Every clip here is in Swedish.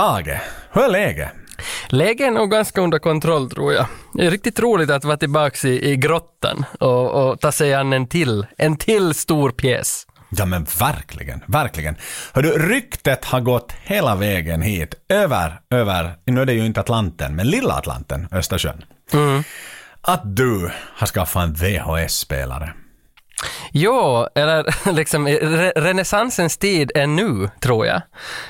Tage, hur är läget? Läget är nog ganska under kontroll tror jag. Det är riktigt roligt att vara tillbaka i, i grottan och, och ta sig an en till, en till stor pjäs. Ja men verkligen, verkligen. Hör du, ryktet har gått hela vägen hit, över, över, nu är det ju inte Atlanten, men lilla Atlanten, Östersjön. Mm. Att du har skaffat en VHS-spelare. Jo, eller liksom re renässansens tid är nu, tror jag.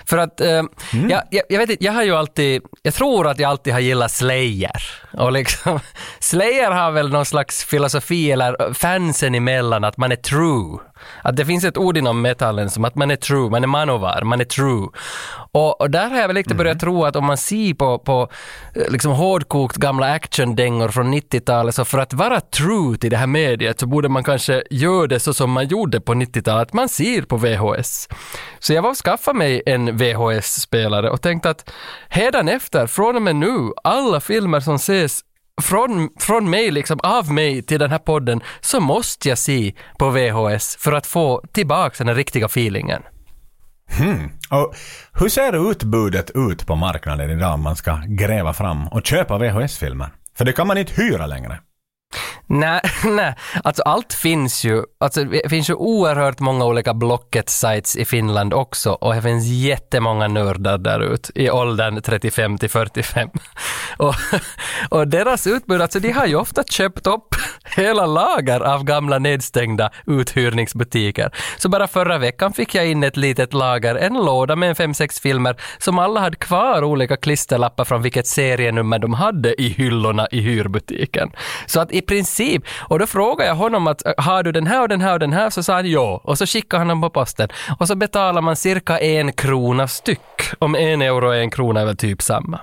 För att, eh, mm. jag, jag, jag, vet inte, jag har ju alltid, jag tror att jag alltid har gillat Slayer. Och liksom, Slayer har väl någon slags filosofi, eller fansen emellan, att man är true. Att det finns ett ord inom metallen som att man är true, man är manovar, man är true. Och, och där har jag väl lite börjat mm. tro att om man ser på, på eh, liksom hårdkokt gamla actiondängor från 90-talet, så för att vara true till det här mediet så borde man kanske göra det så som man gjorde på 90-talet, att man ser på VHS. Så jag var och skaffade mig en VHS-spelare och tänkte att efter, från och med nu, alla filmer som ses från, från mig, liksom av mig till den här podden, så måste jag se på VHS för att få tillbaka den riktiga feelingen. Hmm. Och hur ser utbudet ut på marknaden idag om man ska gräva fram och köpa VHS-filmer? För det kan man inte hyra längre. Nej, nej, alltså allt finns ju. Alltså det finns ju oerhört många olika Blocket-sites i Finland också och det finns jättemånga nördar där ute i åldern 35 till 45. Och, och deras utbud, alltså de har ju ofta köpt upp hela lager av gamla nedstängda uthyrningsbutiker. Så bara förra veckan fick jag in ett litet lager, en låda med en fem, sex filmer som alla hade kvar olika klisterlappar från vilket serienummer de hade i hyllorna i hyrbutiken. Så att i princip, och då frågade jag honom att har du den här och den här och den här? Så sa han ja, och så skickade han dem på posten. Och så betalar man cirka en krona styck. Om en euro och en krona är väl typ samma.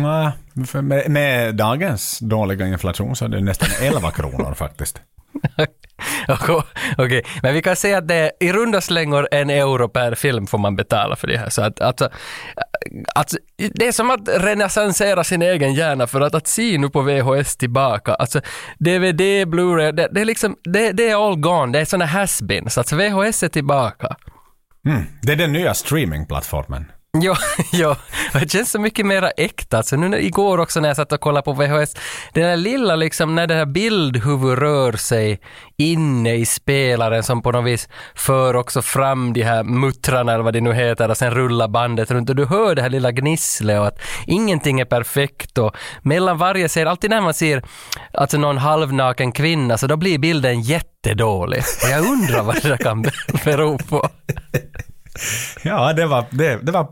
Nej, med, med, dagens dåliga inflation så är det nästan 11 kronor faktiskt. Okej, okay. men vi kan säga att det är i runda slängor en euro per film får man betala för det här. Så att, alltså, alltså, det är som att renässansera sin egen hjärna för att, att se nu på VHS tillbaka. Alltså, DVD, Blu-ray, det, det, är liksom, det, det är all gone, det är sådana has-beens. Alltså VHS är tillbaka. Mm, det är den nya streamingplattformen. Ja, ja, det känns så mycket mera äkta. Alltså nu när, igår också när jag satt och kollade på VHS, det där lilla liksom när det här bildhuvud rör sig inne i spelaren som på något vis för också fram de här muttrarna eller vad det nu heter och sen rullar bandet runt och du hör det här lilla gnisslet och att ingenting är perfekt och mellan varje scen, alltid när man ser alltså någon halvnaken kvinna så då blir bilden jättedålig. Och jag undrar vad det där kan bero på. Ja, det var, det, det var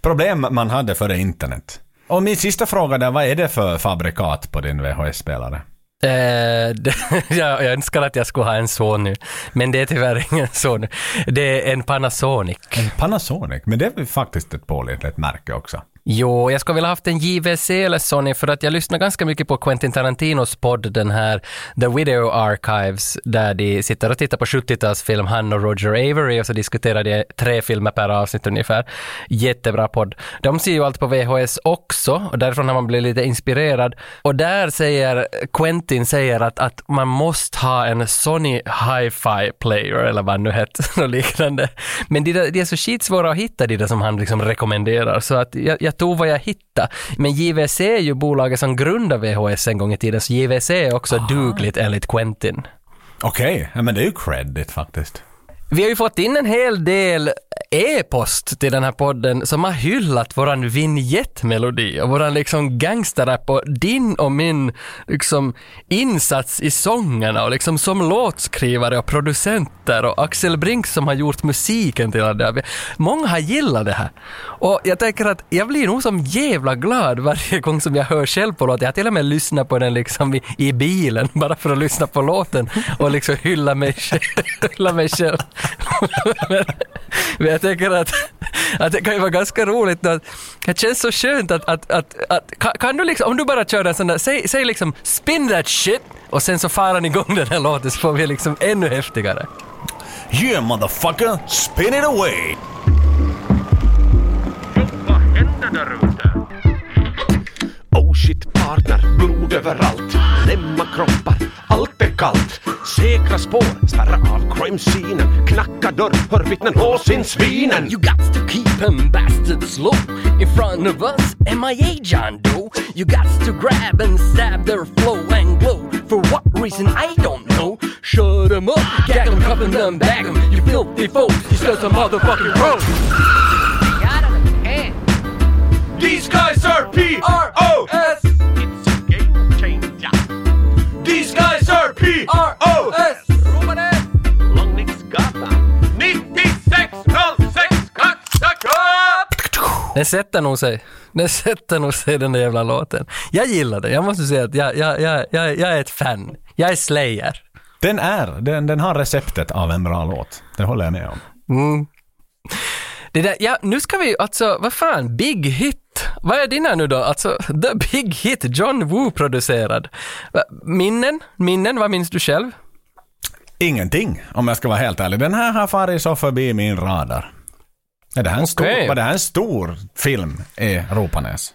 problem man hade före internet. Och min sista fråga där, vad är det för fabrikat på din VHS-spelare? Eh, det, jag, jag önskar att jag skulle ha en Sony, men det är tyvärr ingen Sony. Det är en Panasonic. En Panasonic, men det är faktiskt ett pålitligt märke också. Jo, jag skulle vilja haft en JVC eller Sony för att jag lyssnar ganska mycket på Quentin Tarantinos podd, den här The Video Archives, där de sitter och tittar på 70-talsfilm, han och Roger Avery, och så diskuterar de tre filmer per avsnitt ungefär. Jättebra podd. De ser ju allt på VHS också, och därifrån har man blivit lite inspirerad. Och där säger Quentin säger att, att man måste ha en Sony Hi-Fi player, eller vad nu heter, och liknande. Men de, de är så skitsvåra att hitta, de där som han liksom rekommenderar, så att jag, jag tog vad jag hittade. Men JVC är ju bolaget som grundade VHS en gång i tiden, så JVC är också Aha. dugligt enligt Quentin. Okej, okay. ja, men det är ju credit faktiskt. Vi har ju fått in en hel del e-post till den här podden som har hyllat våran vignettmelodi och våran liksom gangsterrap och din och min liksom insats i sångerna och liksom som låtskrivare och producenter och Axel Brink som har gjort musiken till det. Många har gillat det här. Och jag tänker att jag blir nog som jävla glad varje gång som jag hör själv på låten. Jag har till och med lyssnat på den liksom i, i bilen bara för att lyssna på låten och liksom hylla mig, hylla mig själv. Men jag tänker att, att det kan ju vara ganska roligt att det känns så skönt att, att, att, att kan, du liksom, om du bara kör en sån där, säg, säg liksom spin that shit och sen så far han igång den här låten så får vi liksom ännu häftigare. Yeah motherfucker, spin it away! Vad händer där ute? Oh shit partner, blod överallt, lämma kroppar, allt kallt, säkra spår, spärra av crime-scenen, knacka dörr, hör vittnen. You got to keep them bastards low in front of us. MIA John Doe. You got to grab and stab their flow and glow. For what reason I don't know. Shut them up, gag them, cuff them, bag them. You filthy folks, you still some motherfucking road. These guys are P-R-O-S! It's a game changer. These guys P-R-O-S! Långviksgatan 9606 Den sätter nog sig. Den sätter nog sig den där jävla låten. Jag gillar den. Jag måste säga att jag, jag, jag, jag, jag är ett fan. Jag är Slayer. Den är, den, den har receptet av en bra låt. Det håller jag med om. Mm. Det där, ja, nu ska vi alltså, vad fan, Big Hit. Vad är dina nu då? Alltså, The Big Hit, John Woo producerad. Minnen? Minnen, vad minns du själv? Ingenting, om jag ska vara helt ärlig. Den här har farit så förbi min radar. Är det här en stor, Okej. var det här en stor film i Ropanäs?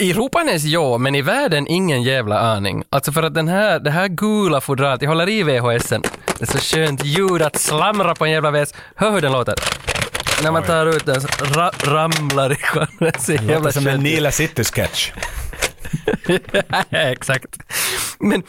I Ropanäs ja, men i världen ingen jävla aning. Alltså för att den här, det här gula fodralet, jag håller i VHSen. Det är så skönt ljud att slamra på en jävla VHS. Hör hur den låter. När man tar ut den så ra, ramlar i skärmen. Så Det låter som en. Nila City-sketch. Exakt. Men,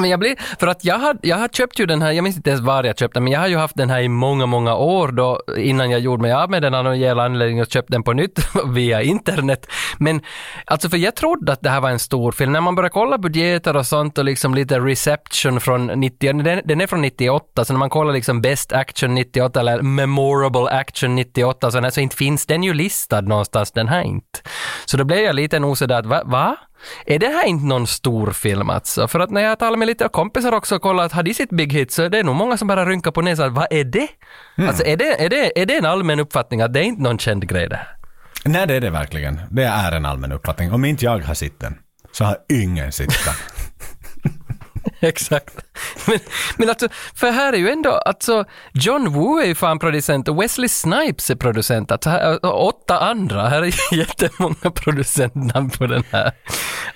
men jag blir, för att jag har, jag har köpt ju den här, jag minns inte ens var jag köpte den, men jag har ju haft den här i många, många år då, innan jag gjorde mig av med den av någon jävla anledning och köpte den på nytt via internet. Men alltså för jag trodde att det här var en stor film. När man börjar kolla budgeter och sånt och liksom lite reception från 90, den, den är från 98, så när man kollar liksom best action 98 eller memorable action 98 så, så inte finns den ju listad någonstans, den här inte. Så då blev jag lite nog sådär att va? va? Är det här inte någon stor film alltså? För att när jag talar med lite kompisar också och kollar att har de sitt big hit så är det nog många som bara rynkar på näsan. Vad är det? Alltså är det, är, det, är det en allmän uppfattning att det är inte någon känd grej det här? Nej, det är det verkligen. Det är en allmän uppfattning. Om inte jag har sett den, så har ingen sett den. Exakt. Men, men alltså, för här är ju ändå, alltså, John Woo är ju fan producent och Wesley Snipes är producent. Alltså, här, och åtta andra, här är jättemånga producentnamn på den här.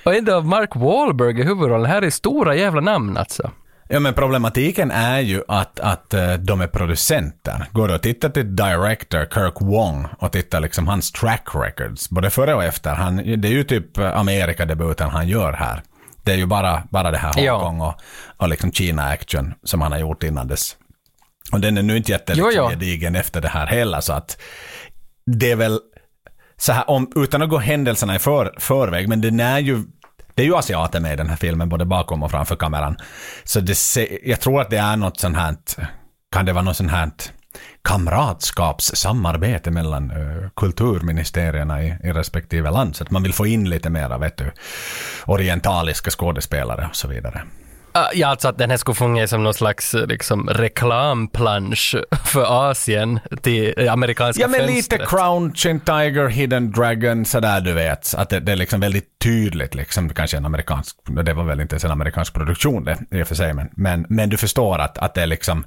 Och ändå Mark Wahlberg i huvudrollen, här är stora jävla namn alltså. Ja, men problematiken är ju att, att eh, de är producenter. Går du och tittar till director Kirk Wong och tittar liksom hans track records, både före och efter. Han, det är ju typ eh, Amerikadebuten han gör här. Det är ju bara, bara det här Ja. Hongkong och, och liksom Kina-action som han har gjort innan dess. Och den är nu inte jätte Jo, liksom, efter det här heller, så att det är väl så här, om, utan att gå händelserna i för, förväg, men den är ju det är ju asiater med i den här filmen, både bakom och framför kameran. Så det, jag tror att det är något sånt här, kan det vara något sånt här kamratskapssamarbete mellan uh, kulturministerierna i, i respektive land, så att man vill få in lite mera, vet du, orientaliska skådespelare och så vidare. Ah, Ja, alltså att den här skulle fungera som någon slags eh, liksom, reklamplansch för Asien till eh, amerikanska Ja, men fönstret. lite Crouching Tiger, Hidden Dragon, sådär du vet. Att det, det är liksom väldigt tydligt, liksom, kanske en amerikansk, det var väl inte ens en amerikansk produktion det, i och för sig, men, men, men du förstår att, att det är liksom,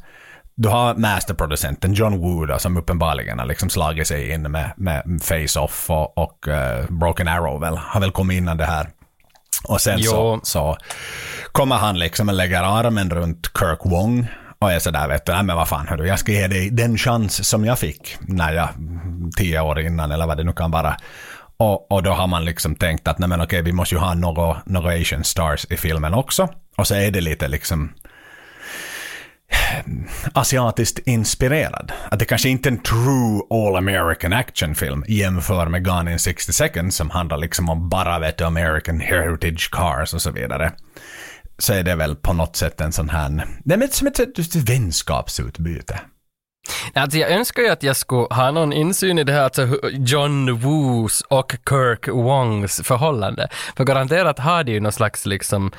du har masterproducenten John Woo då, som uppenbarligen har liksom slagit sig in med, med Face-Off och, och eh, Broken Arrow väl, har väl kommit innan det här. Och sen så, så kommer han liksom och lägger armen runt Kirk Wong och är sådär vet du, nej men vad fan hörru, jag ska ge dig den chans som jag fick när jag, tio år innan eller vad det nu kan vara. Och, och då har man liksom tänkt att nej men okej, vi måste ju ha några, några Asian stars i filmen också. Och så är det lite liksom asiatiskt inspirerad. Att det kanske inte är en true all American actionfilm jämför med Gone in 60 seconds som handlar liksom om bara vet du, American heritage cars och så vidare. Så är det väl på något sätt en sån här, det är som ett, ett vänskapsutbyte. Alltså jag önskar ju att jag skulle ha någon insyn i det här, alltså John Woos och Kirk Wongs förhållande. För garanterat har de ju någon slags liksom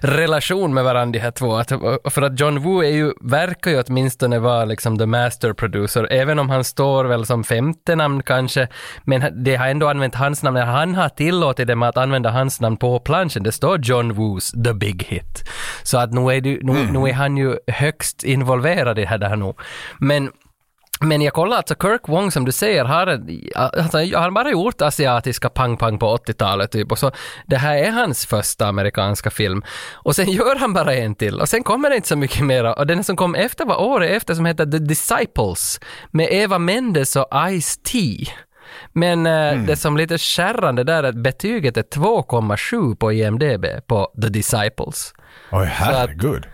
relation med varandra de här två. Att, för att John Woo är ju, verkar ju åtminstone vara liksom the master producer, även om han står väl som femte namn kanske, men det har ändå använt hans namn, han har tillåtit dem att använda hans namn på planschen. Det står John Woos the big hit. Så att nu är, det, nu, nu är han ju högst involverad i det här, det här nu. Men Men jag kollar alltså, Kirk Wong som du säger har, alltså, har bara gjort asiatiska pang-pang på 80-talet typ och så det här är hans första amerikanska film. Och sen gör han bara en till och sen kommer det inte så mycket mera och den som kom efter var året efter som heter The Disciples med Eva Mendes och Ice-T. Men mm. det som lite skärrande där är att betyget är 2,7 på IMDB på The Disciples. Oj, herregud.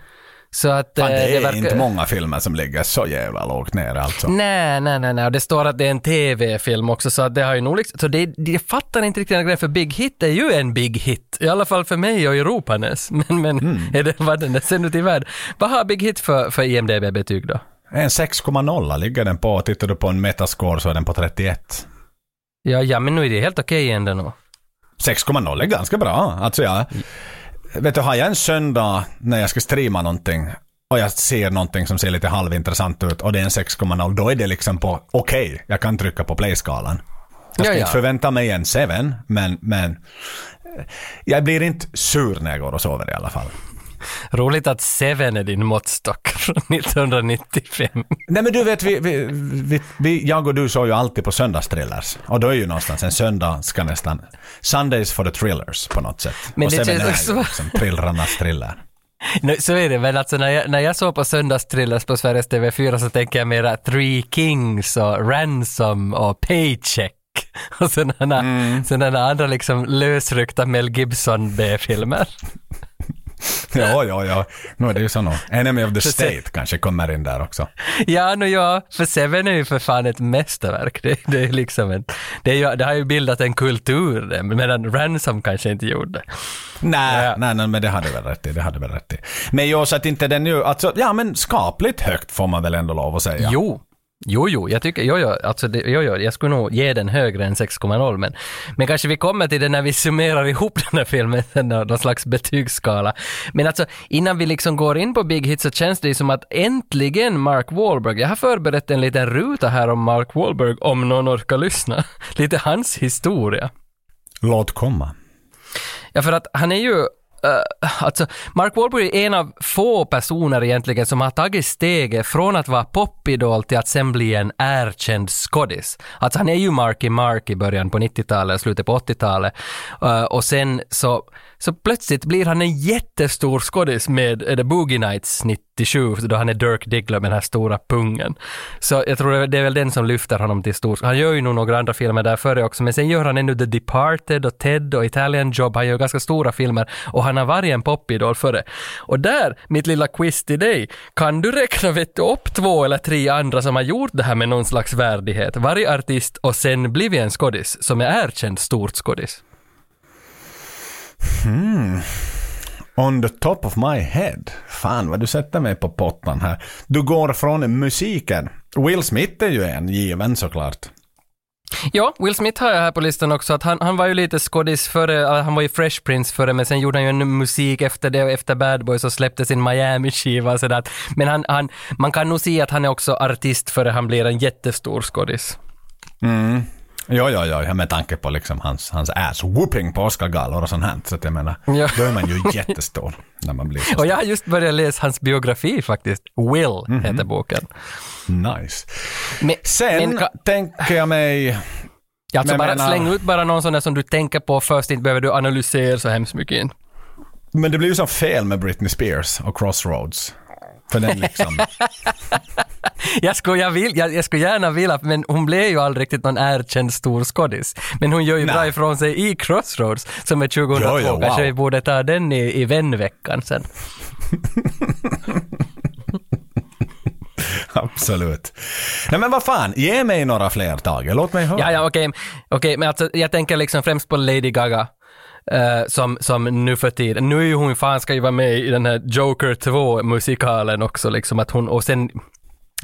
Så att, Fan, det eh, är verkar- inte många filmer som ligger så jävla lågt ner alltså. Nej, nej, nej, nej. Och det står att det är en TV-film också, så att det har ju nog liksom, så det, det jag fattar inte riktigt den grejen, för Big Hit är ju en Big Hit. I alla fall för mig och Europanes. Men, men Mm. är det vad den är sen ut i världen? Vad har Big Hit för, för IMDB-betyg då? En 6,0 ligger den på. Tittar du på en metascore så är den på 31. Ja, ja, men nu är det helt okej ändå nog. 6,0 är ganska bra. Alltså jag, vet du, har jag en söndag när jag ska streama någonting och jag ser någonting som ser lite halvintressant ut och det är en 6,0, då är det liksom på okej, jag kan trycka på play-skalan. Jag ska Ja, ja. inte förvänta mig en 7, men, men eh, jag blir inte sur när jag går och sover i alla fall. Roligt att Seven är din måttstock från 1995. Nej men du vet, vi, vi, vi, vi, jag och du såg ju alltid på söndagstrillers. Och då är ju någonstans en söndag ska nästan... Sundays for the thrillers på något sätt. Men och det Seven känns är ju liksom thrillrarnas thriller. Så är det, men alltså när jag, när jag såg på söndagstrillers på Sveriges TV4 så tänker jag mera Three Kings och Ransom och Paycheck. Och sådana, Mm. sådana andra liksom lösryckta Mel Gibson B-filmer. Ja, ja, ja. Är det ju så nog. Enemy of the State kanske kommer in där också. Ja, nu ja, för Seven är ju för fan ett mästerverk. Det, det är liksom en, det, är ju, det har ju bildat en kultur medan Ransom kanske inte gjorde. Nej, Ja. nej, nej, men det hade väl rätt i. Det hade väl rätt i. Men jag så att inte den ju, alltså, ja men skapligt högt får man väl ändå lov att säga. Jo, jo, jo, jag tycker, jo, jo, alltså det, jo, jo, jag skulle nog ge den högre än 6,0 men, men kanske vi kommer till det när vi summerar ihop den här filmen, någon slags betygsskala. Men alltså, innan vi liksom går in på Big Hit så känns det ju som att äntligen Mark Wahlberg, jag har förberett en liten ruta här om Mark Wahlberg om någon orkar lyssna. Lite hans historia. Låt komma. Ja, för att han är ju Uh, alltså, Mark Wahlberg är en av få personer egentligen som har tagit steget från att vara popidol till att sen bli en erkänd skådis. Alltså han är ju Marky Mark i början på 90-talet, slutet på 80-talet. Uh, eh, och sen så, så plötsligt blir han en jättestor skådis med är det Boogie Nights 97, då han är Dirk Diggler med den här stora pungen. Så jag tror det är väl den som lyfter honom till stor. Han gör ju nog några andra filmer där före också, men sen gör han ännu The Departed och Ted och Italian Job. Han gör ganska stora filmer och han har varit en popidol före. Och där, mitt lilla quiz till dig, kan du räkna vet du, upp två eller tre andra som har gjort det här med någon slags värdighet, Varje artist och sen blivit en skådis, som är erkänd stort skådis? On the top of my head. Fan vad du sätter mig på pottan här. Du går från musiken. Will Smith är ju en given såklart. Ja, Will Smith har jag här på listan också, att han, han var ju lite skådis före, äh, han var ju Fresh Prince före, men sen gjorde han ju en musik efter det efter Bad Boys och släppte sin Miami-skiva sådär. Men han, han, man kan nog se att han är också artist före han blir en jättestor skådis. Mm. Ja, ja, ja, med tanke på liksom hans, hans ass-whooping på Oscargalor och sånt här. Så att jag menar, Ja. då är man ju jättestor när man blir så Och jag har just börjat läsa hans biografi faktiskt. Will heter boken. nice. Men, Sen men tänker jag mig... alltså men bara menar- släng ut bara någon sån där som du tänker på först, inte behöver du analysera så hemskt mycket in. Men det blir ju så fel med Britney Spears och Crossroads. För den liksom... Jag skulle, jag, vill, jag, jag skulle gärna vilja, men hon blev ju aldrig riktigt någon erkänd stor skådis. Men hon gör ju Nej. bra ifrån sig i Crossroads, som är 2002. Ja, ja, wow. Kanske vi borde ta den i, i vänveckan sen. Absolut. Nej men vad fan, ge mig några fler Tage. Låt mig höra. Ja, ja, okej. Okej, men alltså jag tänker liksom främst på Lady Gaga. Eh, som, som nu för tiden, nu är ju hon fan ska ju vara med i den här Joker 2-musikalen också liksom att hon, och sen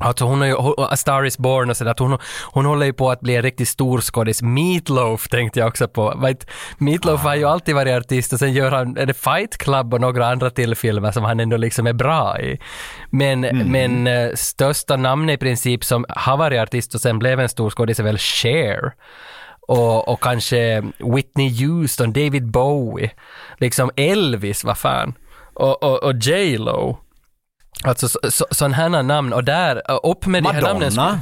Alltså hon har ju, A Star Is Born och sådär, hon, hon håller ju på att bli en riktigt stor skådis. Meatloaf tänkte jag också på. Vet, Meatloaf har ju alltid varit artist och sen gör han, är det Fight Club och några andra till filmer som han ändå liksom är bra i. Men, men eh, största namnet i princip som har varit artist och sen blev en stor skådis är väl Cher. Och, och kanske Whitney Houston, David Bowie, liksom Elvis, vad fan. Och, och, och J Lo. Alltså så, så, sådana här namn och där, upp med de här namnen. Madonna.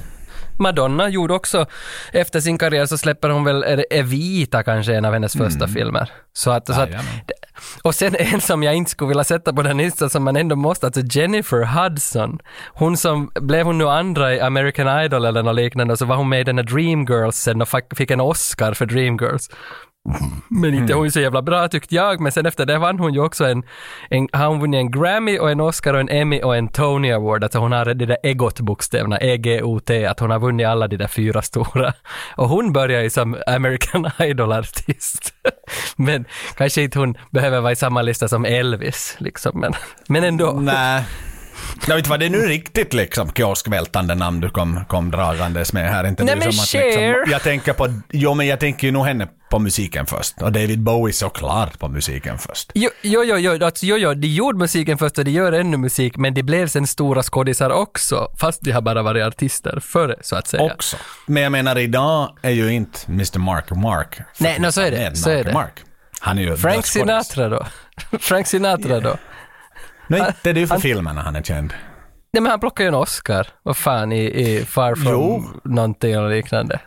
Madonna gjorde också, efter sin karriär så släpper hon väl, är det Evita kanske, en av hennes första filmer. Så att, så att, och sen en som jag inte skulle vilja sätta på den listan som man ändå måste, alltså Jennifer Hudson. Hon som, blev hon nu andra i American Idol eller något liknande så var hon med i den här Dreamgirls sen och fick- fick en Oscar för Dreamgirls. Men inte hon är så jävla bra tyckte jag, men sen efter det vann hon ju också en, en har hon vunnit en Grammy och en Oscar och en Emmy och en Tony Award, alltså hon har de där EGOT-bokstäverna, E-G-O-T, att hon har vunnit alla de där fyra stora. Och hon börjar ju som American Idol-artist. men kanske inte hon behöver vara i samma lista som Elvis, liksom, men, men ändå. Nej. Jag vet vad det är nu riktigt liksom kioskvältande namn du kom, kom dragandes med här. Inte Nej, det men som att liksom, Jag tänker på, jo men jag tänker ju nog henne på musiken först. Och David Bowie såklart på musiken först. Jo, jo, jo, jo, alltså, jo, jo, de gjorde musiken först och de gör ännu musik, men de blev sen stora skådisar också, fast de har bara varit artister före, så att säga. Också. Men jag menar idag är ju inte Mr. Mark Mark. Nej, no, så är det, så är Mark det. Mark. Han är ju Frank. Sinatra då? Frank Sinatra då? Nej, det är ju för Han- filmerna han är känd. Nej men han plockade ju en Oscar, vad fan, i, i Far From Jo. någonting eller liknande.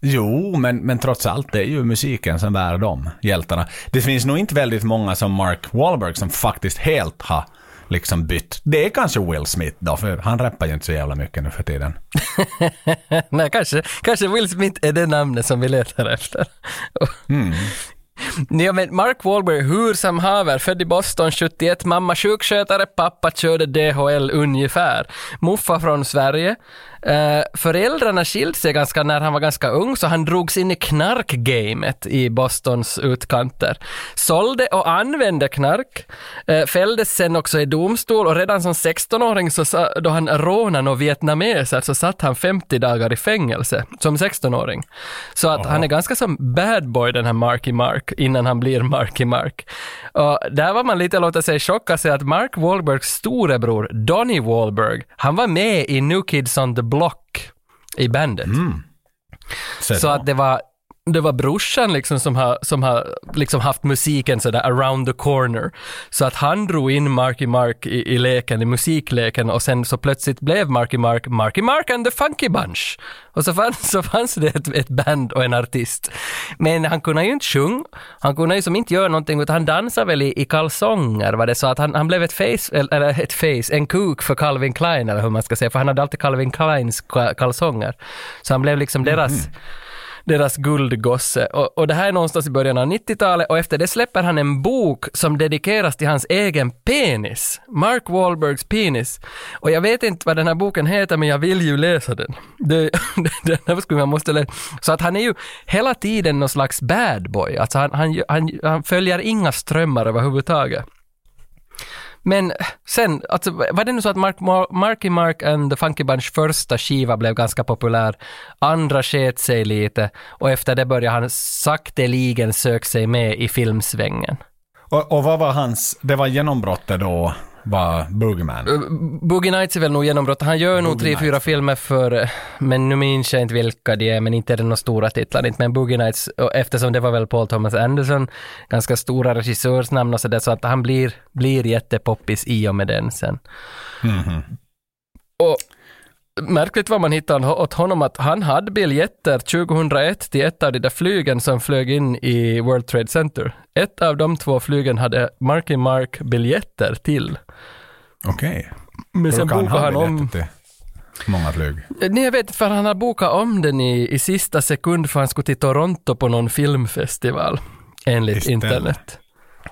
Jo, men, men trots allt, det är ju musiken som bär de hjältarna. Det finns nog inte väldigt många som Mark Wahlberg som faktiskt helt har liksom bytt. Det är kanske Will Smith då, för han rappar ju inte så jävla mycket nu för tiden. Nej, kanske, kanske Will Smith är det namnet som vi letar efter. Ja, men Mark Wahlberg, hur som haver, född i Boston 71, mamma sjukskötare, pappa körde DHL ungefär. Muffa från Sverige. Eh, föräldrarna skilde sig ganska när han var ganska ung, så han drogs in i knarkgamet i Bostons utkanter. Sålde och använde knark, eh, fälldes sen också i domstol och redan som 16-åring så sa, då han rånade några vietnameser så satt han 50 dagar i fängelse som 16-åring. Så att han är ganska som bad boy den här Marky Mark innan han blir Marky Mark. Och där var man lite låta sig chocka sig att Mark Wahlbergs storebror Donnie Wahlberg, han var med i New Kids on the Block i bandet. Så, Så att det var, det var brorsan liksom som har, som har liksom haft musiken sådär around the corner. Så att han drog in Marky Mark i, i leken, i musikleken och sen så plötsligt blev Marky Mark Marky Mark and the Funky Bunch. Och så fanns, så fanns det ett, ett band och en artist. Men han kunde ju inte sjunga, han kunde ju som inte göra någonting utan han dansade väl i, i kalsonger var det så att han, han blev ett face, eller ett face, en kuk för Calvin Klein eller hur man ska säga, för han hade alltid Calvin Kleins kalsonger. Så han blev liksom deras mhm deras guldgosse. Och, och det här är någonstans i början av 90-talet och efter det släpper han en bok som dedikeras till hans egen penis. Mark Wahlbergs penis. Och jag vet inte vad den här boken heter men jag vill ju läsa den. Det, den här skulle man måste läsa. Så att han är ju hela tiden någon slags bad boy. Alltså han, han, han, han följer inga strömmar överhuvudtaget. Men eh, sen, alltså, var det nu så att Mark, Marky Mark and the Funky Bunch första skiva blev ganska populär, andra sket sig lite och efter det började han sakteligen söka sig med i filmsvängen. och, och vad var hans, det var genombrottet då, var Boogeyman? Boogie Nights är väl nog genombrott. Han gör nog Boogie tre, fyra filmer för, men nu minns jag inte vilka de är, men inte är det några stora titlar, inte. Men Boogie Nights, och eftersom det var väl Paul Thomas Anderson, ganska stora regissörsnamn och sådär, så att han blir, blir jättepoppis i och med den sen. Och märkligt vad man hittade åt honom att han hade biljetter 2001 till ett av de där flygen som flög in i World Trade Center. Ett av de två flygen hade Marky Mark biljetter till. Okej. Men sen han bokade ha han om... till många flyg? Nej, jag vet för han har bokat om den i, i sista sekund för han skulle till Toronto på någon filmfestival, enligt Istället. internet.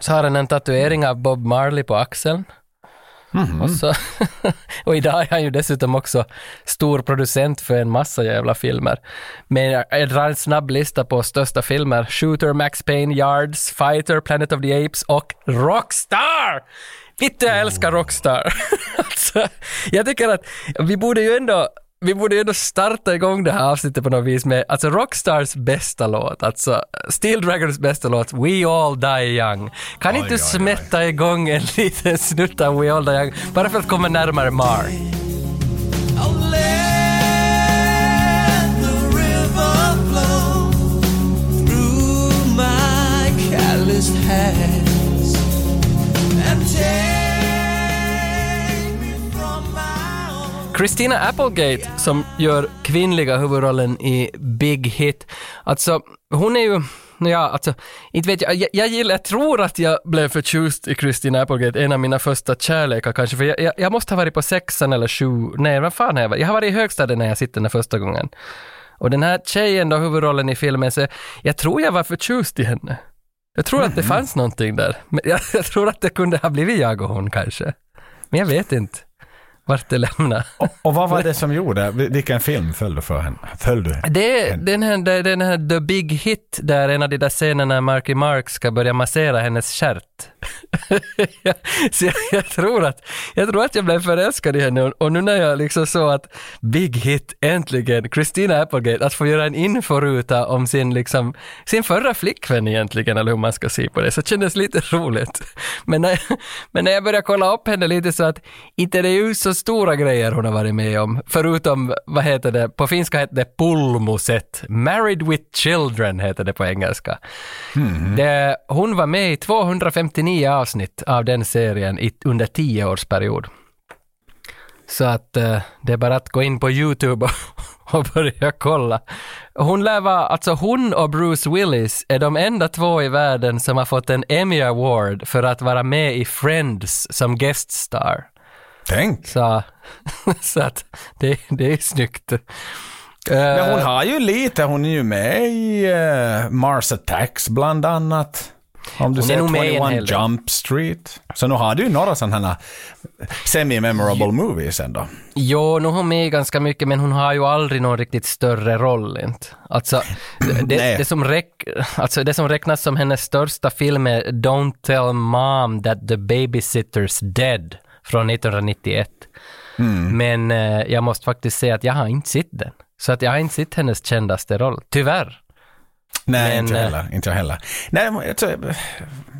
Så har han en tatuering av Bob Marley på axeln. Mhm. Och, så, och idag är han ju dessutom också stor producent för en massa jävla filmer. Men jag, drar en snabb lista på största filmer. Shooter, Max Payne, Yards, Fighter, Planet of the Apes och Rockstar! Vitt jag älskar Rockstar! alltså, jag tycker att vi borde ju ändå vi borde ju ändå starta igång det här avsnittet på något vis med alltså Rockstars bästa låt, alltså Steel Dragons bästa låt, We All Die Young. Kan Oj, inte du oj, oj. smätta igång en liten snutt av We All Die Young, bara för att komma närmare Mark? Hands and take Christina Applegate som gör kvinnliga huvudrollen i Big Hit. Alltså, hon är ju Ja, alltså, inte vet jag. jag. Jag gillar, jag tror att jag blev förtjust i Christina Applegate, en av mina första kärlekar kanske, för jag, jag, jag måste ha varit på sexan eller sju, nej vad fan har jag varit? Jag har varit i högstadiet när jag sitter den första gången. Och den här tjejen då, huvudrollen i filmen, så jag tror jag var förtjust i henne. Jag tror att det fanns någonting där. Men jag, jag tror att det kunde ha blivit jag och hon kanske. Men jag vet inte vart det lämnar. Och, och vad var det som gjorde, vilken film föll du för henne? Föll du? Det är den här, den här The Big Hit, där en av de där scenerna när Marky Mark ska börja massera hennes stjärt. så jag, jag, tror att, jag tror att jag blev förälskad i henne och, nu när jag liksom såg att Big Hit äntligen, Christina Applegate, att få göra en inforuta om sin, liksom, sin förra flickvän egentligen, eller hur man ska se på det, så kändes lite roligt. Men när, men när jag började kolla upp henne lite så att inte det är ju så stora grejer hon har varit med om, förutom, vad heter det, på finska heter det pulmuset, Married with Children heter det på engelska. Det, hon var med i 259 avsnitt av den serien i, under tio års period. Så att eh, det är bara att gå in på YouTube och, och börja kolla. Hon lär vara, alltså hon och Bruce Willis är de enda två i världen som har fått en Emmy Award för att vara med i Friends som guest star. Tänk! Så, så att det, det är snyggt. Men hon Eh, har ju lite, hon är ju med i uh, Mars Attacks bland annat. Om du Hon en 21 hel del. Jump Street. Så nu har du ju några sådana här semi-memorable movies ändå. Jo, nu har hon med ganska mycket, men hon har ju aldrig någon riktigt större roll inte. Alltså, det, det, som, räck, alltså det som räknas som hennes största film är Don't tell mom that the babysitter's dead från 1991. Mm. Men eh, jag måste faktiskt säga att jag har inte sett den. Så att jag har inte sett hennes kändaste roll, tyvärr. Nej, Men, inte jag eh, heller. Inte jag heller. Nej, jag tror,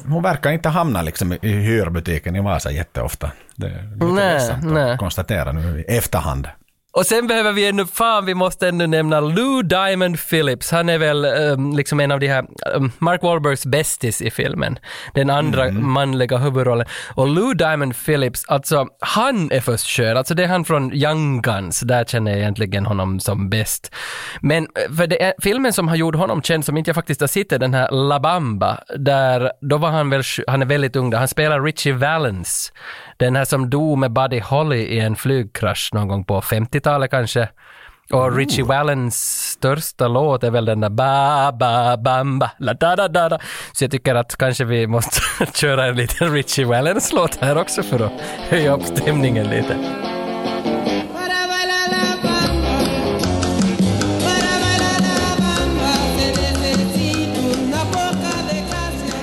hon verkar inte hamna liksom i hyrbutiken i Vasa jätteofta. Det är lite Nej, ledsamt nej. att konstatera nu i efterhand. Och sen behöver vi ännu, fan vi måste ännu nämna Lou Diamond Phillips. Han är väl um, liksom en av de här, um, Mark Wahlbergs bästis i filmen. Den andra manliga huvudrollen. Och Lou Diamond Phillips, alltså han är först skön. Alltså det är han från Young Guns, där känner jag egentligen honom som bäst. Men eh, för det är filmen som har gjort honom känd, som inte jag faktiskt har sett, är den här La Bamba, där, då var han väl, han är väldigt ung där, han spelar Richie Valens. Den här som dog med Buddy Holly i en flygkrasch någon gång på 50-talet kanske. Och Richie Valens största låt är väl den där ba ba bamba la da da da da. Så jag tycker att kanske vi måste köra en liten Richie Valens låt här också för att höja upp stämningen lite.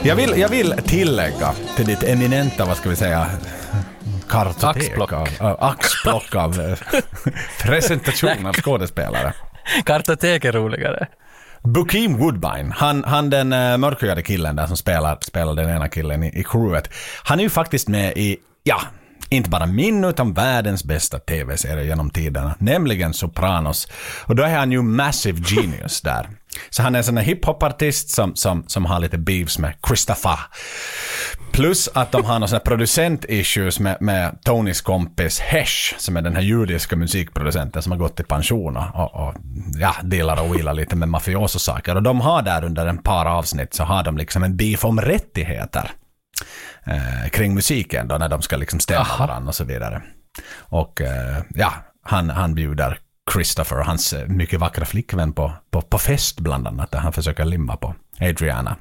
Jag vill, jag vill tillägga till ditt eminenta, vad ska vi säga, kartotek Axplock. av, äh, axplock av äh, presentation av skådespelare. Kartotek är roligare. Bukeem Woodbine, han, han den uh, mörkhyade killen där som spelar, spelar den ena killen i, i crewet. Han är ju faktiskt med i, ja, inte bara min utan världens bästa tv-serie genom tiderna, nämligen Sopranos. Och då är han ju massive genius där. Så han är en sån här hiphop-artist som, som, som har lite beefs med Christopher. Plus att de har några här producent-issues med, med Tonys kompis Hesh, som är den här judiska musikproducenten som har gått i pension och, och ja, delar och wheelar lite med mafioso-saker. Och de har där under en par avsnitt så har de liksom en beef om rättigheter eh, kring musiken då när de ska liksom stämma Aha. varandra och så vidare. Och eh, ja, han, han bjuder Christopher och hans eh, mycket vackra flickvän på, på, på fest bland annat där han försöker limma på Adriana.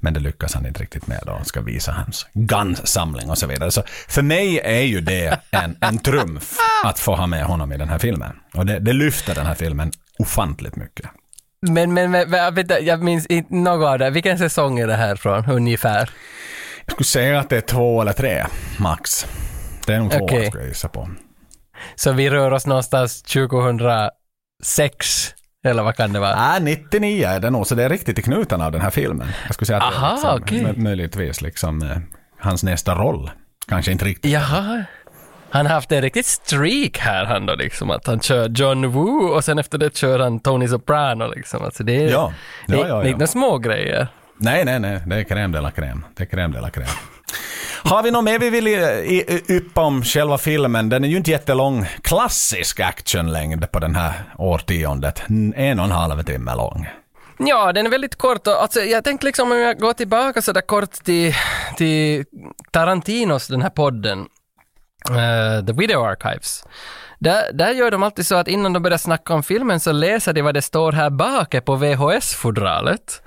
Men det lyckas han inte riktigt med då. Han ska visa hans gunsamling och så vidare. Så för mig är ju det en, en trumf att få ha med honom i den här filmen. Och det, det lyfter den här filmen ofantligt mycket. Men, men, men vä- vänta, jag minns inte något av det. Vilken säsong är det här från ungefär? Jag skulle säga att det är två eller tre, max. Det är nog två, Okej. skulle jag gissa på. Så vi rör oss någonstans 2006, eller vad kan det vara? Nej, 99 är det nog, så det är riktigt i knuten av den här filmen. Jag skulle säga att det Aha, är liksom, mö- möjligtvis liksom, eh, hans nästa roll. Kanske inte riktigt. Jaha. Han har haft en riktigt streak här han då liksom, att han kör John Woo och sen efter det kör han Tony Soprano liksom. Alltså det är, Ja, ja, det, ja, det är ja. inte några små grejer. Nej, nej, nej, det är crème de la crème. Det är crème de la crème. Har vi något mer vi vill eh, eh, yppa om själva filmen? Den är ju inte jättelång. Klassisk actionlängd på den här årtiondet. En och en halv timme lång. Ja, den är väldigt kort och alltså, jag tänkte liksom om jag går tillbaka sådär kort till, till Tarantinos, den här podden, uh, The Video Archives. Där, där gör de alltid så att innan de börjar snacka om filmen så läser de vad det står här bak på VHS-fodralet.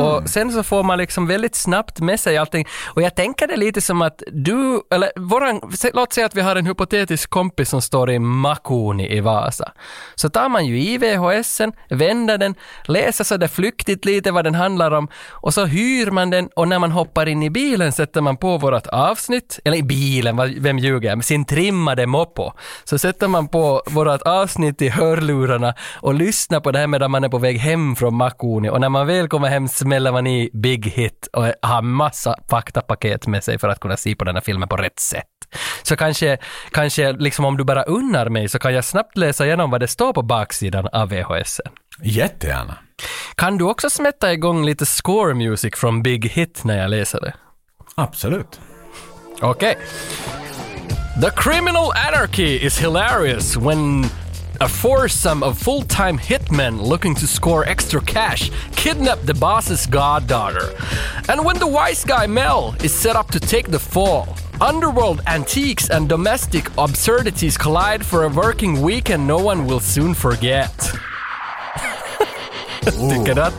Och sen så får man liksom väldigt snabbt med sig allting. Och jag tänker det lite som att du, eller våran, låt säga att vi har en hypotetisk kompis som står i Makuni i Vasa. Så tar man ju i VHSen, vänder den, läser så där flyktigt lite vad den handlar om och så hyr man den och när man hoppar in i bilen sätter man på vårat avsnitt, eller i bilen, vem ljuger sin trimmade moppo. Så sätter man på vårat avsnitt i hörlurarna och lyssnar på det här medan man är på väg hem från Makuni och när man väl kommer hem smäller man i Big Hit och har massa faktapaket med sig för att kunna se på den här filmen på rätt sätt. Så kanske, kanske liksom om du bara unnar mig så kan jag snabbt läsa igenom vad det står på baksidan av VHS. Jättegärna. Kan du också smätta igång lite score music från Big Hit när jag läser det? Absolut. Okay. The criminal anarchy is hilarious when a foursome of full-time hitmen looking to score extra cash kidnap the boss's goddaughter. And when the wise guy Mel is set up to take the fall, underworld antiques and domestic absurdities collide for a working weekend no one will soon forget. Tycker att...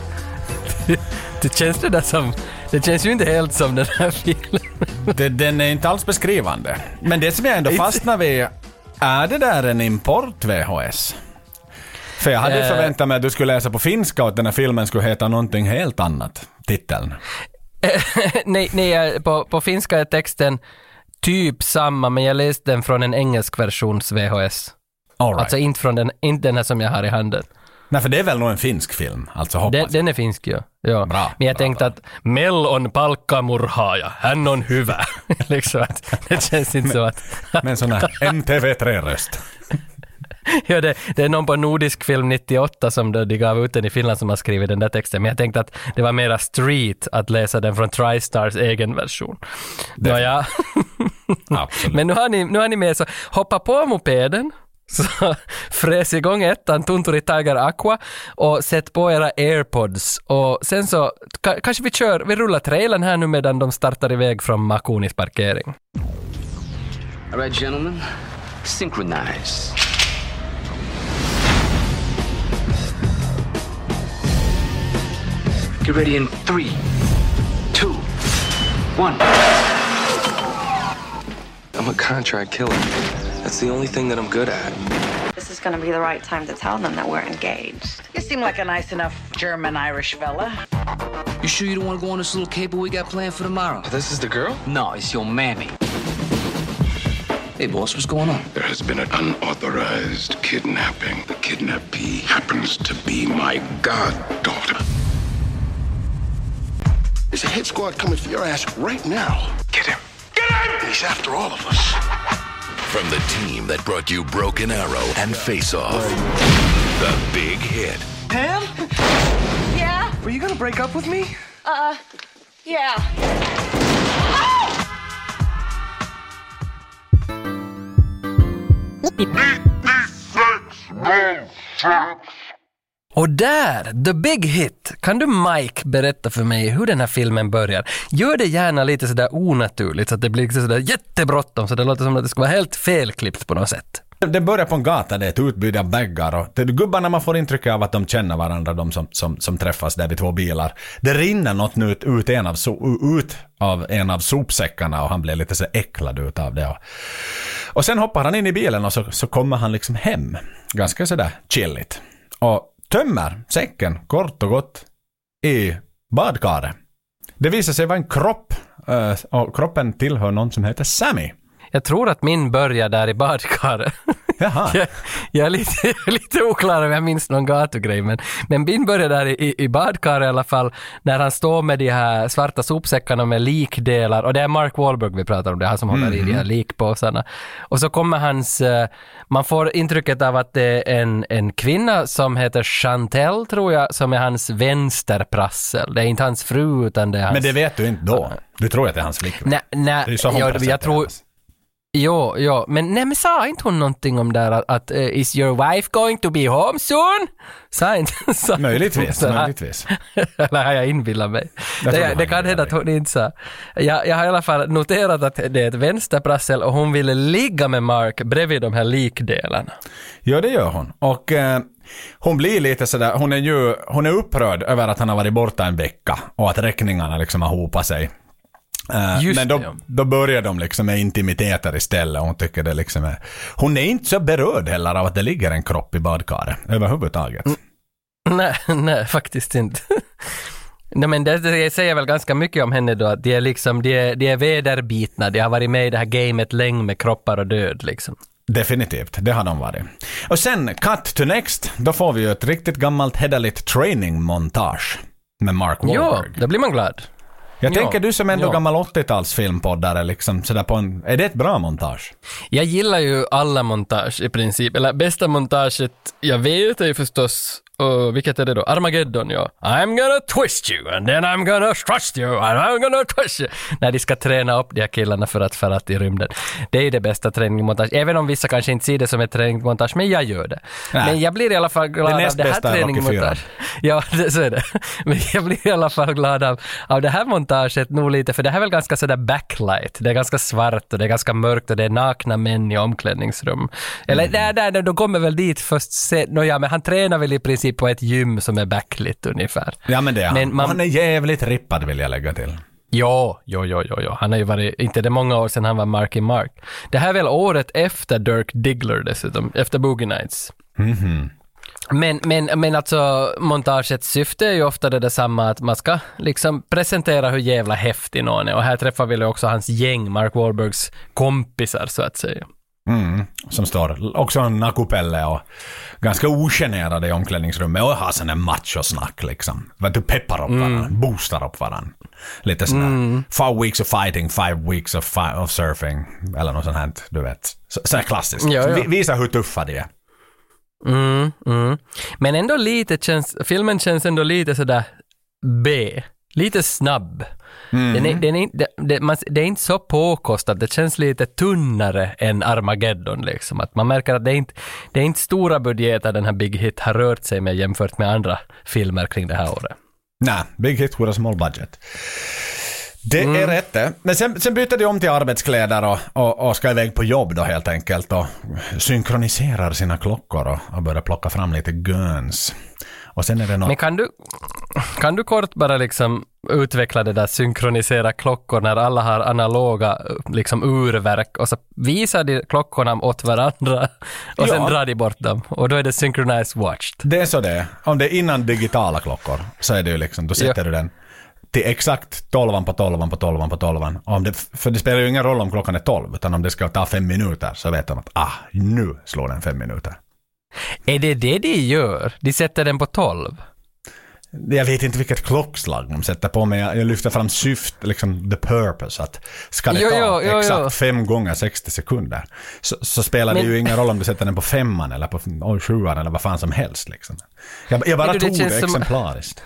Det känns det där som... Det känns ju inte helt som den här filmen. Den är inte alls beskrivande. Men det som jag ändå fastnar vid, är det där en import-VHS? För jag hade Eh. förväntat mig att du skulle läsa på finska och att den här filmen skulle heta någonting helt annat. Titeln. nej, nej, jag- på, på finska är texten typ samma, men jag läste den från en engelsk versions VHS. Right. Alltså inte från den, inte den här som jag har i handen. Nej, för det är väl nog en finsk film, alltså hoppas Den, den är finsk ju. Ja. Bra, men jag bra, tänkte bra. att Mel on palkkamurhaaja, hän on hyvä. liksom att, det känns inte så att... Med en sån här MTV3-röst. ja, det, det är någon på Nordisk film 98 som de, gav ut den i Finland som har skrivit den där texten, men jag tänkte att det var mera street att läsa den från Tristar's egen version. Nåja. Men nu har, ni, nu har ni med så hoppa på mopeden, så fräs igång ettan Tunturi Tiger Aqua och sätt på era airpods och sen så kanske vi kör, vi rullar trailern här nu medan de startar iväg från Makunis parkering. All right, gentlemen, synchronize. Get ready in three, two, one. I'm a contract killer. That's the only thing that I'm good at. This is going to be the right time to tell them that we're engaged. You seem like a nice enough German Irish fella. You sure you don't want to go on this little cable we got planned for tomorrow? This is the girl? No, it's your mammy. Hey, boss, what's going on? There has been an unauthorized kidnapping. The kidnappee happens to be my goddaughter. There's a hit squad coming for your ass right now. Get him. Get him! He's after all of us. From the team that brought you Broken Arrow and Face Off. The big hit. Pam? Yeah? Were you gonna break up with me? Uh, yeah. Och där, the big hit! Kan du Mike berätta för mig hur den här filmen börjar? Gör det gärna lite sådär onaturligt så att det blir liksom sådär jättebråttom så det låter som att det ska vara helt felklippt på något sätt. Det börjar på en gata, det är ett utbud av baggar och det, gubbarna man får intrycket av att de känner varandra, de som, som, som träffas där vid två bilar. Det rinner något nu ut, ut, en av, so, ut av en av sopsäckarna och han blir lite så äcklad utav det. Och, och sen hoppar han in i bilen och så, så kommer han liksom hem. Ganska sådär chilligt. Och tömmer säcken, kort och gott, i badkaret. Det visar sig vara en kropp eh, och kroppen tillhör någon som heter Sammy. Jag tror att min börjar där i badkaret. Jaha. Jag, jag är lite, lite oklar om jag minns någon gatugrej, men, men Bin börjar där i, i badkar i alla fall, när han står med de här svarta sopsäckarna med likdelar, och det är Mark Wahlberg vi pratar om, det är han som håller i de här likpåsarna. Och så kommer hans, eh, man får intrycket av att det är en, en kvinna som heter Chantel, tror jag, som är hans vänsterprassel. Det är inte hans fru, utan det är hans... Men det vet du inte då. Du tror att det är hans flickvän. Nej, nej, är jag, jag presenteras. tror... Jo, jo, men nej men sa inte hon någonting om där att, att eh, is your wife going to be home soon? Sa inte sa Möjligtvis, så här- möjligtvis. Eller har jag inbillat mig? Jag Det, det kan hända att hon inte sa. Jag, jag har i alla fall noterat att det är ett vänsterprassel och hon ville ligga med Mark bredvid de här likdelarna. Ja, det gör hon. Och eh, hon blir lite sådär, hon är ju hon är upprörd över att han har varit borta en vecka och att räkningarna liksom har hopat sig. Eh, Just men då, det, ja. då börjar de liksom med intimiteter istället och hon tycker det liksom är... Hon är inte så berörd heller av att det ligger en kropp i badkaret överhuvudtaget. Nej, nej, faktiskt inte. Nej men det, det säger väl ganska mycket om henne då, att de är liksom, de är, de är vederbitna, de har varit med i det här gamet länge med kroppar och död liksom. Definitivt, det har de varit. Och sen, cut to next, då får vi ju ett riktigt gammalt hederligt training-montage med Mark Ja, Wahlberg. då blir man glad. Jag ja, tänker du som ändå ja. gammal 80-talsfilmpoddare, liksom sådär på en... Är det ett bra montage? Jag gillar ju alla montage i princip, eller bästa montaget jag vet är ju förstås, och vilket är det då? Armageddon ja. I'm gonna twist you and then I'm gonna trust you and I'm gonna twist you. När de ska träna upp de här killarna för att fara till rymden. Det är ju det bästa träningsmontage, även om vissa kanske inte ser det som ett träningsmontage, men jag gör det. Nej. Men jag blir i alla fall glad Det av det här träningsmontaget. Ja, det, så är det. Men jag blir i alla fall glad av, av det här montaget nog lite, för det här är väl ganska sådär backlight. Det är ganska svart och det är ganska mörkt och det är nakna män i omklädningsrum. Eller Mm. där, där, de kommer väl dit först sen. Nåja, men han tränar väl i princip på ett gym som är backlit ungefär. Ja men det är han. Men man- Han är jävligt rippad vill jag lägga till. Ja, jo, jo, jo, jo. Han har ju varit, inte det många år sedan han var Marky Mark. Det här är väl året efter Dirk Diggler dessutom, efter Boogie Nights. Men, men, men alltså montagets syfte är ju ofta det detsamma att man ska liksom presentera hur jävla häftig någon är och här träffar vi också hans gäng, Mark Wahlbergs kompisar så att säga. Mm. Som står också en nakupelle och ganska ogenerade i omklädningsrummet och har sån machosnack liksom. Vet du, peppar upp varandra, boostar upp varandra. Lite sådär. Five weeks of fighting, five weeks of, fi- of surfing. Eller något sånt här, du vet. Så, så här klassiskt. Ja, ja. Vi- Visa hur tuffa de är. Mm, mm. Men ändå lite känns, filmen känns ändå lite sådär B. Lite snabb. Den är, den är, det, det, man, det är inte så påkostat, det känns lite tunnare än Armageddon liksom. Att man märker att det är inte, det är inte stora budgetar den här Big Hit har rört sig med jämfört med andra filmer kring det här året. Nej, big hit a small budget. Det är rätt det. Men sen, sen byter de om till arbetskläder och, och, och ska iväg på jobb då helt enkelt och synkroniserar sina klockor och, och börjar plocka fram lite guns. Och sen är det något... Men kan du, kan du kort bara liksom utveckla det där synkronisera klockor när alla har analoga liksom urverk och så visar de klockorna åt varandra och sen Ja. drar de bort dem och då är det synchronized watched. Det är så det är. Om det är innan digitala klockor så är det ju liksom, då sätter Ja. du den till exakt tolvan på tolvan på tolvan på tolvan. Om det, för det spelar ju ingen roll om klockan är tolv, utan om det ska ta fem minuter så vet de att ah, nu slår den fem minuter. Är det det de gör? De sätter den på 12? Jag vet inte vilket klockslag de sätter på, men jag, jag lyfter fram syft, liksom the purpose. Att ska det Jo, ta jo, exakt jo. fem gånger 60 sekunder så, så spelar det Men- ju ingen roll om du sätter den på femman eller på sjuan eller vad fan som helst. Liksom. Jag, jag bara du, det tog det, som- exemplariskt.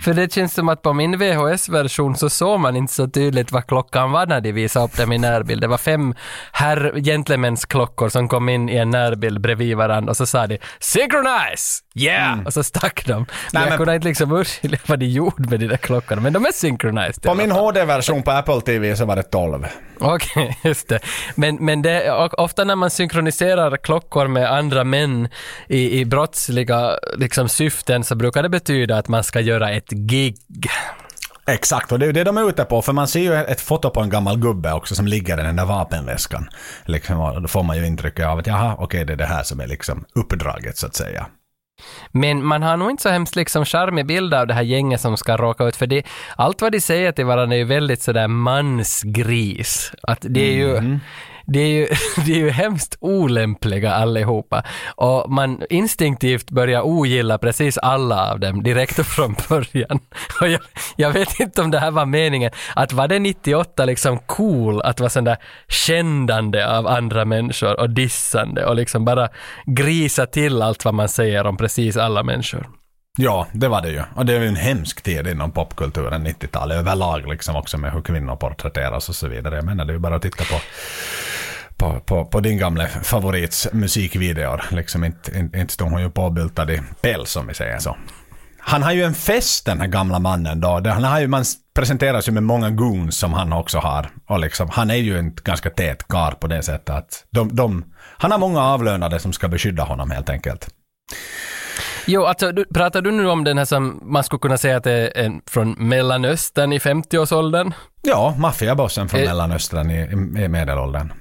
För det känns som att på min VHS-version så såg man inte så tydligt vad klockan var när de visade upp dem i närbild. Det var fem herr gentlemens klockor som kom in i en närbild bredvid varandra och så sa de “Synchronize! Yeah!” och så stack de. Men Mm. Nej, jag men- kunde inte liksom urskilja vad de gjorde med de där klockorna, men de är synchronized. På min. HD-version på Apple TV så var det 12. Okej, just det. Men, men det, ofta när man synkroniserar klockor med andra män i, i brottsliga liksom, syften så brukar det betyda att man ska göra ett gig. Exakt, och det är ju det de är ute på. För man ser ju ett foto på en gammal gubbe också som ligger i den där vapenväskan. Liksom, då får man ju intrycket av att jaha, okej, det är det här som är liksom uppdraget så att säga. Men man har nog inte så hemskt liksom charmig bild av det här gänget som ska råka ut, för det, allt vad de säger till varandra är ju väldigt sådär mansgris. Att det är ju, de är ju, de är ju hemskt olämpliga allihopa. Och man instinktivt börjar ogilla precis alla av dem direkt från början. Och jag, jag vet inte om det här var meningen, att var det 98 liksom cool att vara sån där kändande av andra människor och dissande och liksom bara grisa till allt vad man säger om precis alla människor. Ja, det var det ju. Och det är ju en hemsk tid inom popkulturen, 90-talet överlag liksom också med hur kvinnor porträtteras och så vidare. Jag menar, det är ju bara att titta på på, på, på din gamla favorits musikvideor. Liksom inte, inte, inte stod hon ju påbyltad i päls om vi säger så. Han har ju en fest den här gamla mannen då. Han har ju, man presenteras ju med många goons som han också har. Och liksom, han är ju en ganska tät kar på det sättet att de, de, han har många avlönade som ska beskydda honom helt enkelt. Jo, alltså du, pratar du nu om den här som man skulle kunna säga att det är en från Mellanöstern i 50-årsåldern? Ja, maffiabossen från Eh. Mellanöstern i, i, medelåldern.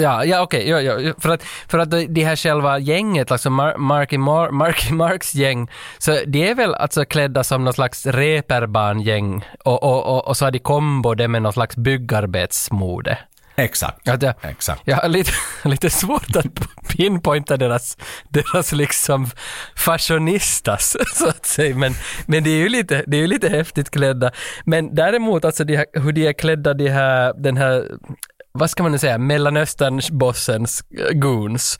Ja, ja okej, ja, ja, för att, för att det här själva gänget, alltså Mar- Marky, Mar- Marky Marks gäng, så det är väl alltså klädda som något slags reeperbahn-gäng och, och, och, och så har de kombo det med något slags byggarbetsmode. Exakt. Att jag, Exakt. jag har lite, lite svårt att pinpointa deras, deras liksom fashionistas, så att säga. Men, men det är ju lite, det är ju lite häftigt klädda. Men däremot, alltså de här, hur de är klädda, de här, den här vad ska man nu säga, Mellanöstern-bossens äh, goons.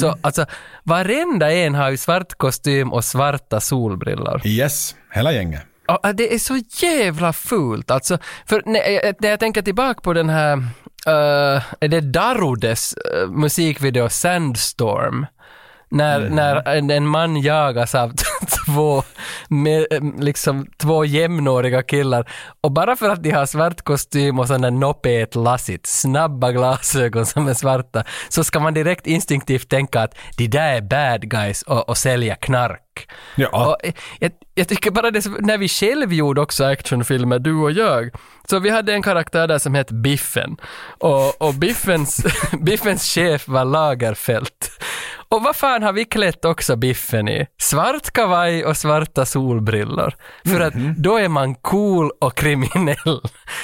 Så alltså, varenda en har ju svart kostym och svarta solbrillor. Yes, hela gänget. Ja, det är så jävla fult alltså. För när jag, när jag tänker tillbaka på den här, Eh, är det Darudes uh, musikvideo Sandstorm? När, när en, man jagas av två, med, liksom, två jämnåriga killar och bara för att de har svart kostym och sån där nopet lassigt, snabba glasögon som är svarta, så ska man direkt instinktivt tänka att de där är bad guys och, och sälja knark. Ja. Och jag, jag tycker bara det, när vi själv gjorde också actionfilmer, du och jag, så vi hade en karaktär där som hette Biffen. Och, och Biffens, Biffens chef var Lagerfeld. Och vad fan har vi klätt också Biffen i? Svart kavaj och svarta solbrillor. För att då är man cool och kriminell.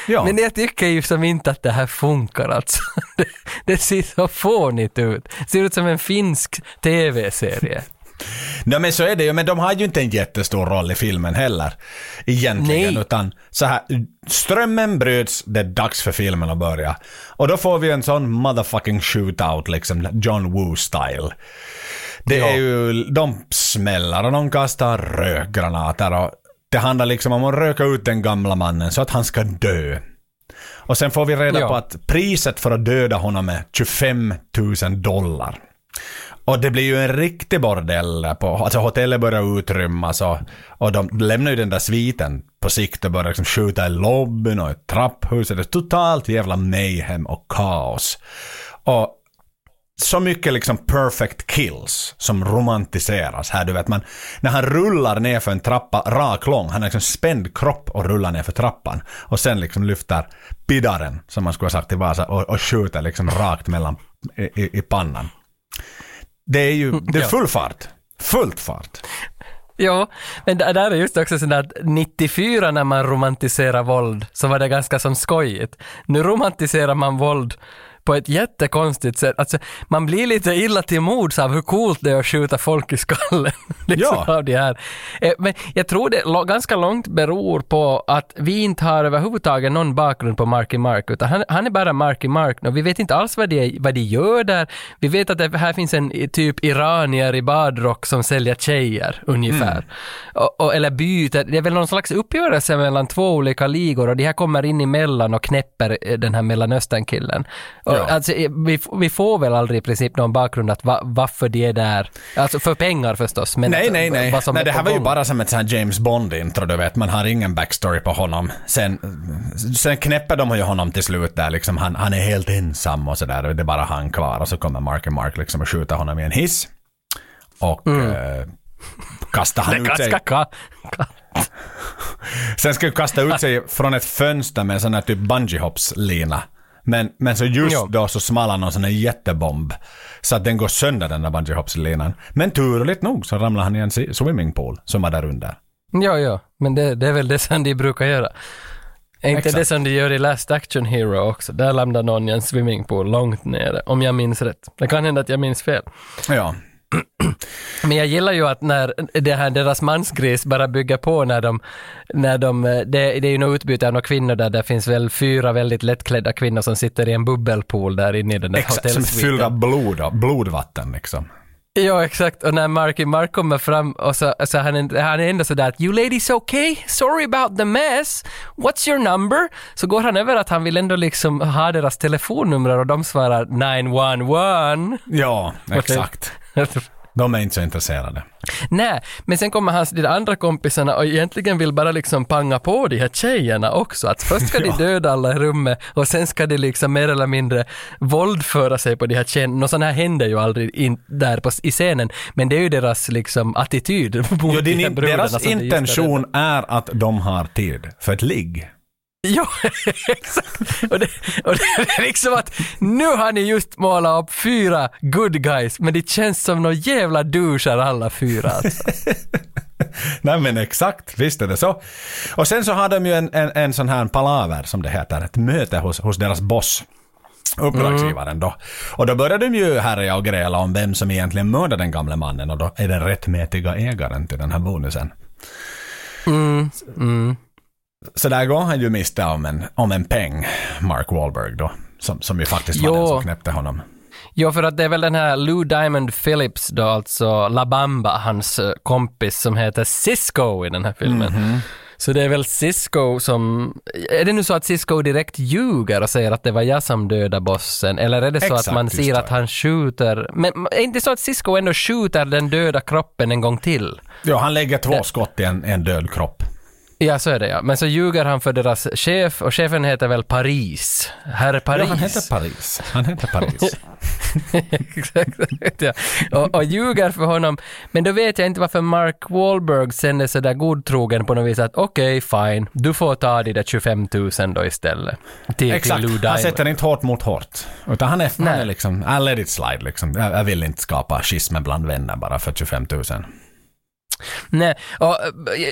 Ja. Men jag tycker ju som inte att det här funkar alltså. Det, det ser så fånigt ut. Det ser ut som en finsk TV-serie. Nej men så är det ju, men de har ju inte en jättestor roll i filmen heller. Egentligen, Nej. utan så här, strömmen bröts, det är dags för filmen att börja. Och då får vi en sån motherfucking shootout liksom, John Woo-style. Det Ja. är ju, de smäller och de kastar rökgranater och det handlar liksom om att röka ut den gamla mannen så att han ska dö. Och sen får vi reda Ja. på att priset för att döda honom är 25 000 dollar. Och det blir ju en riktig bordell där på, alltså hotellet börjar utrymmas och, och de lämnar ju den där sviten på sikt och börjar liksom skjuta i lobbyn och i trapphuset. Det är totalt jävla mayhem och kaos. Och så mycket liksom perfect kills som romantiseras här. Du vet, man, när han rullar ner för en trappa rak lång, han har liksom spänd kropp och rullar ner för trappan. Och sen liksom lyfter piddaren, som man skulle ha sagt i Vasa, och, och skjuter liksom rakt mellan i, i, i pannan. Det är ju, det är full fart. Fullt fart. Ja, men där är just också sådär att 94 när man romantiserar våld så var det ganska som skojigt. Nu romantiserar man våld på ett jättekonstigt sätt. Alltså, man blir lite illa till mods av hur coolt det är att skjuta folk i skallen. liksom Ja. av det här. Eh, Men jag tror det ganska långt beror på att vi inte har överhuvudtaget någon bakgrund på Marky Mark, utan han, han är bara Marky Mark och vi vet inte alls vad de, vad de gör där. Vi vet att det här finns en typ iranier i badrock som säljer tjejer, ungefär. Och, och, eller byter, det är väl någon slags uppgörelse mellan två olika ligor och de här kommer in emellan och knäpper eh, den här Mellanösternkillen. Och, Ja. Alltså, eh, vi, vi får väl aldrig i princip någon bakgrund att va, varför de är där. Alltså för pengar förstås. Men Nej, att- nej, nej. vad som nej det här var ju gång. bara som ett sånt James Bond-intro, du vet. Man har ingen backstory på honom. Sen, sen knäpper de ju honom till slut där liksom. Han, han är helt ensam och sådär. Det är bara han kvar. Och så kommer Marky Mark liksom och skjuter honom i en hiss. Och eh, kastar han Mm. Ut sig. ganska ka, ka, Sen ska ju kasta ut sig från ett fönster med en sån här typ bungee-hopps-lina. Men, men så just Ja. då så smallar någon sån här jättebomb. Så att den går sönder den där bungee-hopps-linan. Men turligt nog så ramlar han i en swimmingpool som var där under. Ja, ja, men det, det är väl det som de brukar göra. Är inte Exakt. det som de gör i Last Action Hero också? Där landar någon i en swimmingpool långt nere, om jag minns rätt. Det kan hända att jag minns fel. Ja. Men jag gillar ju att när det här, deras mansgris bara bygger på när de, när de det, det är ju något utbyte av några kvinnor där det finns väl fyra väldigt lättklädda kvinnor som sitter i en bubbelpool där inne i den där Exakt, som hotellsviten. fyllda blod, blodvatten liksom. Ja, exakt. Och när Marky Mark kommer fram och så, så han, är- han är ändå sådär att “You ladies okay? Sorry about the mess. What's your number?” Så går han över att han vill ändå liksom ha deras telefonnummer och de svarar “911”. Ja, exakt. De är inte så intresserade. Nej, men sen kommer hans de andra kompisarna och egentligen vill bara liksom panga på de här tjejerna också. Att först ska de döda alla i rummet och sen ska de liksom mer eller mindre våldföra sig på de här tjejerna. Något sånt här händer ju aldrig in, där på, i scenen, men det är ju deras liksom attityd mot Jo, de här brudarna deras intention är att de har tid för ett ligg. Ja, exakt. Och det, och det är liksom att nu har ni just målat upp fyra good guys, men det känns som några jävla douchar alla fyra. Alltså. Nej men exakt, visst är det så. Och sen så har de ju en, en, en sån här palaver som det heter, ett möte hos, hos deras boss. Uppdragsgivaren då. Och då börjar de ju härja och gräla om vem som egentligen mördade den gamle mannen och då är den rättmätiga ägaren till den här bonusen. Mm, mm. Så där går han ju miste om en, om en peng, Mark Wahlberg då. Som, som ju faktiskt var Jo. den som knäppte honom. Jo, för att det är väl den här Lou Diamond Phillips då, alltså La Bamba, hans eh, kompis som heter Cisco i den här filmen. Mhm. Så det är väl Cisco som... Är det nu så att Cisco direkt ljuger och säger att det var jag som dödade bossen? Eller är det så Exakt, att man ser det. att han skjuter... Men är det inte så att Cisco ändå skjuter den döda kroppen en gång till? Ja, han lägger två skott i en, en död kropp. Ja, så är det ja. Men så ljuger han för deras chef och chefen heter väl Paris. Herr Paris. Ja, han heter Paris. Han heter Paris. Exakt, ja. och, och ljuger för honom. Men då vet jag inte varför Mark Wahlberg sen är sådär godtrogen på något vis att okej, fine, du får ta de där 25 000 då istället. Till, till Exakt, Lou han sätter inte hårt mot hårt. Utan han är, han är liksom, I let it slide liksom. Jag, jag vill inte skapa schismer bland vänner bara för 25 000. Nej, och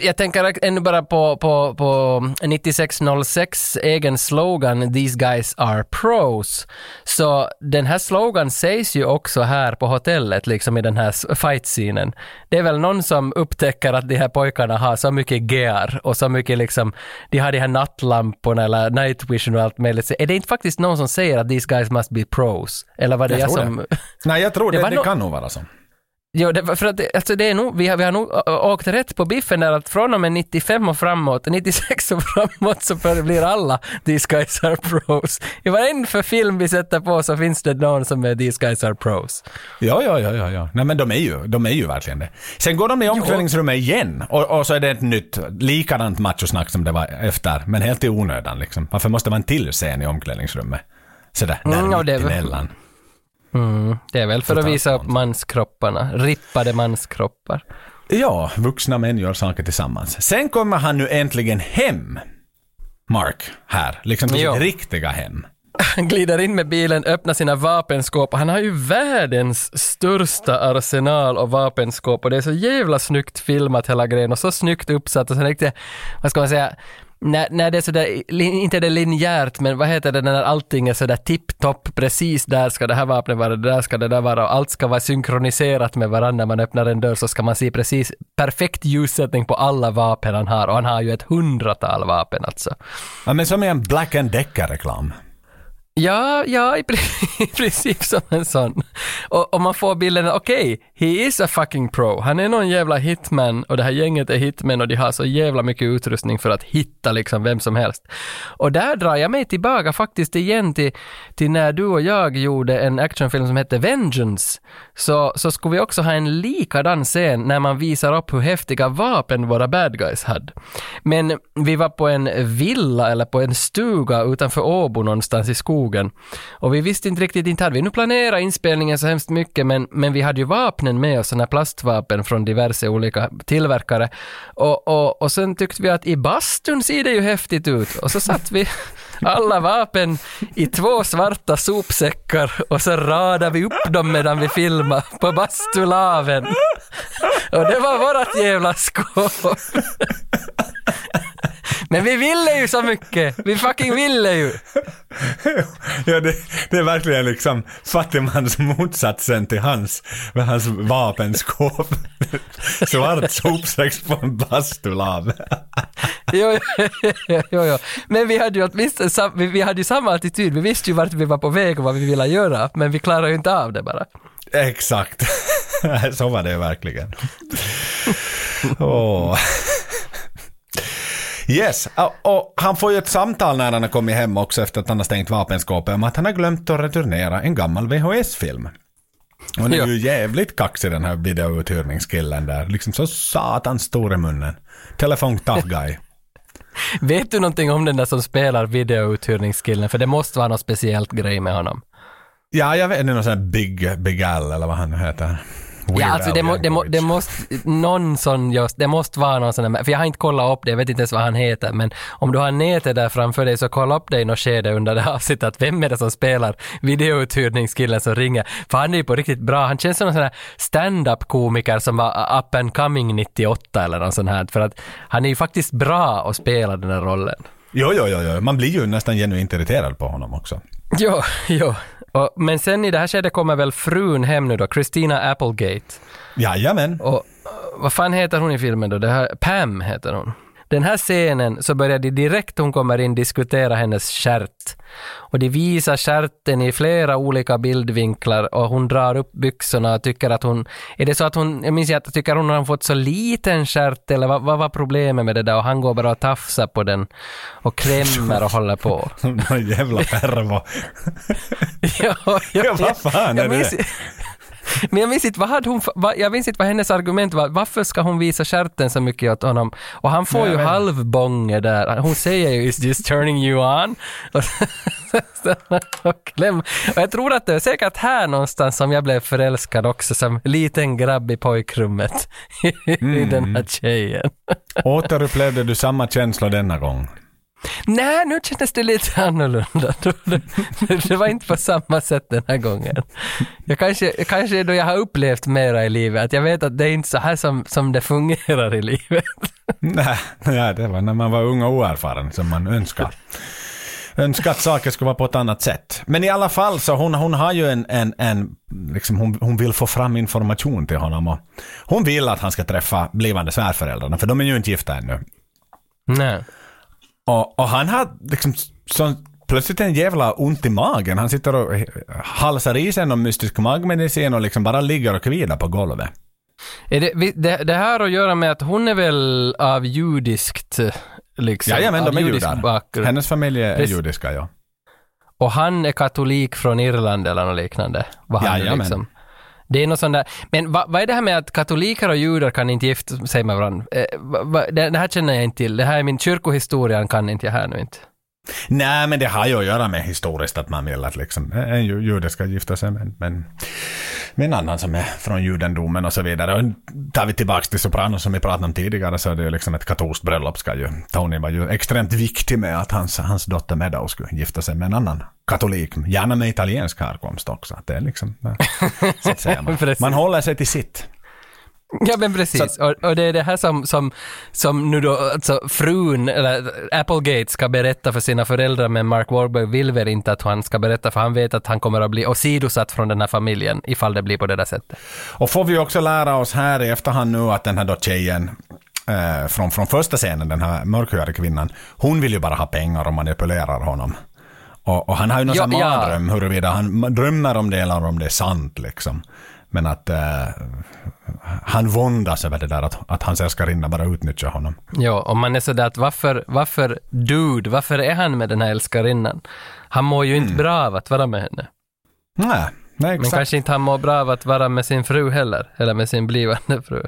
jag- tänker ännu bara på, på, på 9606 egen slogan “These guys are pros”. Så den här slogan sägs ju också här på hotellet, liksom i den här fight-scenen. Det är väl någon som upptäcker att de här pojkarna har så mycket gear och så mycket liksom, de har de här nattlamporna eller night vision och allt möjligt. Så är det inte faktiskt någon som säger att “These guys must be pros”? Eller var det jag, Jag som... Nej, jag tror Det det, det, nå- kan nog vara så. Jo, det, för att alltså det är nog, vi har, vi har nog åkt rätt på biffen där att från och med 95 och framåt, 96 och framåt så blir alla These guys are pros. I varenda film vi sätter på så finns det någon som är These guys are pros. Ja, ja, ja, ja, ja. Nej, men de är ju, de är ju verkligen det. Sen går de i omklädningsrummet igen och, och så är det ett nytt, likadant machosnack som det var efter, men helt i onödan liksom. Varför måste man till scen i omklädningsrummet? Sådär, där Mm, ja, Mm, det är väl för att visa upp manskropparna, rippade manskroppar. Ja, vuxna män gör saker tillsammans. Sen kommer han nu äntligen hem. Mark, här. Liksom till Jo. sitt riktiga hem. Han glider in med bilen, öppnar sina vapenskåp. Han har ju världens största arsenal och vapenskåp och det är så jävla snyggt filmat hela grejen och så snyggt uppsatt och sen riktigt, vad ska man säga, när, när det är sådär, inte inte det är linjärt, men vad heter det när allting är sådär tipptopp, precis där ska det här vapnet vara, där ska det där vara och allt ska vara synkroniserat med varandra. När man öppnar en dörr så ska man se precis perfekt ljussättning på alla vapen han har och han har ju ett hundratal vapen alltså. Ja, men som i en Black and Decker-reklam. Ja, ja, i, pri- i princip som en sån. Och, och man får bilden, okej, he is a fucking pro. Han är någon jävla hitman och det här gänget är hitmen och de har så jävla mycket utrustning för att hitta liksom vem som helst. Och där drar jag mig tillbaka faktiskt igen till, till när du och jag gjorde en actionfilm som hette Vengeance. Så, så skulle vi också ha en likadan scen när man visar upp hur häftiga vapen våra bad guys hade. Men vi var på en villa eller på en stuga utanför Åbo någonstans i skogen. Och vi visste inte riktigt, inte hade vi nu planerat inspelningen så hemskt mycket, men, men vi hade ju vapnen med oss, sådana här plastvapen från diverse olika tillverkare. Och, och, och sen tyckte vi att i bastun ser det ju häftigt ut. Och så satt vi alla vapen i två svarta sopsäckar och så radade vi upp dem medan vi filmade på bastulaven. Och det var vårat jävla skåp. Men vi ville ju så mycket! Vi fucking ville ju! ja, det, det är verkligen liksom fattigmans motsatsen till hans, med hans vapenskåp. Svart sopsäck på en bastulav. Jo, jo, jo, jo. Men vi hade ju åtminstone vi, vi hade ju samma attityd. Vi visste ju vart vi var på väg och vad vi ville göra, men vi klarade ju inte av det bara. Exakt. Så var det verkligen. Åh. Yes, och, han får ju ett samtal när han har kommit hem också efter att han har stängt vapenskåpet om att han har glömt att returnera en gammal VHS-film. Och han är ju jävligt kaxig den här videouthyrningskillen där. Liksom så satans stor i munnen. Telefon tough guy. Vet du någonting om den där som spelar videouthyrningskillen? För det måste vara något speciellt grej med honom. Ja, jag vet inte, någon sån här Big, Big Al eller vad han heter. Ja, alltså Al det, må, det, må, det måste, någon sån just, det måste vara någon sån där, för jag har inte kollat upp det, jag vet inte ens vad han heter, men om du har nätet där framför dig så kolla upp det i något skede under det avsnittet, att vem är det som spelar videouthyrningskillen som ringer? För han är ju på riktigt bra, han känns som en sån här stand-up komiker som var up and coming 98 eller något sånt här, för att han är ju faktiskt bra att spela den här rollen. Jo, jo, jo, jo, man blir ju nästan genuint irriterad på honom också. Jo, jo. Och, men sen i det här skedet kommer väl frun hem nu då, Christina Applegate. Jajamän. Och uh, vad fan heter hon i filmen då? Det här, Pam heter hon. Den här scenen så börjar de direkt hon kommer in diskutera hennes stjärt. Och de visar stjärten i flera olika bildvinklar och hon drar upp byxorna och tycker att hon... Är det så att hon... Jag minns att tycker hon har fått så liten stjärt eller vad, vad var problemet med det där? Och han går bara och tafsar på den och klämmer och håller på. Någon jävla pervo. ja, ja, Ja, vad fan är det? Men jag minns inte vad hade hon, jag minns inte vad hennes argument var. Varför ska hon visa stjärten så mycket åt honom? Och han får Nej, ju halvbånge där. Hon säger ju “Is this turning you on?” och, och, och jag tror att det är säkert här någonstans som jag blev förälskad också som liten grabb i pojkrummet i Mm. den här tjejen. Återupplevde du samma känsla denna gång? Nej, nu kändes det lite annorlunda. Det, var inte på samma sätt den här gången. Jag kanske, kanske då jag har upplevt mera i livet, att jag vet att det är inte så här som, som det fungerar i livet. Nej, nej, det var när man var ung och oerfaren som man önskar. Önskar att saker skulle vara på ett annat sätt. Men i alla fall så hon, hon har ju en, en, en liksom hon, hon vill få fram information till honom och hon vill att han ska träffa blivande svärföräldrarna för de är ju inte gifta ännu. Nej. Och, och han har liksom så, plötsligt en jävla ont i magen. Han sitter och halsar i sig någon mystisk magmedicin och liksom bara ligger och kvilar på golvet. Är det, det, det här att göra med att hon är väl av judiskt, liksom, Jajamän, de är judar. bakgrund. Hennes familj är Precis. judiska, ja. Och han är katolik från Irland eller något liknande. Vad han Jajamän. liksom. Det är något sånt där. Men vad, va är det här med att katoliker och judar kan inte gifta sig med varandra? Eh, va, va, det, det här känner jag inte till. Det här är min kyrkohistoria, kan inte jag här nu inte. Nej, men det har ju att göra med historiskt att man vill att liksom en ju- jude ska gifta sig med, med, med en annan som är från judendomen och så vidare. Och tar vi tillbaka till Sopranos som vi pratade om tidigare så är det ju liksom ett katolskt bröllop ska ju. Tony var ju extremt viktig med att hans, hans dotter Meadow skulle gifta sig med en annan katolik, gärna med italiensk härkomst också. Att det är liksom, så att säga, man, man håller sig till sitt. Ja men precis, och, och det är det här som, som, som nu då alltså frun, eller Applegate ska berätta för sina föräldrar men Mark Wahlberg vill väl inte att han ska berätta för han vet att han kommer att bli åsidosatt från den här familjen ifall det blir på det där sättet. Och får vi också lära oss här i efterhand nu att den här då tjejen eh, från, från första scenen, den här mörkhyade kvinnan, hon vill ju bara ha pengar och manipulerar honom. Och, och han har ju någon Ja, sån ja. mardröm huruvida han drömmer om det eller om det är sant liksom. Men att eh, han våndas över det där att, att hans älskarinna bara utnyttjar honom. Ja, och man är sådär att varför, varför dude, varför är han med den här älskarinnan? Han mår ju inte bra av att vara med henne. Nej, nej Men exakt. kanske inte han mår bra av att vara med sin fru heller, eller med sin blivande fru.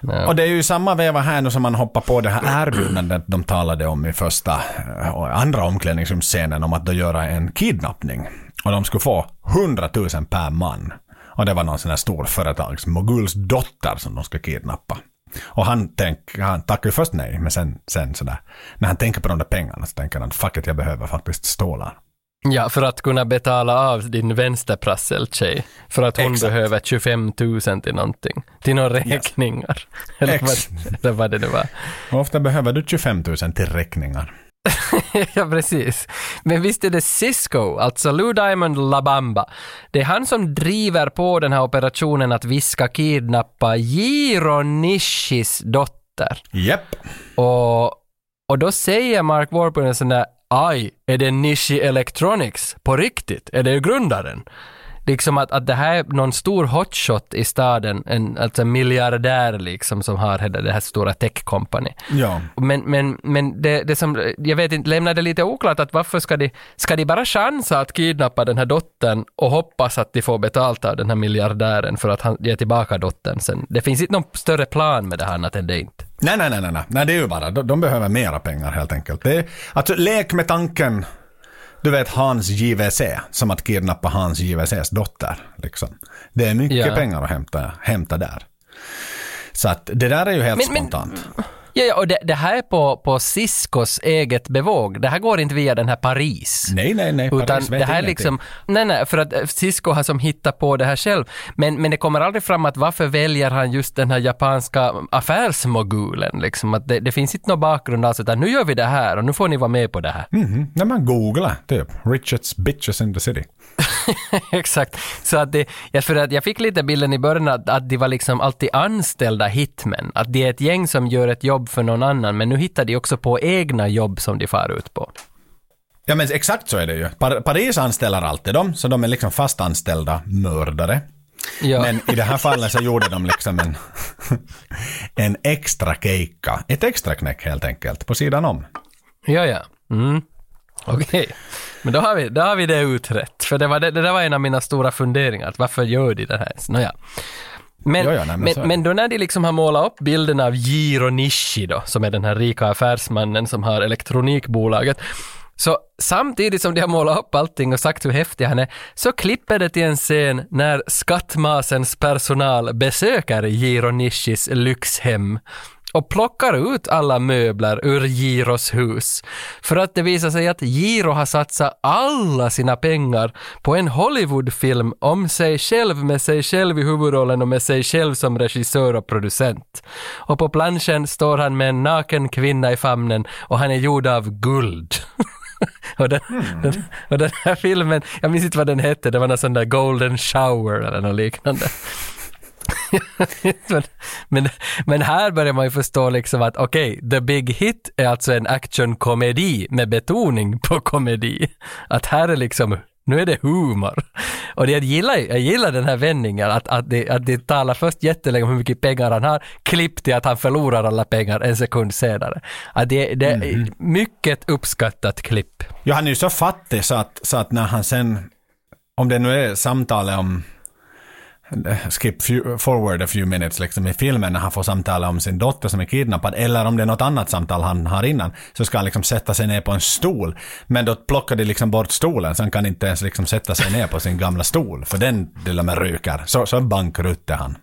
Ja. Och det är ju samma veva här nu som man hoppar på det här erbjudandet de talade om i första eh, och andra omklädningsrumsscenen om att då göra en kidnappning. Och de skulle få 100 000 per man. Och det var någon sån här stor dotter som de ska kidnappa. Och han, tänk, han tackar ju först nej, men sen, sen sådär. När han tänker på de där pengarna så tänker han fuck it, jag behöver faktiskt stålar. Ja, för att kunna betala av din vänsterprasseltjej. För att hon Exakt. behöver 25 000 till någonting. Till några räkningar. Eller, vad, eller vad det nu var. Hur ofta behöver du 25 000 till räkningar? Ja, precis. Men visst är det Cisco, alltså Lou Diamond Labamba. Det är han som driver på den här operationen att vi ska kidnappa Jiro Nishis dotter. Japp. Och, och då säger Mark Warburton sån där Aj, är det Nishi Electronics? På riktigt? Är det grundaren? Liksom att, att det här är någon stor hotshot i staden, en, alltså en miljardär liksom som har hela det här stora tech company. Ja. Men, men, men det, det som, jag vet inte, lämnar det lite oklart att varför ska de, ska de bara chansa att kidnappa den här dottern och hoppas att de får betalt av den här miljardären för att han ger tillbaka dottern sen? Det finns inte någon större plan med det här annat än det inte. Nej, nej, nej, nej, nej. nej, det är ju bara, de, de behöver mera pengar helt enkelt. Det är, alltså, lek med tanken, du vet Hans JVC, som att kidnappa Hans JVCs dotter. Liksom. Det är mycket Ja. pengar att hämta, hämta där. Så att det där är ju helt Men- men- spontant. Ja, ja och det, det här är på, på Ciscos eget bevåg. Det här går inte via den här Paris. Nej, nej, nej. Utan Paris det här är liksom, nej nej, för att eh, Cisco har som hittat på det här själv. Men, men det kommer aldrig fram att varför väljer han just den här japanska affärsmogulen liksom. Att det, det finns inte någon bakgrund alls utan nu gör vi det här och nu får ni vara med på det här. Mhm. När man googlar, typ. Richards bitches in the city. Exakt. Så att det, för att jag fick lite bilden i början att, att de var liksom alltid anställda hitmen. Att det är ett gäng som gör ett jobb för någon annan men nu hittar de också på egna jobb som de far ut på. Ja men exakt så är det ju. Par- Paris anställer alltid dem, så de är liksom fast anställda mördare. Ja. Men i det här fallet så gjorde de liksom en, en extra keikka. Ett extra knäck helt enkelt, på sidan om. Ja, ja. Mm. Okej. Men då har, vi, då har vi det utrett. För det, var det, det där var en av mina stora funderingar. Att varför gör de det här? Nåja. Men, Ja, ja, nej, men men, men, då när de liksom har målat upp bilden av Jiro Nishi då, som är den här rika affärsmannen som har elektronikbolaget, så samtidigt som de har målat upp allting och sagt hur häftig han är, så klipper det till en scen när skattmasens personal besöker Jiro Nishis lyxhem och plockar ut alla möbler ur Giros hus. För att det visar sig att Giro har satsat alla sina pengar på en Hollywoodfilm om sig själv med sig själv i huvudrollen och med sig själv som regissör och producent. Och på planschen står han med en naken kvinna i famnen och han är gjord av guld. och, den, den, och den här filmen, jag minns inte vad den hette, det var någon sån där golden shower eller något liknande. Men, men, men här börjar man ju förstå liksom att okej, The Big Hit är alltså en actionkomedi med betoning på komedi. Att här är liksom, nu är det humor. Och det jag gillar, jag gillar den här vändningen, att, att, det, att det talar först jättelänge om hur mycket pengar han har, klipp till att han förlorar alla pengar en sekund senare. Att det, det är mycket uppskattat klipp. Ja, han är ju så fattig så att, så att när han sen, om det nu är samtalet om skip few, forward a few minutes liksom i filmen när han får samtala om sin dotter som är kidnappad eller om det är något annat samtal han har innan så ska han liksom sätta sig ner på en stol. Men då plockar de liksom bort stolen så han kan inte ens liksom sätta sig ner på sin gamla stol för den till och med ryker. Så, så bankrutter han.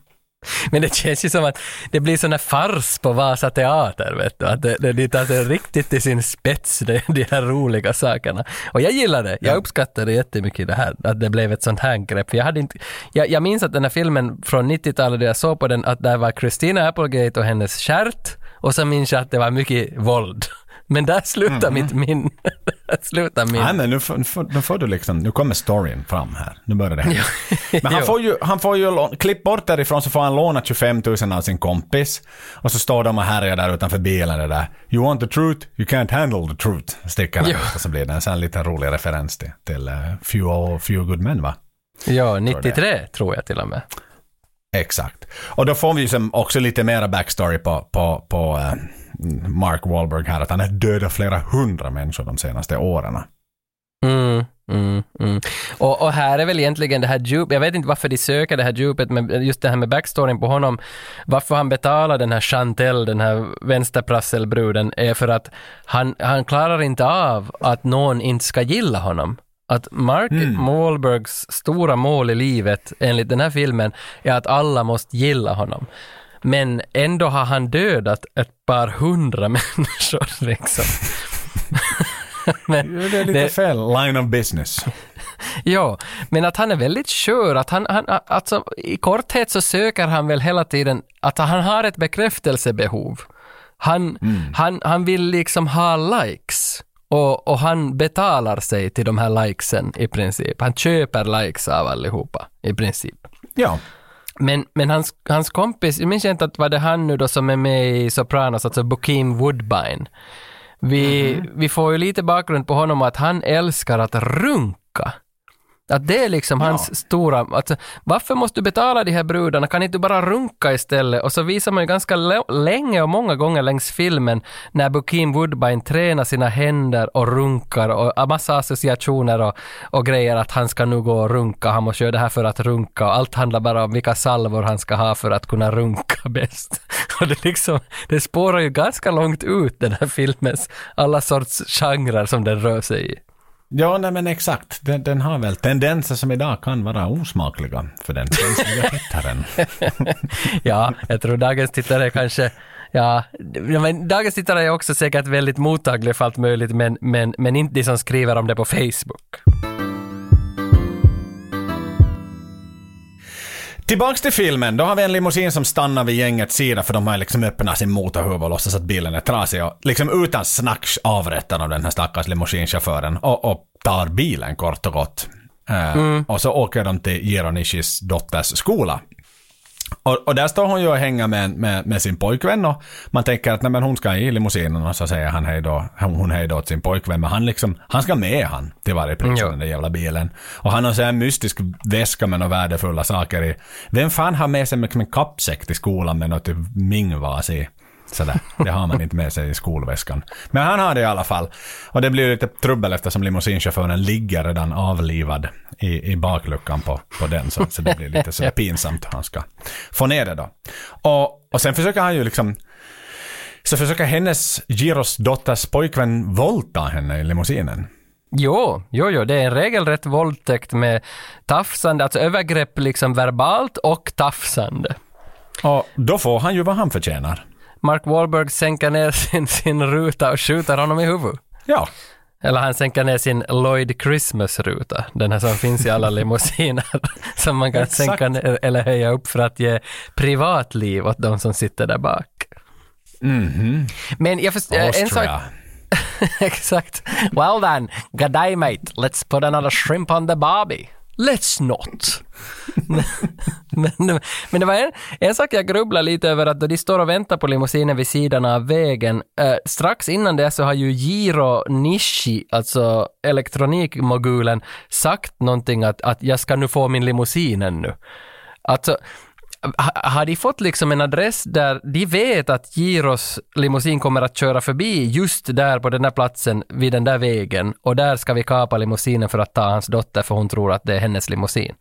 Men det känns ju som att det blir sån här fars på Vasa Teater, vet du. Att det, det, det tar sig riktigt till sin spets, det, de här roliga sakerna. Och jag gillar det. Jag uppskattar det jättemycket det här, att det blev ett sånt här grepp. För jag, hade inte, jag, jag minns att den här filmen från 90-talet, där jag såg på den, att där var Christina Applegate och hennes stjärt, och så minns jag att det var mycket våld. Men där slutar mitt minne. Där slutar min... Nej men nu får, nu, får, du liksom, nu kommer storyn fram här. Nu börjar det hända. Men han får ju, han får ju, lå- klipp bort därifrån så får han låna 25 000 av sin kompis. Och så står de och härjar där utanför bilen det där. You want the truth, you can't handle the truth. Sticker han ut och så blir det en sån här liten rolig referens till, till uh, few, few good men va? Ja, 93 tror jag till och med. Exakt. Och då får vi ju också lite mera backstory på, på, på eh, Mark Wahlberg här. Att han har dödat flera hundra människor de senaste åren. Mm, mm, mm. Och, och här är väl egentligen det här djup, jag vet inte varför de söker det här djupet, men just det här med backstoryn på honom, varför han betalar den här Chantel, den här vänsterprasselbruden, är för att han, han klarar inte av att någon inte ska gilla honom. Att Mark Wahlbergs stora mål i livet, enligt den här filmen, är att alla måste gilla honom. Men ändå har han dödat ett par hundra människor liksom. Men Det är lite det- fel line of business. Ja, men att han är väldigt skör. Att han, han, alltså, I korthet så söker han väl hela tiden att han har ett bekräftelsebehov. Han, han, han vill liksom ha likes. Och, och han betalar sig till de här likesen i princip. Han köper likes av allihopa i princip. Ja. Men, men hans, hans kompis, jag minns inte att var det han nu då som är med i Sopranos, alltså Bokeem Woodbine. Vi, vi får ju lite bakgrund på honom att han älskar att runka. Att det är liksom hans stora, alltså, varför måste du betala de här brudarna, kan inte du bara runka istället? Och så visar man ju ganska länge och många gånger längs filmen när Bokeem Woodbine tränar sina händer och runkar och har massa associationer och, och grejer att han ska nu gå och runka, han måste göra det här för att runka och allt handlar bara om vilka salvor han ska ha för att kunna runka bäst. Och det liksom, det spårar ju ganska långt ut den här filmens alla sorts genrer som den rör sig i. Ja, nej men exakt. Den, den har väl tendenser som idag kan vara osmakliga för den svenska tittaren. ja, jag tror dagens tittare kanske Ja, men dagens tittare är också säkert väldigt mottaglig för allt möjligt, men, men, men inte de som skriver om det på Facebook. Tillbaks till filmen, då har vi en limousin som stannar vid gängets sida för de har liksom öppnat sin motorhuv och låtsas att bilen är trasig och liksom utan snack avrättar de den här stackars limousinchauffören och, och tar bilen kort och gott. Eh, Och så åker de till Jiro Nishis dotters skola. Och, och där står hon ju och hänger med, med, med sin pojkvän och man tänker att nej, men hon ska i limousinen och så säger han hej då, hon hej då åt sin pojkvän men han liksom, han ska med han till varje pris Ja. den där jävla bilen. Och han har så här mystisk väska med några värdefulla saker i. Vem fan har med sig liksom en kappsäck till skolan med något typ mingvas i? Sådär. Det har man inte med sig i skolväskan. Men han har det i alla fall. Och det blir lite trubbel eftersom limousinchauffören ligger redan avlivad i, i bakluckan på, på den. Så, så det blir lite sådär pinsamt. Han ska få ner det då. Och, och sen försöker han ju liksom så försöker hennes Giros dotters pojkvän våldta henne i limousinen. Jo, jo, jo, det är en regelrätt våldtäkt med tafsande, alltså övergrepp liksom verbalt och tafsande. Och då får han ju vad han förtjänar. Mark Wahlberg sänker ner sin, sin ruta och skjuter honom i huvudet. Ja, Eller han sänker ner sin Lloyd Christmas-ruta, den här som finns i alla limousiner, som man kan Exakt. sänka ner eller höja upp för att ge privatliv åt de som sitter där bak. Men jag förstår, en sak, exakt. Well then, good day mate, let's put another shrimp on the barbie. Let's not. men, men, men det var en, en sak jag grubblar lite över att då de står och väntar på limousinen vid sidan av vägen, eh, strax innan det så har ju Jiro Nishi, alltså elektronikmogulen, sagt någonting att, att jag ska nu få min limousin ännu. Alltså, har de fått liksom en adress där de vet att Giros limousin kommer att köra förbi just där på den där platsen vid den där vägen och där ska vi kapa limousinen för att ta hans dotter för hon tror att det är hennes limousin.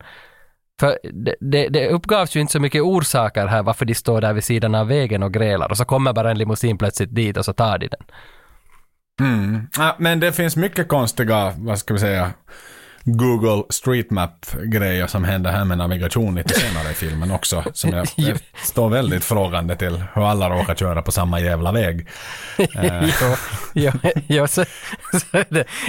För det, det, det uppgavs ju inte så mycket orsaker här varför de står där vid sidan av vägen och grälar och så kommer bara en limousin plötsligt dit och så tar de den. Mm. Ja, men det finns mycket konstiga, vad ska vi säga, Google Street Map-grejer som händer här med navigation lite senare i filmen också. Som jag, jag står väldigt frågande till hur alla råkar köra på samma jävla väg. Eh, jo, jo, jo, så, så.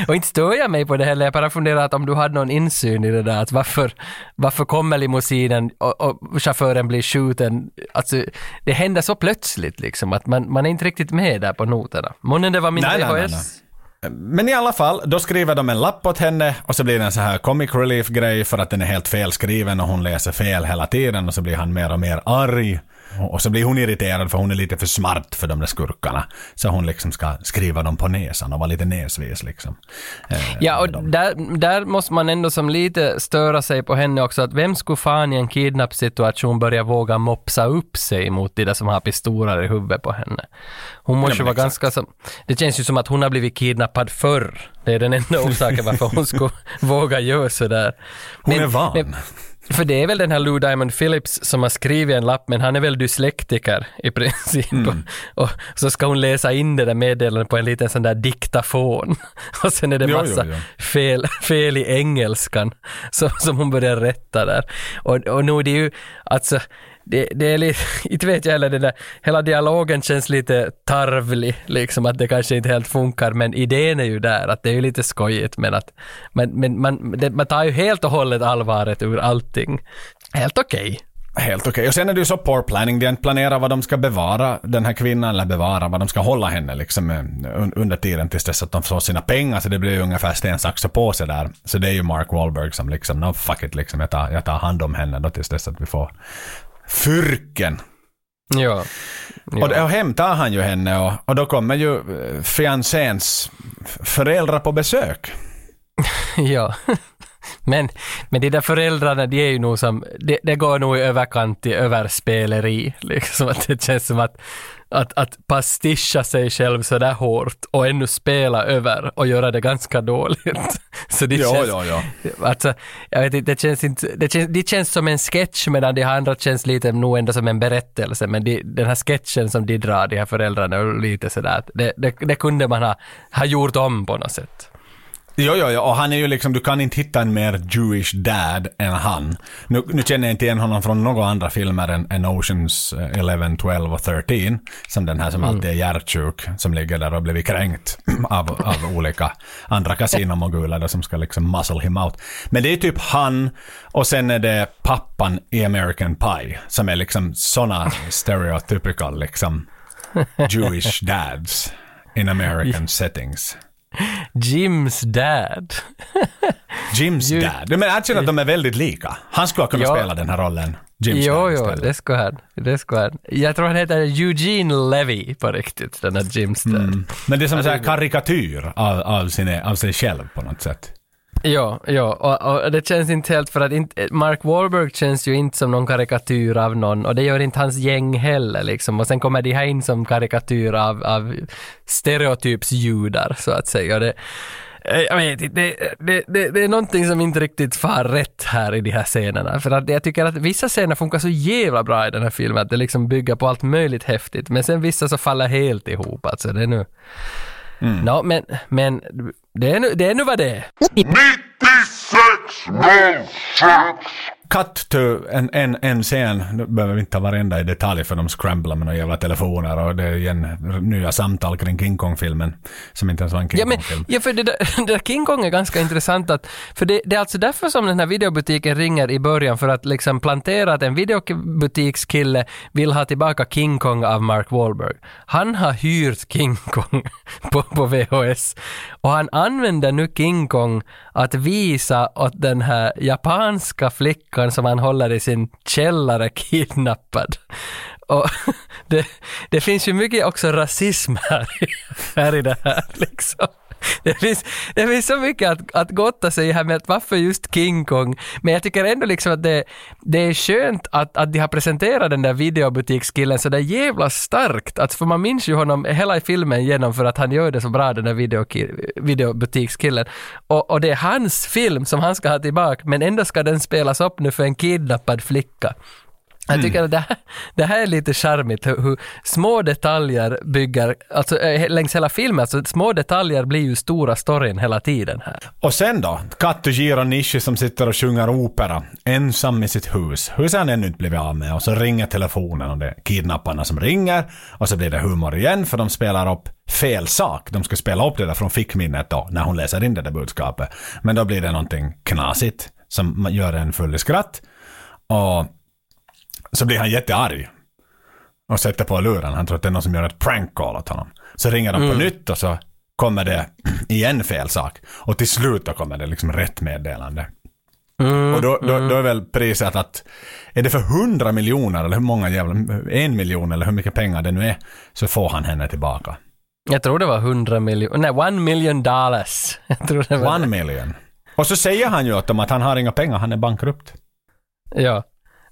Och inte stör jag mig på det heller, jag bara funderar att om du hade någon insyn i det där, att varför, varför kommer limousinen och, och chauffören blir skjuten? Alltså, det händer så plötsligt liksom, att man, man är inte riktigt med där på noterna. Månne det var min Nej, nej, nej, VHS. Men i alla fall, då skriver de en lapp åt henne och så blir det en så här comic relief-grej för att den är helt felskriven och hon läser fel hela tiden och så blir han mer och mer arg. Och så blir hon irriterad för hon är lite för smart för de där skurkarna. Så hon liksom ska skriva dem på näsan och vara lite näsvis liksom. Eh, Ja, och där, där måste man ändå som lite störa sig på henne också, att vem skulle fan i en kidnappsituation börja våga mopsa upp sig mot de där som har pistoler i huvudet på henne? Hon måste Ja, vara ganska som, det känns ju som att hon har blivit kidnappad förr. Det är den enda orsaken varför hon skulle våga göra sådär. Hon Men- är van. men- för det är väl den här Lou Diamond Phillips som har skrivit en lapp, men han är väl dyslektiker i princip. Mm. Och så ska hon läsa in det där meddelandet på en liten sån där diktafon. Och sen är det Jo, massa jo, jo. Fel, fel i engelskan som, som hon börjar rätta där. Och, och nu är det ju, alltså, det, det är lite, inte vet jag heller, det där, hela dialogen känns lite tarvlig, liksom att det kanske inte helt funkar, men idén är ju där, att det är ju lite skojigt, men att men, men man, det, man tar ju helt och hållet allvaret ur allting. Helt okej. Helt okej. Och sen är det ju så poor planning. De har inte planerat vad de ska bevara den här kvinnan, eller bevara vad de ska hålla henne liksom eh, under tiden tills dess att de får sina pengar. Så det blir ju ungefär sten, sax och påse där. Så det är ju Mark Wahlberg som liksom, no fuck it liksom, jag tar, jag tar hand om henne då tills dess att vi får fyrken. Ja. Och, och hämtar han ju henne och, och då kommer ju eh, fiancéns föräldrar på besök. ja. Men, men de där föräldrarna, de är ju nog som, det, det går nog i överkant till överspeleri. Liksom att det känns som att, att, att pastischa sig själv så där hårt och ännu spela över och göra det ganska dåligt. Så det Ja, känns, ja, ja. Alltså, jag vet inte, det känns inte, det känns, det känns som en sketch medan de andra känns lite nog ändå som en berättelse. Men de, den här sketchen som de drar, de här föräldrarna, lite sådär, det, det, det kunde man ha, ha gjort om på något sätt. Jo, jo, jo, och han är ju liksom, du kan inte hitta en mer Jewish dad än han. Nu, nu känner jag inte igen honom från några andra filmer än, än Oceans eh, 11, 12 och 13. Som den här som alltid är hjärtsjuk, som ligger där och blivit kränkt av, av olika andra kasinomoguler som ska liksom muscle him out. Men det är typ han, och sen är det pappan i American Pie, som är liksom såna stereotypical liksom Jewish dads in American settings. Jims dad. Jims Ju- dad. Men jag känner att de är väldigt lika. Han skulle kunna Ja. spela den här rollen. Jims Jo, dad jo, det ska han. Det ska han. Jag tror han heter Eugene Levy på riktigt, den här Jims dad. Mm. Men det är som en karikatyr av, av, sina, av sig själv på något sätt. Ja, ja, och, och det känns inte helt för att inte, Mark Wahlberg känns ju inte som någon karikatyr av någon och det gör inte hans gäng heller liksom. Och sen kommer de här in som karikatyr av, av stereotypsjudar så att säga. Och det, eh, jag vet inte, det, det, det, det är någonting som inte riktigt far rätt här i de här scenerna. För att jag tycker att vissa scener funkar så jävla bra i den här filmen att det liksom bygger på allt möjligt häftigt. Men sen vissa så faller helt ihop alltså. Det är nu... Nå, men, men det är nu, det är nu vad det är. 96 06 Cut to en, en, en scen, nu behöver vi inte ta varenda i detalj för de scramblar med några jävla telefoner och det är igen nya samtal kring King Kong-filmen som inte ens var en King Ja, Kong-film. ja, för det där, det där King Kong är ganska intressant att, för det, det är alltså därför som den här videobutiken ringer i början för att liksom plantera att en videobutikskille vill ha tillbaka King Kong av Mark Wahlberg. Han har hyrt King Kong på, på VHS och han använder nu King Kong att visa åt den här japanska flickan som han håller i sin källare kidnappad. Och det, det finns ju mycket också rasism här, här i det här liksom. Det finns, det finns så mycket att, att gotta sig i här med att varför just King Kong. Men jag tycker ändå liksom att det, det är skönt att, att de har presenterat den där videobutikskillen så där jävla starkt. Att, för man minns ju honom hela filmen genom för att han gör det så bra den där video, videobutikskillen. Och, och det är hans film som han ska ha tillbaka men ändå ska den spelas upp nu för en kidnappad flicka. Jag tycker att det här, det här är lite charmigt, hur, hur små detaljer bygger, alltså eh, längs hela filmen, alltså små detaljer blir ju stora storyn hela tiden här. Och sen då, Katujiro Nishi som sitter och sjunger opera, ensam i sitt hus. Huset har han ännu inte blivit av med och så ringer telefonen och det är kidnapparna som ringer och så blir det humor igen för de spelar upp fel sak. De ska spela upp det där från fickminnet då när hon läser in det där budskapet. Men då blir det någonting knasigt som gör en full i skratt och så blir han jättearg och sätter på luren. Han tror att det är någon som gör ett prank call åt honom. Så ringer de på nytt och så kommer det igen fel sak. Och till slut då kommer det liksom rätt meddelande. och då, då, då är väl priset att är det för 100 miljoner eller hur många jävla, en miljon eller hur mycket pengar det nu är, så får han henne tillbaka. Jag tror det var 100 miljoner, nej, one million dollars. Jag tror det var One million. Och så säger han ju åt dem att han har inga pengar, han är bankrupt. Ja.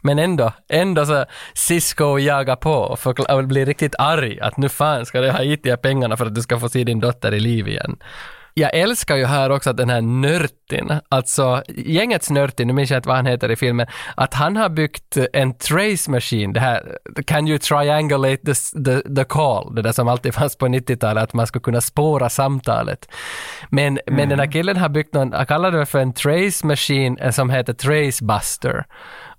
Men ändå, ändå så Cisco jagar på och, och blir riktigt arg att nu fan ska jag ha hit de här pengarna för att du ska få se din dotter i liv igen. Jag älskar ju här också att den här Nörtin, alltså gängets Nörtin, nu minns jag inte vad han heter i filmen, att han har byggt en trace machine, det här can you triangulate the, the, the call, det där som alltid fanns på 90-talet, att man skulle kunna spåra samtalet. Men, men den här killen har byggt någon, han kallar det för en trace machine eh, som heter Tracebuster.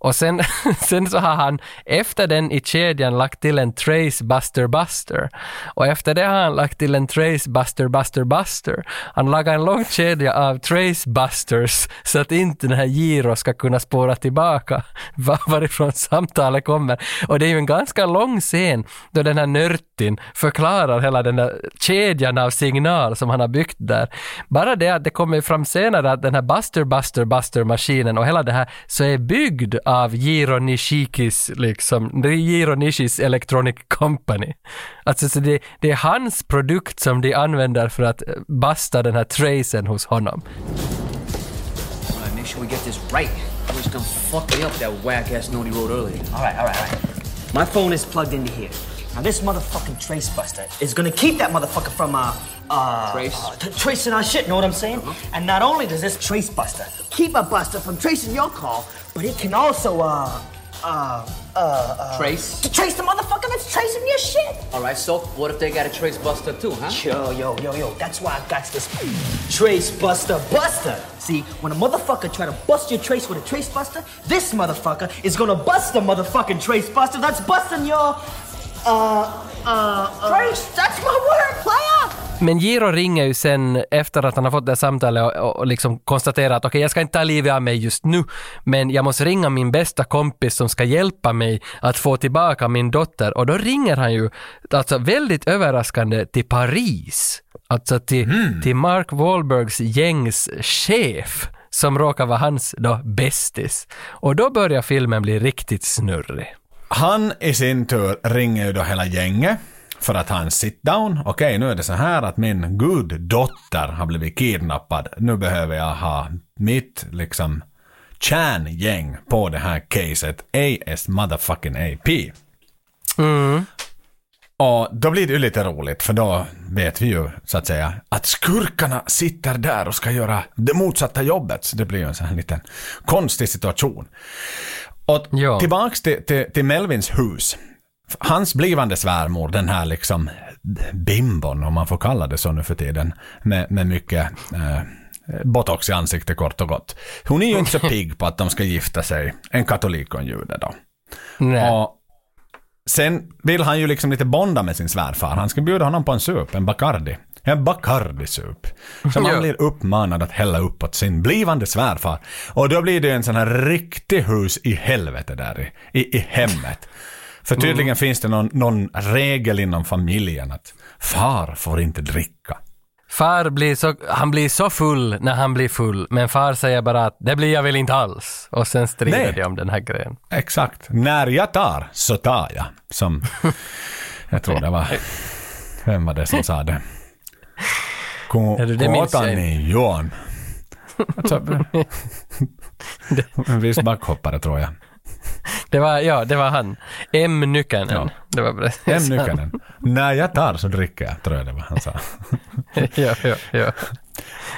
Och sen, sen så har han efter den i kedjan lagt till en Trace Buster Buster. Och efter det har han lagt till en Trace Buster Buster Buster. Han lagar en lång kedja av Trace Busters så att inte den här Giro ska kunna spåra tillbaka varifrån samtalet kommer. Och det är ju en ganska lång scen då den här nörtin förklarar hela den där kedjan av signal som han har byggt där. Bara det att det kommer fram senare att den här Buster Buster Buster maskinen och hela det här så är byggd av Jiro Nishikis liksom, det är Jiro Nishis Electronic Company. Alltså så det, det är hans produkt som de använder för att eh, basta den här tracen hos honom. Alright, make sure we get this right. I was gonna fuck me up that whack ass note he wrote earlier. Alright, alright, alright. My phone is plugged into here. Now this motherfucking trace buster is gonna keep that motherfucker from uh uh Trace? uh, t- tracing our shit, know what I'm saying? And not only does this trace buster keep a buster from tracing your call, but it can also uh uh uh, uh Trace? to trace the motherfucker that's tracing your shit. Alright, so what if they got a trace buster too, huh? Yo, yo, yo, yo, that's why I got this trace buster buster. See, when a motherfucker try to bust your trace with a trace buster, this motherfucker is gonna bust the motherfucking trace buster that's busting your uh uh, uh trace. That's my word, player. Men Giro ringer ju sen efter att han har fått det här samtalet och, och, liksom konstaterar att okej, jag ska inte ta livet av mig just nu, men jag måste ringa min bästa kompis som ska hjälpa mig att få tillbaka min dotter. Och då ringer han ju, alltså väldigt överraskande, till Paris. Alltså till, till Mark Wahlbergs gängs chef som råkar vara hans då bästis. Och då börjar filmen bli riktigt snurrig. Han i sin tur ringer ju då hela gänget för att ha en sit-down. Okej, nu är det så här att min guddotter har blivit kidnappad. Nu behöver jag ha mitt liksom kärngäng på det här caset. AS motherfucking AP. Och då blir det ju lite roligt för då vet vi ju så att säga att skurkarna sitter där och ska göra det motsatta jobbet. Så det blir ju en sån här liten konstig situation. Och Ja. tillbaks till, till, till Melvins hus. Hans blivande svärmor, den här liksom bimbon, om man får kalla det så nu för tiden, med, med mycket eh, botox i ansiktet kort och gott. Hon är ju inte så pigg på att de ska gifta sig, en katolik och en jude då. Nej. Och sen vill han ju liksom lite bonda med sin svärfar. Han ska bjuda honom på en sup, en Bacardi. En Bacardi-sup. Som han Ja. blir uppmanad att hälla upp åt sin blivande svärfar. Och då blir det en sån här riktig hus i helvete där i, i, i hemmet. För tydligen finns det någon, någon regel inom familjen att far får inte dricka. Far blir så, han blir så full när han blir full, men far säger bara att det blir jag väl inte alls. Och sen strider Nej. de om den här grejen. Exakt. När jag tar så tar jag. Som, jag tror det var, vem var det som sa det? Ja, du, det Kåtani Johan. Alltså, en viss backhoppare tror jag. Det var, ja, det var han. M. Nykänen. Ja. Det var precis En han. nyckeln. När jag tar så dricker jag, tror jag det var han sa. ja, ja, ja.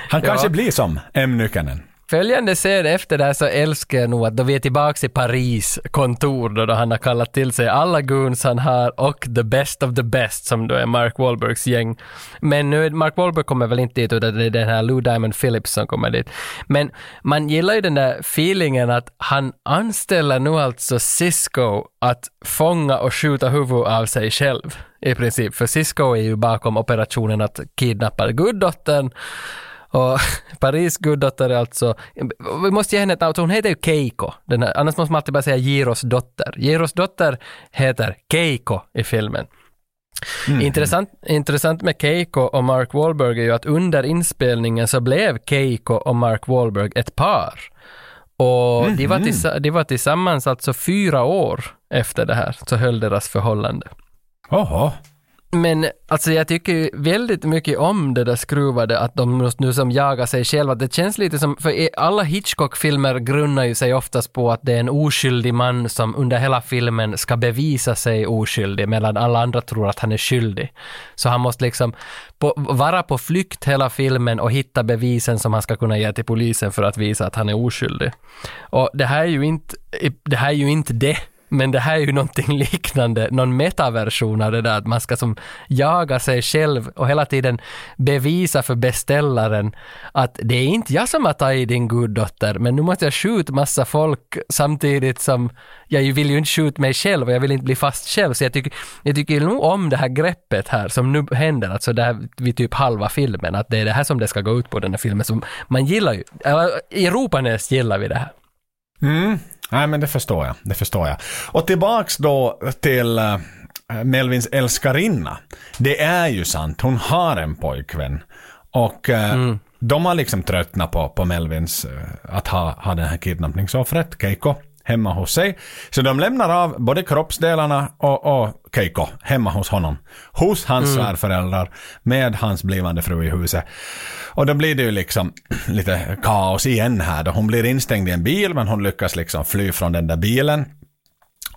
Han Ja. kanske blir som M. Nykänen. Följande scen efter det här så älskar jag nog att då vi är tillbaka i Paris kontor då, då han har kallat till sig alla goons han har och the best of the best som då är Mark Wahlbergs gäng. Men nu, Mark Wahlberg kommer väl inte dit utan det är den här Lou Diamond Phillips som kommer dit. Men man gillar ju den där feelingen att han anställer nu alltså Cisco att fånga och skjuta huvudet av sig själv i princip. För Cisco är ju bakom operationen att kidnappa guddottern och Paris guddotter är alltså, vi måste ge henne ett namn, hon heter ju Keiko. Den här, annars måste man alltid bara säga Giros dotter. Giros dotter heter Keiko i filmen. Intressant, intressant med Keiko och Mark Wahlberg är ju att under inspelningen så blev Keiko och Mark Wahlberg ett par. Och de, var tillsa- de var tillsammans alltså fyra år efter det här, så höll deras förhållande. Oho. Men alltså jag tycker ju väldigt mycket om det där skruvade, att de just nu som jagar sig själva. Det känns lite som, för alla Hitchcock-filmer grundar ju sig oftast på att det är en oskyldig man som under hela filmen ska bevisa sig oskyldig, medan alla andra tror att han är skyldig. Så han måste liksom på, vara på flykt hela filmen och hitta bevisen som han ska kunna ge till polisen för att visa att han är oskyldig. Och det här är ju inte det. Här är ju inte det. Men det här är ju någonting liknande, någon metaversion av det där att man ska som jaga sig själv och hela tiden bevisa för beställaren att det är inte jag som har tagit din guddotter, men nu måste jag skjuta massa folk samtidigt som jag vill ju inte skjuta mig själv och jag vill inte bli fast själv. Så jag tycker, jag tycker nog om det här greppet här som nu händer, alltså det här vid typ halva filmen, att det är det här som det ska gå ut på den här filmen. Som man gillar ju, äh, i Europanäs gillar vi det här. Mm. Nej, men det förstår jag. Det förstår jag. Och tillbaks då till uh, Melvins älskarinna. Det är ju sant, hon har en pojkvän. Och uh, de har liksom tröttnat på, på Melvins, uh, att ha, ha den här kidnappningsoffret, Keiko, hemma hos sig. Så de lämnar av både kroppsdelarna och, och Keiko hemma hos honom. Hos hans Mm. svärföräldrar med hans blivande fru i huset. Och då blir det ju liksom lite kaos igen här då. Hon blir instängd i en bil men hon lyckas liksom fly från den där bilen.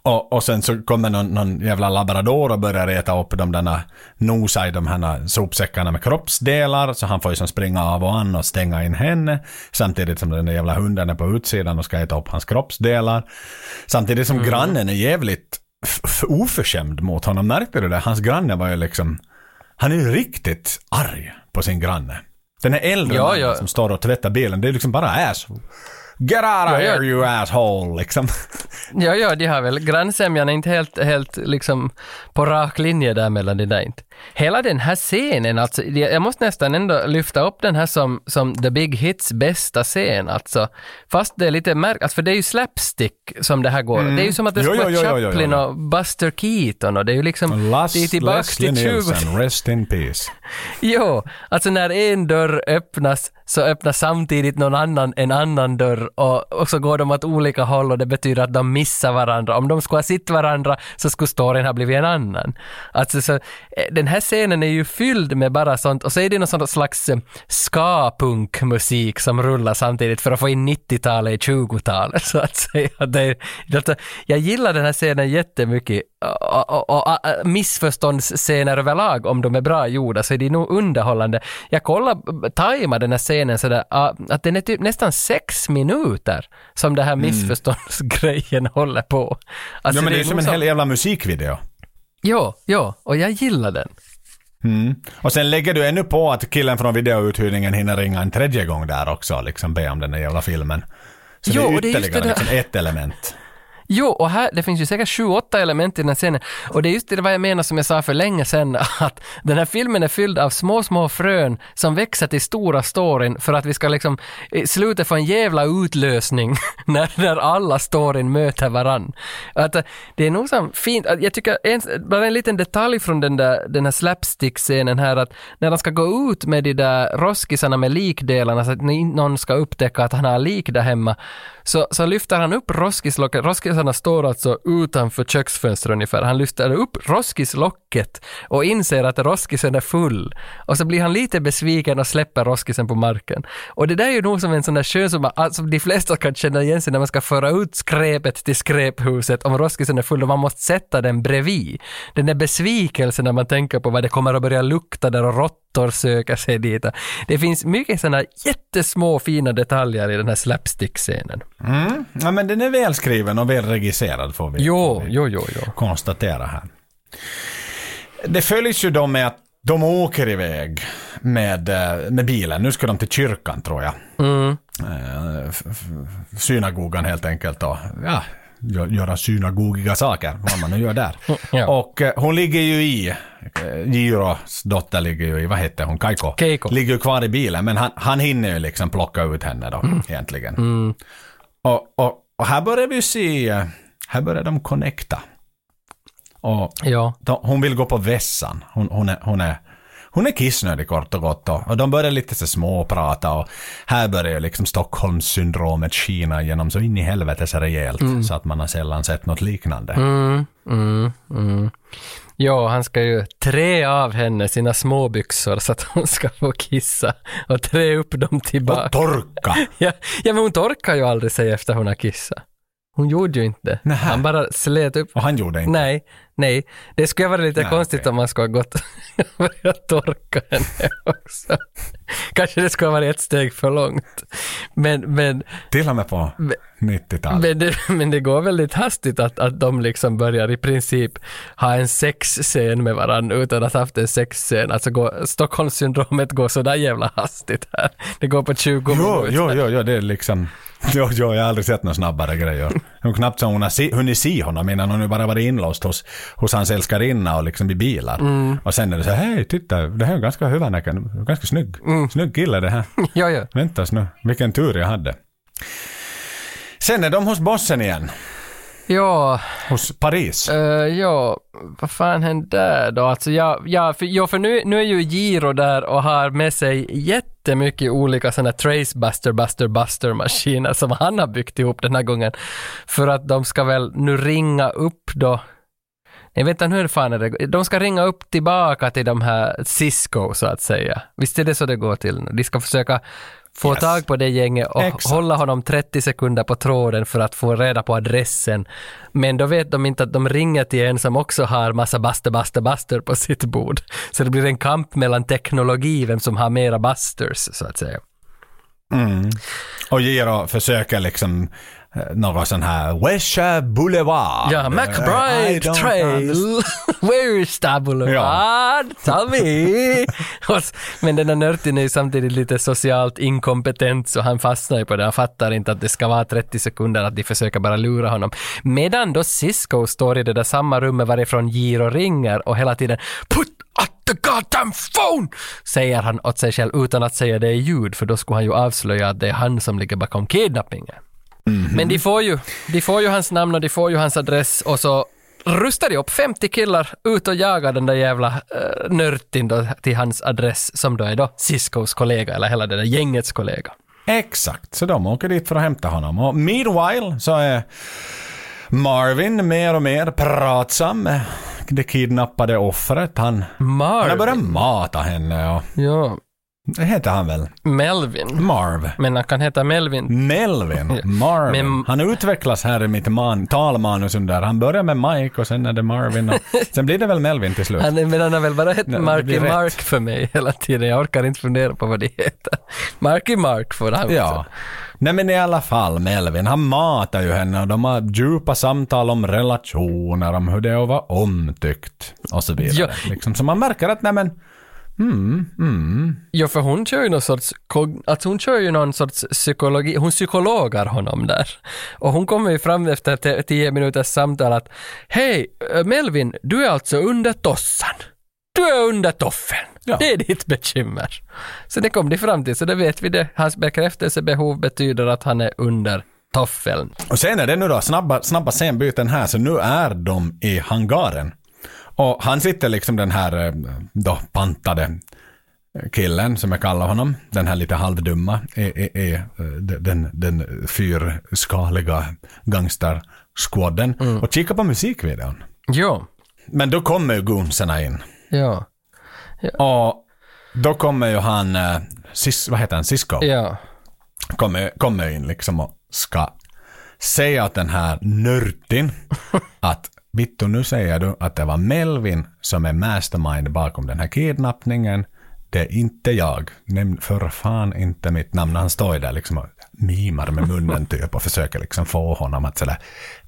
Och, och sen så kommer någon, någon jävla labrador och börjar äta upp de där, nosa i de här sopsäckarna med kroppsdelar. Så han får ju som springa av och an och stänga in henne. Samtidigt som den där jävla hunden är på utsidan och ska äta upp hans kroppsdelar. Samtidigt som grannen är jävligt oförskämd mot honom. Märkte du det? Hans granne var ju liksom, han är ju riktigt arg på sin granne. Den här äldre Ja, ja. som står och tvättar bilen, det är liksom bara ass. Get out of Ja, ja. here you asshole, liksom. Ja, ja, de har väl, grannsämjan är inte helt, helt liksom på rak linje där mellan de där inte. Hela den här scenen, alltså, jag måste nästan ändå lyfta upp den här som, som The Big Hits bästa scen, alltså. Fast det är lite märkligt, alltså, för det är ju slapstick som det här går. Mm. Det är ju som att det skulle vara jo, jo, jo, Chaplin jo. och Buster Keaton och det är ju liksom, Las, det är tillbaks till 20 Nielsen, rest in peace. Jo, alltså när en dörr öppnas så öppnas samtidigt någon annan en annan dörr och, och så går de åt olika håll och det betyder att de missar varandra. Om de skulle ha sett varandra så skulle storyn ha blivit en annan. Alltså så, eh, den här scenen är ju fylld med bara sånt och så är det någon sån slags eh, ska-punkmusik som rullar samtidigt för att få in 90-talet i 20-talet så att säga. Det alltså, jag gillar den här scenen jättemycket och, och, och, missförståndsscener överlag, om de är bra gjorda, så är de nog underhållande. Jag kollar, tajmar den här scenen sådär, att den är typ nästan sex minuter som det här missförståndsgrejen håller på. Alltså, ja, men det är som en hel jävla musikvideo. Jo, jo, och jag gillar den. Mm. Och sen lägger du ännu på att killen från videouthyrningen hinner ringa en tredje gång där också, liksom be om den där jävla filmen. Så Jo, det är och det är just ytterligare det där- liksom ett element. Jo, och här, det finns ju säkert sju, åtta element i den här scenen. Och det är just det vad jag menar som jag sa för länge sedan, att den här filmen är fylld av små, små frön som växer till stora storyn för att vi ska liksom eh, i slutet få en jävla utlösning när, när alla storyn möter varann. Att eh, det är nog så fint, jag tycker, en, bara en liten detalj från den där, den här slapstick-scenen här, att när de ska gå ut med de där roskisarna med likdelarna så att någon ska upptäcka att han har lik där hemma, så, så lyfter han upp roskislocket. Roskisarna står alltså utanför köksfönstret ungefär. Han lyfter upp roskislocket och inser att roskisen är full. Och så blir han lite besviken och släpper roskisen på marken. Och det där är ju nog som en sån där skön som alltså, de flesta kan känna igen sig när man ska föra ut skräpet till skräphuset om roskisen är full och man måste sätta den bredvid. Den där besvikelsen när man tänker på vad det kommer att börja lukta där och råttor söker sig dit. Det finns mycket sådana jättesmå fina detaljer i den här slapstick-scenen. Mm. Ja, men den är välskriven och välregisserad får vi, Jo, får vi jo, jo, jo. konstatera här. Det följs ju då med att de åker iväg med, eh, med bilen. Nu ska de till kyrkan tror jag. Mm. Eh, Synagogan helt enkelt då. Ja, gö- göra synagogiga saker, vad man nu gör där. Ja. Och eh, hon ligger ju i, Giros dotter ligger ju i, vad heter hon, Kaiko? Keiko. Ligger ju kvar i bilen, men han, han hinner ju liksom plocka ut henne då, egentligen. Mm. Och, och, och här börjar vi se, här börjar de connecta. Och Ja. de, hon vill gå på vässan. Hon, hon, är, hon, är, hon är kissnödig kort och gott och, och de börjar lite så småprata och här börjar ju liksom Stockholmssyndromet skina igenom så in i helvete så rejält så att man har sällan sett något liknande. Mm, mm, mm. Ja, han ska ju trä av henne sina småbyxor så att hon ska få kissa och trä upp dem tillbaka. Och torka! Ja, ja, men hon torkar ju aldrig sig efter hon har kissat. Hon gjorde ju inte det. Nähä. Han bara slet upp. Och han gjorde inte. Nej, nej. Det skulle vara lite Nej, konstigt okej. om man skulle ha gått och torka henne också. Kanske det skulle ha varit ett steg för långt. Men, men, Till och med på 90-talet. men, det, men det går väldigt hastigt att, att de liksom börjar i princip ha en sexscen med varandra utan att ha haft en sexscen. Alltså går, Stockholmssyndromet går sådär jävla hastigt här. Det går på 20 Jo, minuter. jo, jo, jo, det är liksom... Jo, jo, jag har aldrig sett några snabbare grejer. Hon knappt så hon har se, hunnit se honom innan hon har bara varit inlåst hos, hos hans älskarinna och liksom i bilar. Mm. Och sen är det så här, hej, titta, det här är ganska huvudnäcken, ganska snygg. Mm. Snygg kille det här. Ja, ja. Väntas nu, vilken tur jag hade. Sen är de hos bossen igen, Ja, hos Paris. Eh, ja, vad fan hände där då? Alltså ja, ja för, ja, för nu, nu är ju Giro där och har med sig jättemycket olika sådana Trace Buster, Buster, maskiner som han har byggt ihop den här gången. För att de ska väl nu ringa upp då jag vet inte hur fan är det De ska ringa upp tillbaka till de här Cisco så att säga. Visst är det så det går till? De ska försöka få Yes. tag på det gänget och Exakt. hålla honom 30 sekunder på tråden för att få reda på adressen. Men då vet de inte att de ringer till en som också har massa buster, buster, buster på sitt bord. Så det blir en kamp mellan teknologi, vem som har mera busters så att säga. Mm. Och Giro försöker liksom eh, någon sån här Wesha Boulevard. Ja, I McBride Trail. understand. Where's the boulevard? Tell me. Men den här nörten är ju samtidigt lite socialt inkompetent så han fastnar ju på det. Han fattar inte att det ska vara 30 sekunder, att de försöker bara lura honom. Medan då Cisco står i det där samma rummet varifrån Giro ringer och hela tiden Put at the goddamn phone! Säger han åt sig själv utan att säga det i ljud för då skulle han ju avslöja att det är han som ligger bakom kidnappingen. Men de får, ju, de får ju hans namn och de får ju hans adress och så rustar de upp 50 killar ut och jagar den där jävla uh, nörtin då till hans adress som då är då Ciscos kollega eller hela det där gängets kollega. Exakt, så de åker dit för att hämta honom. Och meanwhile så är Marvin mer och mer pratsam med det kidnappade offret. Han, han har börjat mata henne och Ja, det heter han väl? Melvin. Marv. Men han kan heta Melvin. Melvin, Marvin. Men- han utvecklas här i mitt man, talmanus under. Han börjar med Mike och sen är det Marvin och sen blir det väl Melvin till slut. Han, men han har väl bara hett Marky blir rätt. Mark för mig hela tiden. Jag orkar inte fundera på vad det heter. Marky Mark får han Ja. också. Nej men i alla fall Melvin, han matar ju henne och de har djupa samtal om relationer, om hur det är att vara omtyckt och så vidare. Ja. Liksom. Så man märker att nej men, mm, mm. Ja, för hon kör ju någon sorts, alltså hon kör ju någon sorts psykologi, hon psykologar honom där. Och hon kommer ju fram efter te- tio minuters samtal att Hej, eh, Melvin, du är alltså under tossan. Du är under toffeln. Ja. Det är ditt bekymmer. Så det kom de fram till, så det vet vi det. Hans bekräftelsebehov betyder att han är under toffeln. Och sen är det nu då snabba, snabba scenbyten här, så nu är de i hangaren. Och han sitter liksom den här eh, då pantade killen, som jag kallar honom, den här lite halvdumma, är, är, är eh, den, den fyrskaliga gangstersquaden. Och kikar på musikvideon. Jo, Men då kommer ju goonsarna in. ja, Och då kommer ju han, eh, Sis, vad heter han, Cisco, ja. kommer, kommer in liksom och ska säga åt den här nörtin att Vittu, nu säger du att det var Melvin som är mastermind bakom den här kidnappningen. Det är inte jag. Nämn för fan inte mitt namn. Han står ju där liksom och mimar med munnen typ och försöker liksom få honom att sådär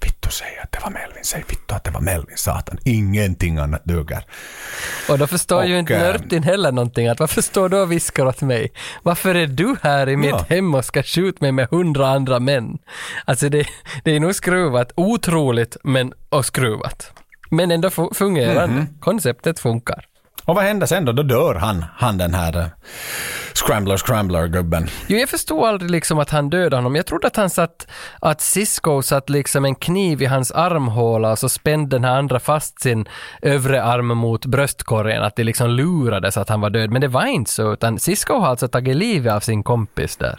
Vittu, säg att det var Melvin. Säg Vittu att det var Melvin, satan. Ingenting annat duger. Och då förstår ju Och, inte eh, nörtin heller någonting. Att varför står du och viskar åt mig? Varför är du här i mitt Ja. hem och ska skjuta mig med hundra andra män? Alltså det, det är nog skruvat. Otroligt, men och skruvat. Men ändå fu- fungerande. Mhm. Konceptet funkar. Och vad händer sen då? Då dör han, han den här uh, Scrambler Scrambler-gubben. Jo, jag förstod aldrig liksom att han dödade honom. Jag trodde att han satt, att Cisco satt liksom en kniv i hans armhåla och så spände den här andra fast sin övre arm mot bröstkorgen, att det liksom lurades att han var död. Men det var inte så, utan Cisco har alltså tagit livet av sin kompis där.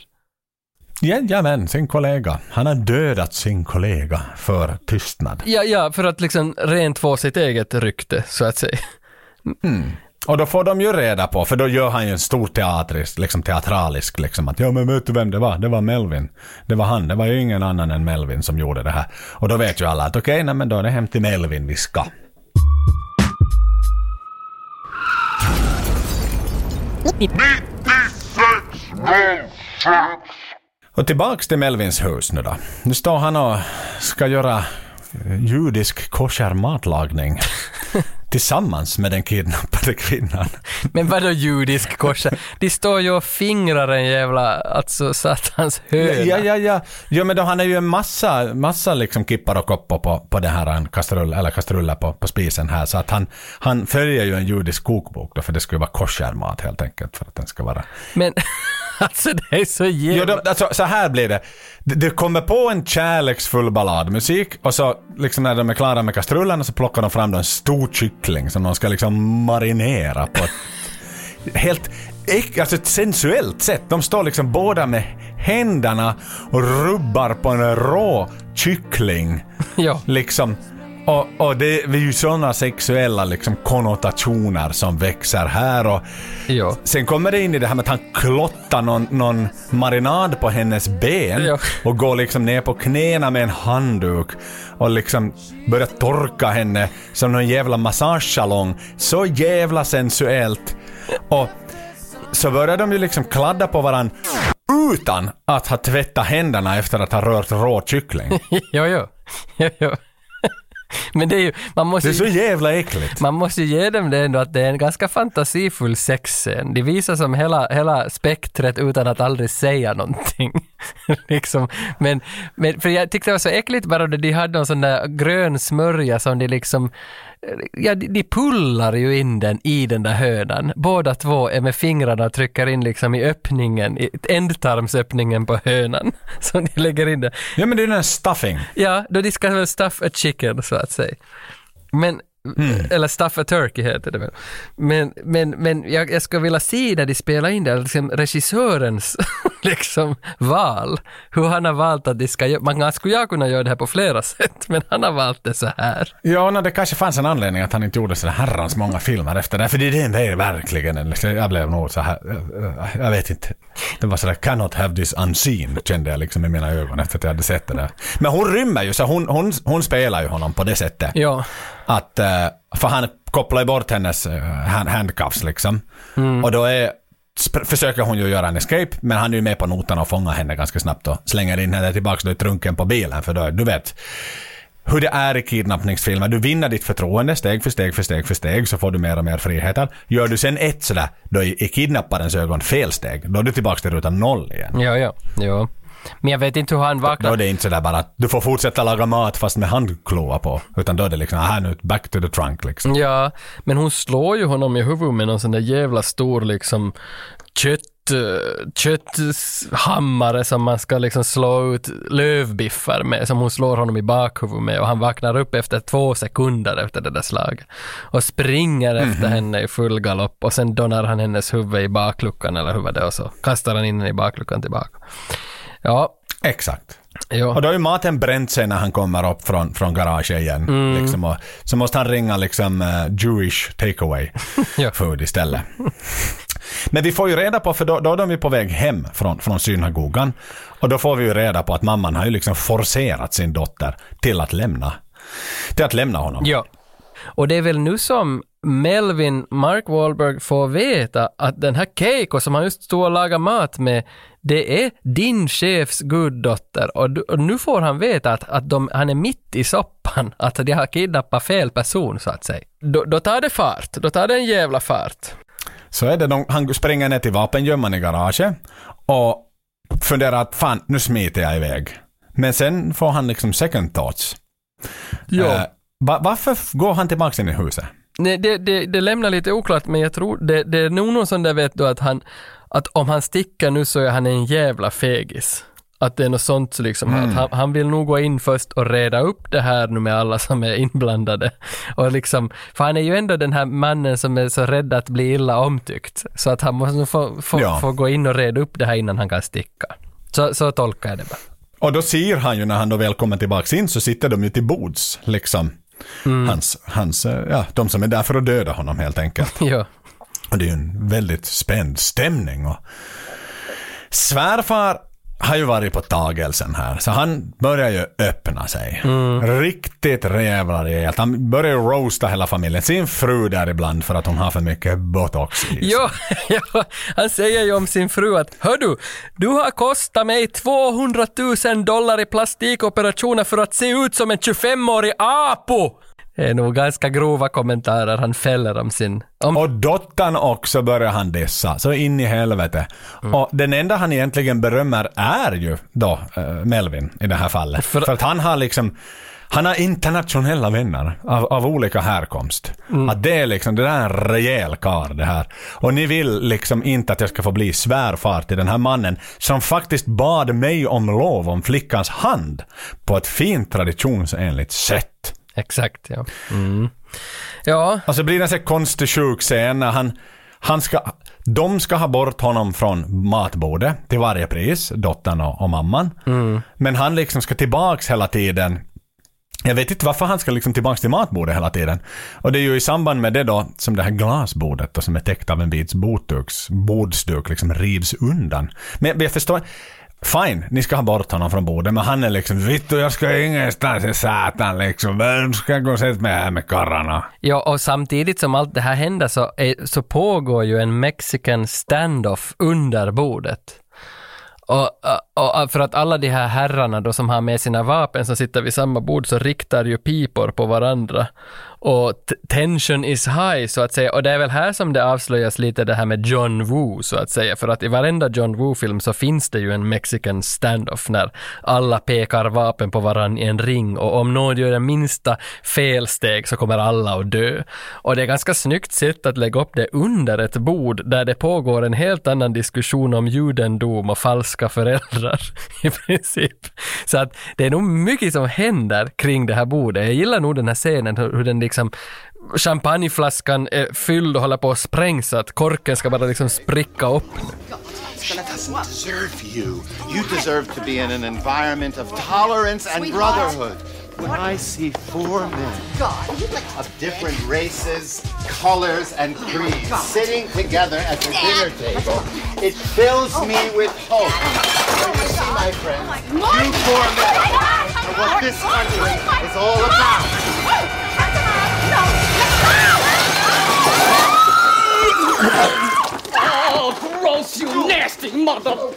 Jajamän, sin kollega. Han har dödat sin kollega för tystnad. Ja, ja, för att liksom rent få sitt eget rykte, så att säga. Och då får de ju reda på, för då gör han ju en stor teatrisk, liksom teatralisk, liksom att ja men vet du vem det var? Det var Melvin. Det var han, det var ju ingen annan än Melvin som gjorde det här. Och då vet ju alla att okej, nej men då är det hem till Melvin vi ska. Och tillbaks till Melvins hus nu då. Nu står han och ska göra judisk kosher matlagning. Tillsammans med den kidnappade kvinnan. Men vadå judisk korsa? De står ju och fingrar en jävla, alltså satans höna. Ja, ja, ja. Jo, men då han är ju en massa, massa liksom kippar och koppar på, på den här kastrull, eller kastruller på, på spisen här. Så att han, han följer ju en judisk kokbok då, för det skulle vara koshermat helt enkelt. För att den ska vara... Men alltså det är så jävla... Jo, då, alltså, så här blir det. Det. Kommer på en kärleksfull balladmusik och så liksom när de är klara med kastrullen så plockar de fram en stor kyckling som de ska liksom marinera på ett helt alltså ett sensuellt sätt. De står liksom båda med händerna och rubbar på en rå kyckling. Ja. Liksom. Och, och det är ju sådana sexuella liksom konnotationer som växer här och Ja. sen kommer det in i det här med att han klottar någon, någon marinad på hennes ben Ja. och går liksom ner på knäna med en handduk och liksom börjar torka henne som någon jävla massagesalong. Så jävla sensuellt. Och så börjar de ju liksom kladda på varann utan att ha tvättat händerna efter att ha rört rå kyckling. jo, jo. jo, jo. Men det är ju, man måste Det är så jävla äckligt. man måste ge dem det ändå att det är en ganska fantasifull sexscen. De visar som hela, hela spektret utan att aldrig säga någonting. liksom. men, men, för jag tyckte det var så äckligt bara då de hade någon sån där grön smörja som de liksom Ja, de, pullar ju in den i den där hönan. Båda två är med fingrarna och trycker in liksom i öppningen, i ändtarmsöppningen på hönan. Så de lägger in det. Ja men det är den här stuffing. Ja, då de ska väl stuff a chicken så att säga. Men, eller stuff a turkey heter det väl. Men, men, men jag, jag skulle vilja se när de spelar in det, liksom regissörens liksom val. Hur han har valt att de ska göra. Man skulle jag kunna göra det här på flera sätt, men han har valt det så här. Ja, no, det kanske fanns en anledning att han inte gjorde så herrans många filmer efter det. För det är det är verkligen en, liksom, jag blev nog så här, eh, jag vet inte. Det var sådär, cannot have this unseen, kände jag liksom i mina ögon efter att jag hade sett det där. Men hon rymmer ju, så hon, hon, hon spelar ju honom på det sättet. Ja. Att, eh, för han kopplar ju bort hennes eh, hand, handcuffs liksom. Och då är, försöker hon ju göra en escape, men han är ju med på notan och fångar henne ganska snabbt och slänger in henne tillbaka då i trunken på bilen. För då, du vet, hur det är i kidnappningsfilmer. Du vinner ditt förtroende steg för steg för steg för steg så får du mer och mer friheter. Gör du sen ett sådär, då är i kidnapparens ögon fel steg. Då är du tillbaka till ruta noll igen. Ja, ja, ja. Men jag vet inte hur han Då vaknar. är det inte sådär bara att du får fortsätta laga mat fast med handkloa på. Utan då är det liksom, här nu, back to the trunk liksom. Ja, men hon slår ju honom i huvudet med någon sån där jävla stor liksom kött eh, kötthammare som man ska liksom slå ut lövbiffar med, som hon slår honom i bakhuvudet med och han vaknar upp efter två sekunder efter det där slaget och springer efter henne i full galopp och sen donar han hennes huvud i bakluckan eller hur var det och så kastar han in henne i bakluckan tillbaka. Ja, Exakt. ja. Och då har ju maten bränt sig när han kommer upp från, från garaget igen. Liksom, och, så måste han ringa liksom uh, Jewish takeaway Ja. food istället. Men vi får ju reda på, för då, då är de ju på väg hem från, från synagogan. Och då får vi ju reda på att mamman har ju liksom forcerat sin dotter till att lämna, till att lämna honom. Ja. Och det är väl nu som Melvin Mark Wahlberg får veta att den här Keiko som han just stod och lagade mat med, det är din chefs guddotter. Och, du- och nu får han veta att, att de, han är mitt i soppan, att de har kidnappat fel person så att säga. Då, då tar det fart, då tar det en jävla fart. Så är det, de, han springer ner till vapengömman i garaget och funderar att fan, nu smiter jag iväg. Men sen får han liksom second thoughts. Ja. Eh, va, varför går han tillbaka in i huset? Nej, det, det, det lämnar lite oklart, men jag tror det, det är nog någon sån där vet du att han, att om han sticker nu så är han en jävla fegis. Att det är något sånt så liksom, Mm. att han, han vill nog gå in först och reda upp det här nu med alla som är inblandade. Och liksom, för han är ju ändå den här mannen som är så rädd att bli illa omtyckt. Så att han måste få, få, Ja. få gå in och reda upp det här innan han kan sticka. Så, så tolkar jag det bara. Och då ser han ju när han då väl kommer tillbaks in så sitter de ju till bords, liksom. Hans, hans, eh, ja, de som är där för att döda honom helt enkelt. ja. Och det är ju en väldigt spänd stämning. Och svärfar har ju varit på tagelsen här, så han börjar ju öppna sig. Riktigt jävla rejält. Han börjar ju roasta hela familjen. Sin fru där ibland för att hon har för mycket botox i sig. Ja, ja, han säger ju om sin fru att Hör du, du har kostat mig 200 000 dollar i plastikoperationer för att se ut som en 25-årig apo. Är nog ganska grova kommentarer han fäller om sin... Om, Och dottern också börjar han dissa, så in i helvete. Och den enda han egentligen berömmer är ju då eh, Melvin i det här fallet. För, att han har liksom han har internationella vänner av, av olika härkomst. Att det är liksom, det där är en rejäl karl det här. Och ni vill liksom inte att jag ska få bli svärfar till den här mannen som faktiskt bad mig om lov om flickans hand på ett fint traditionsenligt sätt. Exakt, ja. Mm. Ja, Alltså det blir en sån här konstig sjuk scen när han, han ska, de ska ha bort honom från matbordet till varje pris, dottern och, och mamman. Men han liksom ska tillbaks hela tiden. Jag vet inte varför han ska liksom tillbaks till matbordet hela tiden. Och det är ju i samband med det då som det här glasbordet då, som är täckt av en vit bordsduk liksom rivs undan. Men jag förstår, Fine, ni ska ha bort honom från bordet, men han är liksom Vittu, jag ska ingenstans i satan liksom. Vem ska gå och sätta mig här med karlarna? ja, och samtidigt som allt det här händer så, är, så pågår ju en mexican standoff under bordet. Och, och, för att alla de här herrarna då som har med sina vapen som sitter vid samma bord så riktar ju pipor på varandra. Och tension is high så att säga. Och det är väl här som det avslöjas lite det här med John Woo så att säga. För att i varenda John Woo-film så finns det ju en mexican standoff när alla pekar vapen på varandra i en ring och om någon gör det minsta felsteg så kommer alla att dö. Och det är ganska snyggt sätt att lägga upp det under ett bord där det pågår en helt annan diskussion om judendom och falska föräldrar i princip. Så att det är nog mycket som händer kring det här bordet. Jag gillar nog den här scenen, hur, den liksom champagneflaskan är fylld och håller på att sprängs så att korken ska bara liksom spricka upp. She doesn't deserve you. You deserve to be in an environment of tolerance and Sweetheart. brotherhood. When I see four men of different races, colors, and creeds sitting together at the dinner table, it fills me with hope. Don't you see, my friends? You four men are what this country is all about. Oh, gross, you nasty mother!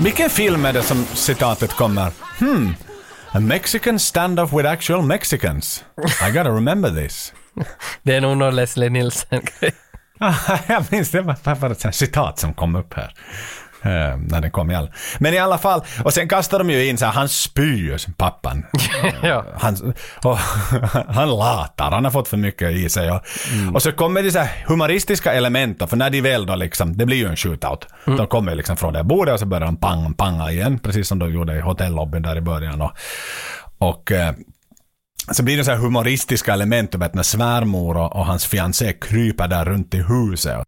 Vilken film är det som citatet kommer? Hmm, a Mexican stand-off with actual Mexicans. I gotta remember this. Det är nog någon Leslie Nielsen-grej. jag minns det, var bara ett citat som kom upp här. Eh, när den kom i all. Men i alla fall, och sen kastar de ju in så här, han spyr, pappan. ja. Han, och, han latar, han har fått för mycket i sig. Och, och så kommer det så här humoristiska element, för när de väl då liksom, det blir ju en shootout. De kommer liksom från det bordet och så börjar de pang, panga igen, precis som de gjorde i hotellobbyn där i början. Och, och eh, så blir det så här humoristiska element, vet, när svärmor och, och hans fiancé kryper där runt i huset.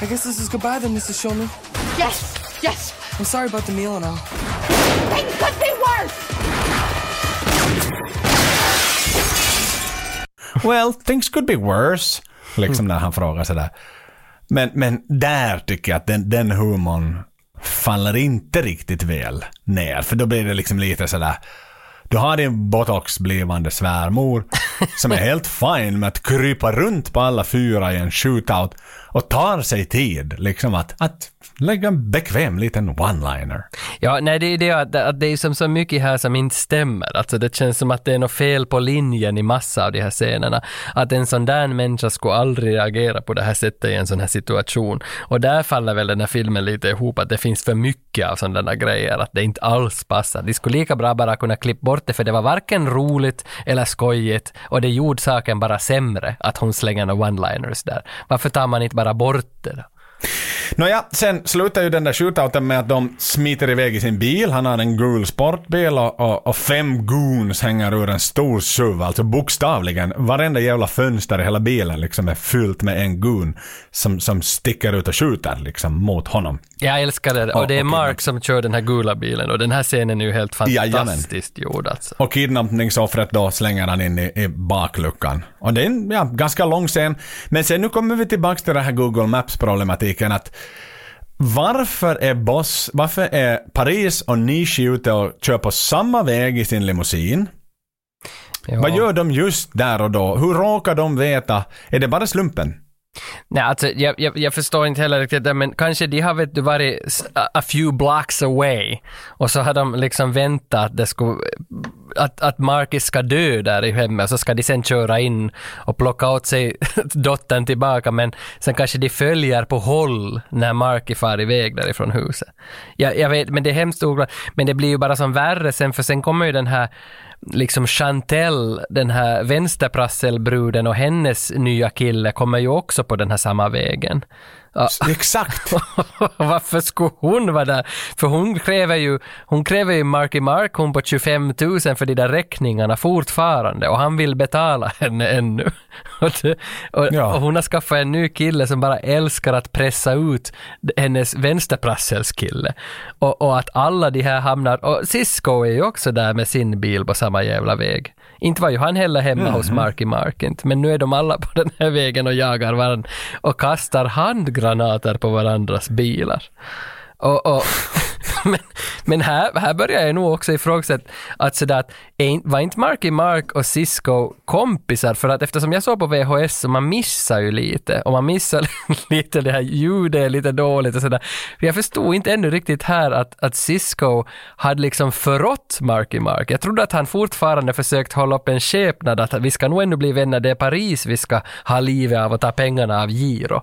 I guess this is goodbye then, Mrs. Shulman. Yes, yes! I'm sorry about the meal and all. Things could be worse! Well, things could be worse. Liksom när han frågar sådär. Men, men där tycker jag att den, den humorn faller inte riktigt väl ner. För då blir det liksom lite sådär. Du har din botox blivande svärmor som är helt fine med att krypa runt på alla fyra i en shootout och tar sig tid liksom att, att lägga en bekväm liten one-liner. Ja, nej det är det att, att det är som så mycket här som inte stämmer. Alltså det känns som att det är något fel på linjen i massa av de här scenerna. Att en sån där människa skulle aldrig reagera på det här sättet i en sån här situation. Och där faller väl den här filmen lite ihop, att det finns för mycket av sådana grejer, att det inte alls passar. De skulle lika bra bara kunna klippa bort det, för det var varken roligt eller skojigt, och det gjorde saken bara sämre att hon slänger några one-liners där. Varför tar man inte bara bort det? Nåja, sen slutar ju den där shootouten med att de smiter iväg i sin bil. Han har en gul sportbil och, och, och fem goons hänger ur en stor SUV. Alltså bokstavligen, varenda jävla fönster i hela bilen liksom är fyllt med en goon som, som sticker ut och skjuter liksom mot honom. Jag älskar det. Och det är Mark som kör den här gula bilen och den här scenen är ju helt Jajamän. fantastiskt gjord alltså. Och kidnappningsoffret då slänger han in i, i bakluckan. Och det är en ja, ganska lång scen. Men sen nu kommer vi tillbaka till den här Google Maps-problematiken att varför är Boss, varför är Paris och Nishi ute och kör på samma väg i sin limousin? Ja. Vad gör de just där och då? Hur råkar de veta? Är det bara slumpen? Nej, alltså jag, jag, jag förstår inte heller riktigt det, men kanske de har vet du varit a, a few blocks away och så har de liksom väntat att det skulle, att, att Marcus ska dö där i hemmet och så ska de sen köra in och plocka åt sig dottern tillbaka men sen kanske de följer på håll när Marky far iväg därifrån huset. Jag, jag vet, men det är hemskt oklart, men det blir ju bara som värre sen för sen kommer ju den här liksom Chantel, den här vänsterprasselbruden och hennes nya kille kommer ju också på den här samma vägen. Ja. Exakt! Varför skulle hon vara där? För hon kräver ju, hon kräver ju Marky Mark hon på 25 000 för de där räkningarna fortfarande och han vill betala henne ännu. Och, det, och, Ja. och hon har skaffat en ny kille som bara älskar att pressa ut hennes vänsterprasselskille. Och, och att alla de här hamnar, och Cisco är ju också där med sin bil på samma jävla väg. Inte var ju han heller hemma hos Marky Mark inte, men nu är de alla på den här vägen och jagar varandra och kastar handgranater på varandras bilar. Och, och, men men här, här börjar jag nog också ifrågasätta att sådär att var inte Marky Mark och Cisco kompisar? För att eftersom jag såg på VHS så man missar ju lite och man missar lite det här ljudet lite dåligt och sådär. För Jag förstod inte ännu riktigt här att, att Cisco hade liksom förrått Marky Mark. Jag trodde att han fortfarande försökt hålla upp en skepnad att vi ska nog ännu bli vänner, det är Paris vi ska ha livet av och ta pengarna av Giro.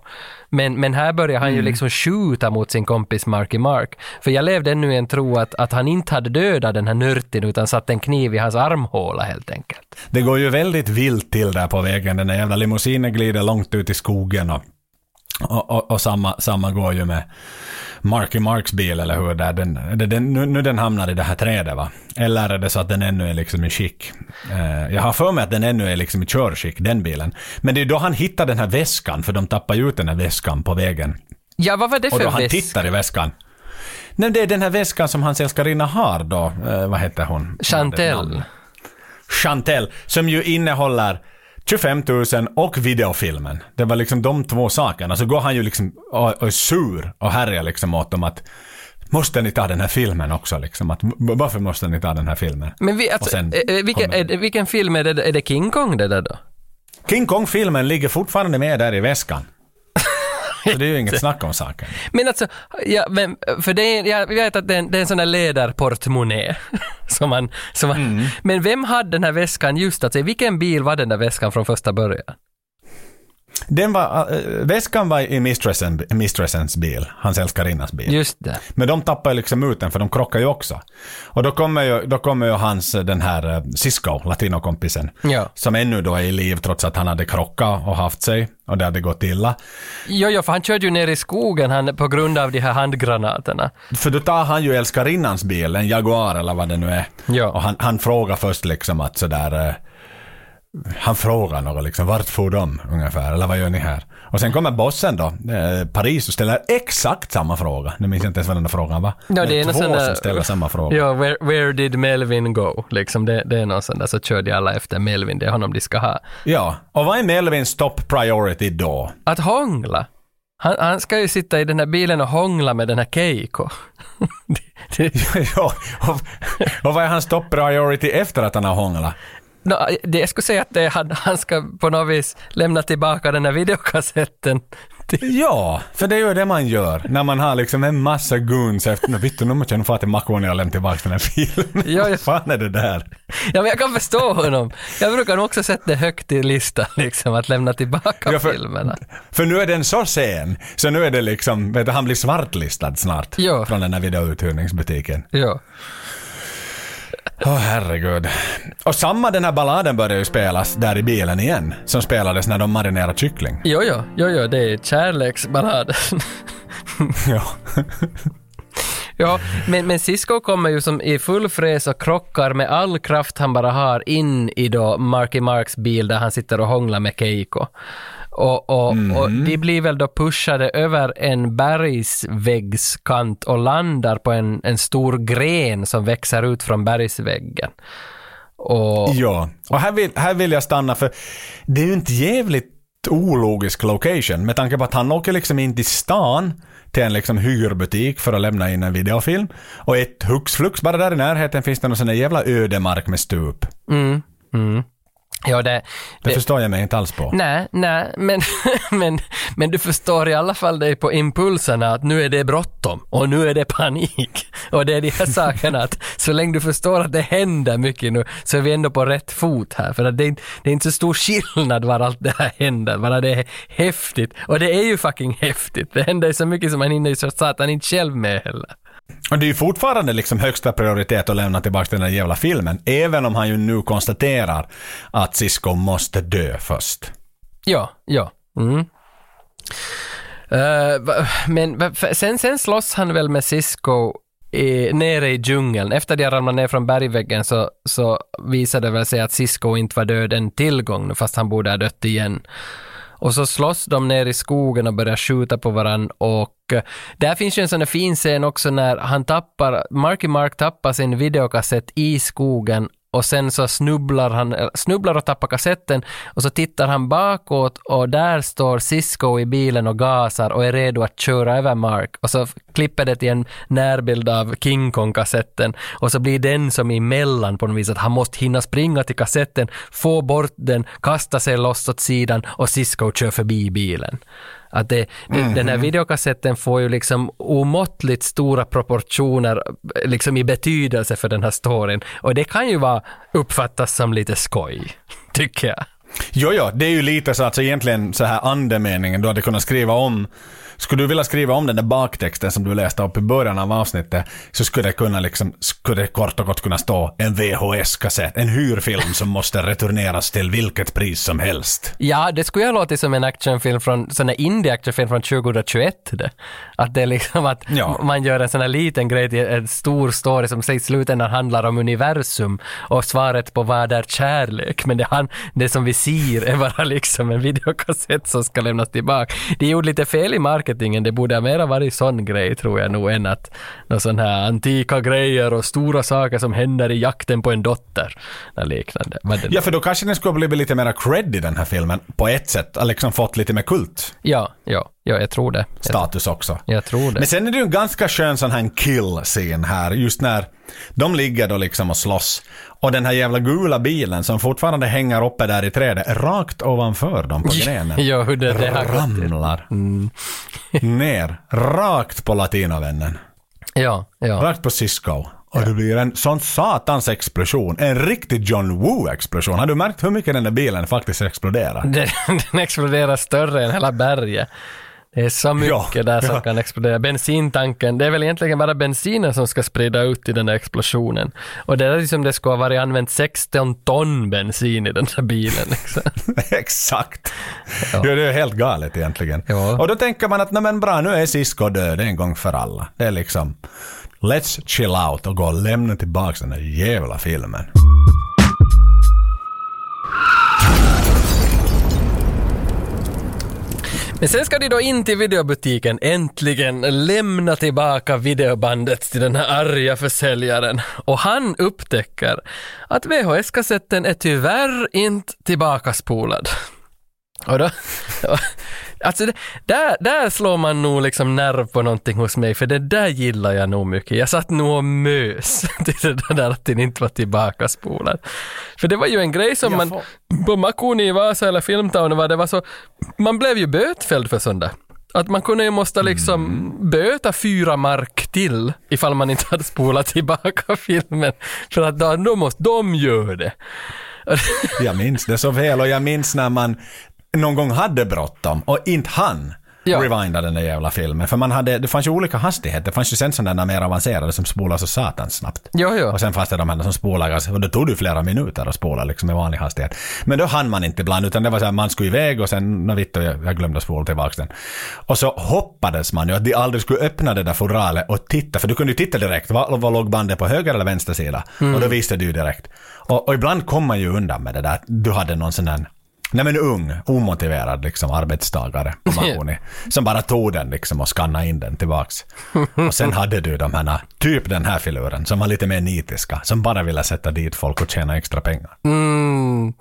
Men, men här börjar han ju liksom skjuta mot sin kompis Marky Mark. För jag levde ännu i en tro att, att han inte hade dödat den här nörtin utan satt en kniv i hans armhåla helt enkelt. Det går ju väldigt vilt till där på vägen. Den där jävla limousinen glider långt ut i skogen och, och, och, och samma, samma går ju med Marky Marks bil eller hur där den, den, nu, nu den hamnar i det här trädet va? Eller är det så att den ännu är liksom i skick? Eh, jag har för mig att den ännu är liksom i körskick, den bilen. Men det är då han hittar den här väskan, för de tappar ju ut den här väskan på vägen. Ja, vad var det Och för då han väska? tittar i väskan. Nej, det är den här väskan som hans älskarinna har då. Eh, vad heter hon? Chantel. Chantel, som ju innehåller 25 000 och videofilmen. Det var liksom de två sakerna. Så går han ju liksom och, och är sur och härjar liksom åt dem att Måste ni ta den här filmen också liksom? Att, varför måste ni ta den här filmen? Men vi, alltså, eh, eh, vilken, kommer- det- vilken film är det? Är det King Kong det där då? King Kong-filmen ligger fortfarande med där i väskan. Så det är ju inget snack om saken. Men alltså, ja, men, för det är, jag vet att det är en, det är en sån där ledarportmonnä. som man, som man, Mm. Men vem hade den här väskan just alltså, i vilken bil var den där väskan från första början? Den var, äh, väskan var i mistressen, mistressens bil, hans älskarinnas bil. Just det. Men de tappar ju liksom ut den för de krockar ju också. Och då kommer ju, då kommer ju hans, den här eh, Cisco, latinokompisen, Ja. som ännu då är i liv trots att han hade krockat och haft sig och det hade gått illa. Jo, jo, för han körde ju ner i skogen han, på grund av de här handgranaterna. För då tar han ju älskarinnans bil, en Jaguar eller vad det nu är. Ja. Och han, han frågar först liksom att sådär, han frågar något liksom, vart får de ungefär, eller vad gör ni här? Och sen kommer bossen då, eh, Paris, och ställer exakt samma fråga. Nu minns jag inte ens vad den där frågan var. Ja, det är två sån där- som ställer samma fråga. Ja, where, where did Melvin go? Liksom det, det är någon sån där, så kör de alla efter Melvin, det är honom de ska ha. Ja, och vad är Melvins top priority då? Att hångla. Han, han ska ju sitta i den här bilen och hångla med den här Keiko. det, det, ja, och, och vad är hans top priority efter att han har hånglat? No, det, jag skulle säga att det, han, han ska på något vis lämna tillbaka den här videokassetten. Ja, för det är ju det man gör när man har liksom en massa guns efter, "Nå, vittu nu måste jag nog fara till Makoni och lämna tillbaka den här filmen. Ja, Vad fan är det där? Ja, men jag kan förstå honom. Jag brukar nog också sätta det högt i listan, liksom, att lämna tillbaka Ja, för- filmerna. För nu är den så sen, så nu är det liksom, vet du, han blir svartlistad snart. Ja. Från den här videouthyrningsbutiken. Ja. Åh herregud. Och samma den här balladen börjar ju spelas där i bilen igen, som spelades när de marinerade kyckling. Jo, jo, jo, jo, det är kärleksballaden. ja. Ja, men, men Cisco kommer ju som i full fräs och krockar med all kraft han bara har in i då Marky Marks bil där han sitter och hånglar med Keiko. Och, och, och de blir väl då pushade över en bergsväggskant och landar på en, en stor gren som växer ut från bergsväggen. Och, Ja, och här vill, här vill jag stanna för det är ju inte jävligt ologisk location med tanke på att han åker liksom in till stan till en liksom hyrbutik för att lämna in en videofilm och ett hux flux bara där i närheten finns det någon sån där jävla ödemark med stup. Mm, mm. Ja, det, Det förstår jag mig inte alls på. Nej, nej, men, men, men du förstår i alla fall dig på impulserna att nu är det bråttom och nu är det panik. Och det är de här sakerna att så länge du förstår att det händer mycket nu så är vi ändå på rätt fot här. För att det, är, det är inte så stor skillnad var allt det här händer, bara det är häftigt. Och det är ju fucking häftigt. Det händer ju så mycket som man hinner ju så satan inte själv med heller. Och det är ju fortfarande liksom högsta prioritet att lämna tillbaka den där jävla filmen, även om han ju nu konstaterar att Cisco måste dö först. Ja, ja. Mm. Uh, men sen, sen slåss han väl med Cisco i, nere i djungeln. Efter de har ramlat ner från bergväggen så, så visade det väl sig att Cisco inte var död en tillgång fast han borde ha dött igen. Och så slåss de ner i skogen och börjar skjuta på varandra och eh, där finns ju en sån där fin scen också när han tappar, Marky Mark tappar sin videokassett i skogen och sen så snubblar han, snubblar och tappar kassetten och så tittar han bakåt och där står Cisco i bilen och gasar och är redo att köra över Mark och så klipper det till en närbild av King Kong-kassetten och så blir den som emellan på något vis att han måste hinna springa till kassetten, få bort den, kasta sig loss åt sidan och Cisco kör förbi bilen. Att det, det, Den här videokassetten får ju liksom omåttligt stora proportioner liksom i betydelse för den här storyn. Och det kan ju vara uppfattas som lite skoj, tycker jag. Jo, jo, det är ju lite så att så egentligen så här andemeningen du hade kunnat skriva om skulle du vilja skriva om den där baktexten som du läste upp i början av avsnittet så skulle det kunna liksom, skulle det kort och gott kunna stå en VHS-kassett, en hyrfilm som måste returneras till vilket pris som helst. Ja, det skulle ju ha låtit som en actionfilm från, sån här indie-actionfilm från 2021. Det. Att det är liksom att Ja. man gör en sån här liten grej till en stor story som sägs i slutändan handlar om universum och svaret på vad är kärlek? Men det, han, det som vi ser är bara liksom en videokassett som ska lämnas tillbaka. Det gjorde lite fel i marketingen, det borde ha mera varit sån grej tror jag nog än att någon sån här antika grejer och stora saker som händer i jakten på en dotter. Eller liknande. Ja, för då kanske den skulle ha blivit lite mera cred i den här filmen på ett sätt. Liksom fått lite mer kult ja, ja, ja, jag tror det. Status också. jag tror det. Men sen är det ju en ganska skön sån här kill-scen här, just när de ligger då liksom och slåss. Och den här jävla gula bilen som fortfarande hänger uppe där i trädet, rakt ovanför dem på grenen. Ja, hur det, det ramlar ner, rakt på latinovännen. Ja, ja. Rakt på Cisco. Och det blir en sån satans explosion. En riktig John Woo-explosion. Har du märkt hur mycket den där bilen faktiskt exploderar? Den, den exploderar större än hela berget. Det är så mycket Ja, där som ja. kan explodera. Bensintanken, det är väl egentligen bara bensinen som ska sprida ut i den där explosionen. Och det är liksom det ska ha varit använt 16 ton bensin i den där bilen. Liksom. Exakt. Ja. det är helt galet egentligen. Ja. Och då tänker man att nej men bra, nu är Cisco död en gång för alla. Det är liksom, let's chill out och gå och lämna tillbaka den där jävla filmen. Men sen ska de då in till videobutiken, äntligen lämna tillbaka videobandet till den här arga försäljaren. Och han upptäcker att VHS-kassetten är tyvärr inte tillbakaspolad. Och då, alltså det, där, där slår man nog liksom nerv på någonting hos mig, för det där gillar jag nog mycket. Jag satt nog och mös till det där att den inte var tillbaka spolad. För det var ju en grej som man, på Makuni i Vasa eller Filmtown, var det var så, man blev ju bötfälld för sånt där. Att man kunde ju måste liksom böta fyra mark till ifall man inte hade spolat tillbaka filmen. För att då, då måste de göra det. Jag minns det så väl och jag minns när man någon gång hade bråttom och inte han Ja. rewinda den där jävla filmen. För man hade, det fanns ju olika hastigheter. Det fanns ju sen sådana mer avancerade som spolar så satans snabbt. Jo, jo. Och sen fanns det de här som spolar ganska, och det tog ju flera minuter att spola liksom i vanlig hastighet. Men då hann man inte ibland, utan det var så här, man skulle iväg och sen, när vitt jag, jag glömde spola tillbaka den. Och så hoppades man ju att de aldrig skulle öppna det där fodralet och titta, för du kunde ju titta direkt, vad, vad låg bandet på höger eller vänster sida? Mm. Och då visste du ju direkt. Och, och ibland kom man ju undan med det där, du hade någon sån där Nej men ung, omotiverad liksom arbetstagare på Mahoney. Som bara tog den liksom och skannade in den tillbaks. Och sen hade du de här, typ den här filuren som var lite mer nitiska. Som bara ville sätta dit folk och tjäna extra pengar. Mm.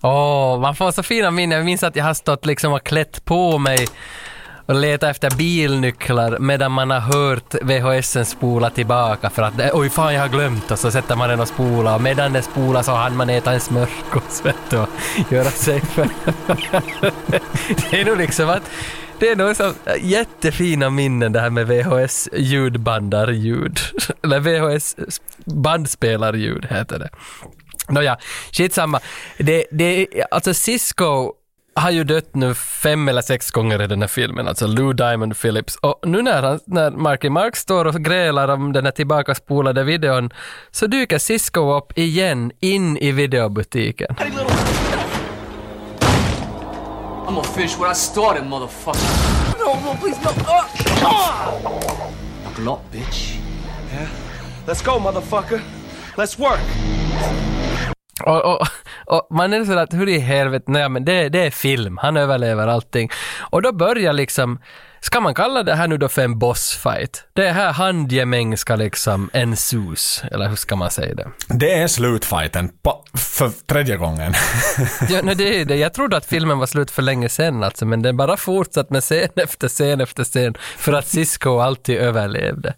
Åh, man får så fina minnen. Jag minns att jag har stått liksom och klätt på mig och leta efter bilnycklar medan man har hört VHSen spola tillbaka för att oj fan jag har glömt och så sätter man den och spolar och medan den spolar så hann man äta en smörgås vet du, och göra sig för... det är nog liksom att det är nog så jättefina minnen det här med VHS ljudbandarljud. Eller VHS bandspelarljud heter det. Nåja, skitsamma. Det, det, alltså Cisco har ju dött nu fem eller sex gånger i den här filmen, alltså Lou Diamond Phillips. Och nu när, han, när Marky Mark står och grälar om den här tillbakaspolade videon så dyker Cisco upp igen in i videobutiken. I'm gonna finish what I started, motherfucker. No, no, please, no. Uh, Buckle up, bitch. Yeah? Let's go, motherfucker. Let's work. Och, och, och man är sådär att hur i helvete, nej men det, det är film, han överlever allting. Och då börjar liksom, ska man kalla det här nu då för en bossfight? Det är här handgemäng ska liksom ensus, eller hur ska man säga det? Det är slutfighten på, för tredje gången. Ja, nej, det är det. Jag trodde att filmen var slut för länge sedan alltså, men den bara fortsatt med scen efter scen efter scen för att Cisco alltid överlevde.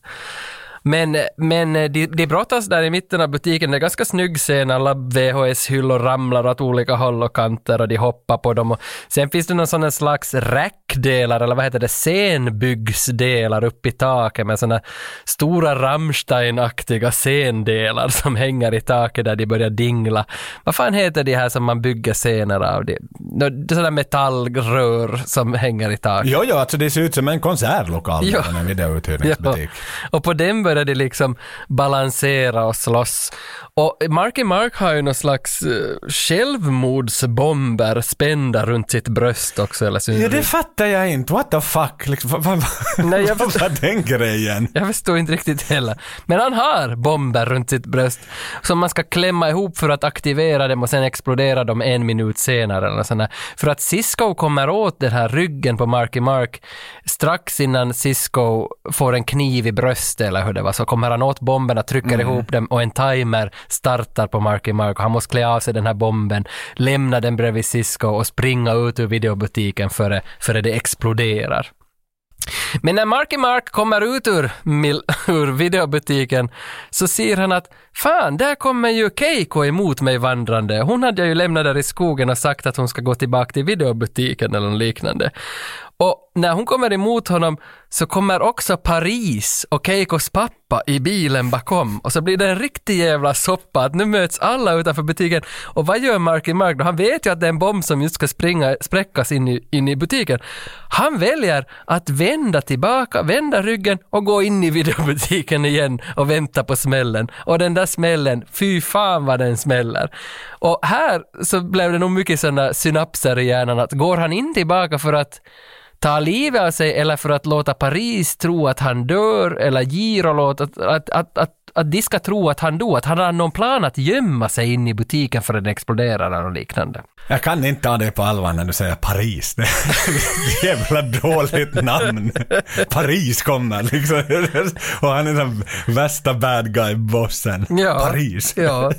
Men, men de, de brottas där i mitten av butiken, det är ganska snygg scen, alla VHS-hyllor ramlar åt olika håll och kanter och de hoppar på dem. Och sen finns det någon sån slags räckdelar, eller vad heter det, scenbyggsdelar uppe i taket med såna stora Rammstein-aktiga scendelar som hänger i taket där de börjar dingla. Vad fan heter de här som man bygger scener av? Det, det är sådana metallrör som hänger i taket. jo, jo, alltså det ser ut som en konsertlokal, Ja. ja. en videouthyrningsbutik. Och på den började de liksom balansera och slåss. Och Marky Mark har ju någon slags uh, självmordsbomber spända runt sitt bröst också. Eller så Ja, det fattar jag inte. What the fuck? Liksom, vad, var den grejen? Jag förstår inte riktigt heller. Men han har bomber runt sitt bröst som man ska klämma ihop för att aktivera dem och sen explodera dem en minut senare. Eller sådär. För att Cisco kommer åt den här ryggen på Marky Mark strax innan Cisco får en kniv i bröstet eller hur det var så kommer han åt bomberna, trycker Mm. ihop dem och en timer startar på Marky Mark och han måste klä av sig den här bomben, lämna den bredvid Cisco och springa ut ur videobutiken före, före det exploderar. Men när Marky Mark kommer ut ur, mil- ur videobutiken så ser han att fan, där kommer ju Keiko emot mig vandrande. Hon hade jag ju lämnat där i skogen och sagt att hon ska gå tillbaka till videobutiken eller något liknande. Och när hon kommer emot honom så kommer också Paris och Keikos pappa i bilen bakom och så blir det en riktig jävla soppa att nu möts alla utanför butiken. Och vad gör Marky Mark då? Han vet ju att det är en bomb som just ska springa, spräckas in i, in i butiken. Han väljer att vända tillbaka, vända ryggen och gå in i videobutiken igen och vänta på smällen. Och den där smällen, fy fan vad den smäller. Och här så blev det nog mycket sådana synapser i hjärnan att går han in tillbaka för att ta livet av sig eller för att låta Paris tro att han dör eller Giro låta att, att, att, att, att de ska tro att han dog, att han har någon plan att gömma sig in i butiken för att den exploderar eller liknande. Jag kan inte ta det på allvar när du säger Paris. Det är ett jävla dåligt namn. Paris kommer liksom. Och han är den värsta bad guy-bossen. Ja. Paris. Ja.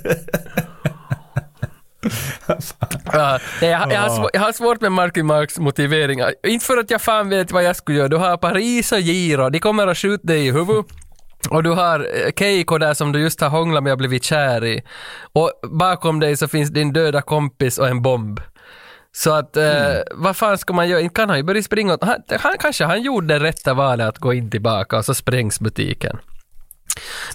Ja, nej, jag, jag, har svår, jag har svårt med Marky Marks motiveringar. Inte för att jag fan vet vad jag skulle göra. Du har Paris och Giro, de kommer att skjuta dig i huvudet. Och du har eh, Keiko där som du just har hånglat med och blivit kär i. Och bakom dig så finns din döda kompis och en bomb. Så att, eh, vad fan ska man göra? Inte kan han ju börja springa åt, han, han, Kanske han gjorde det rätta valet att gå in tillbaka och så sprängs butiken.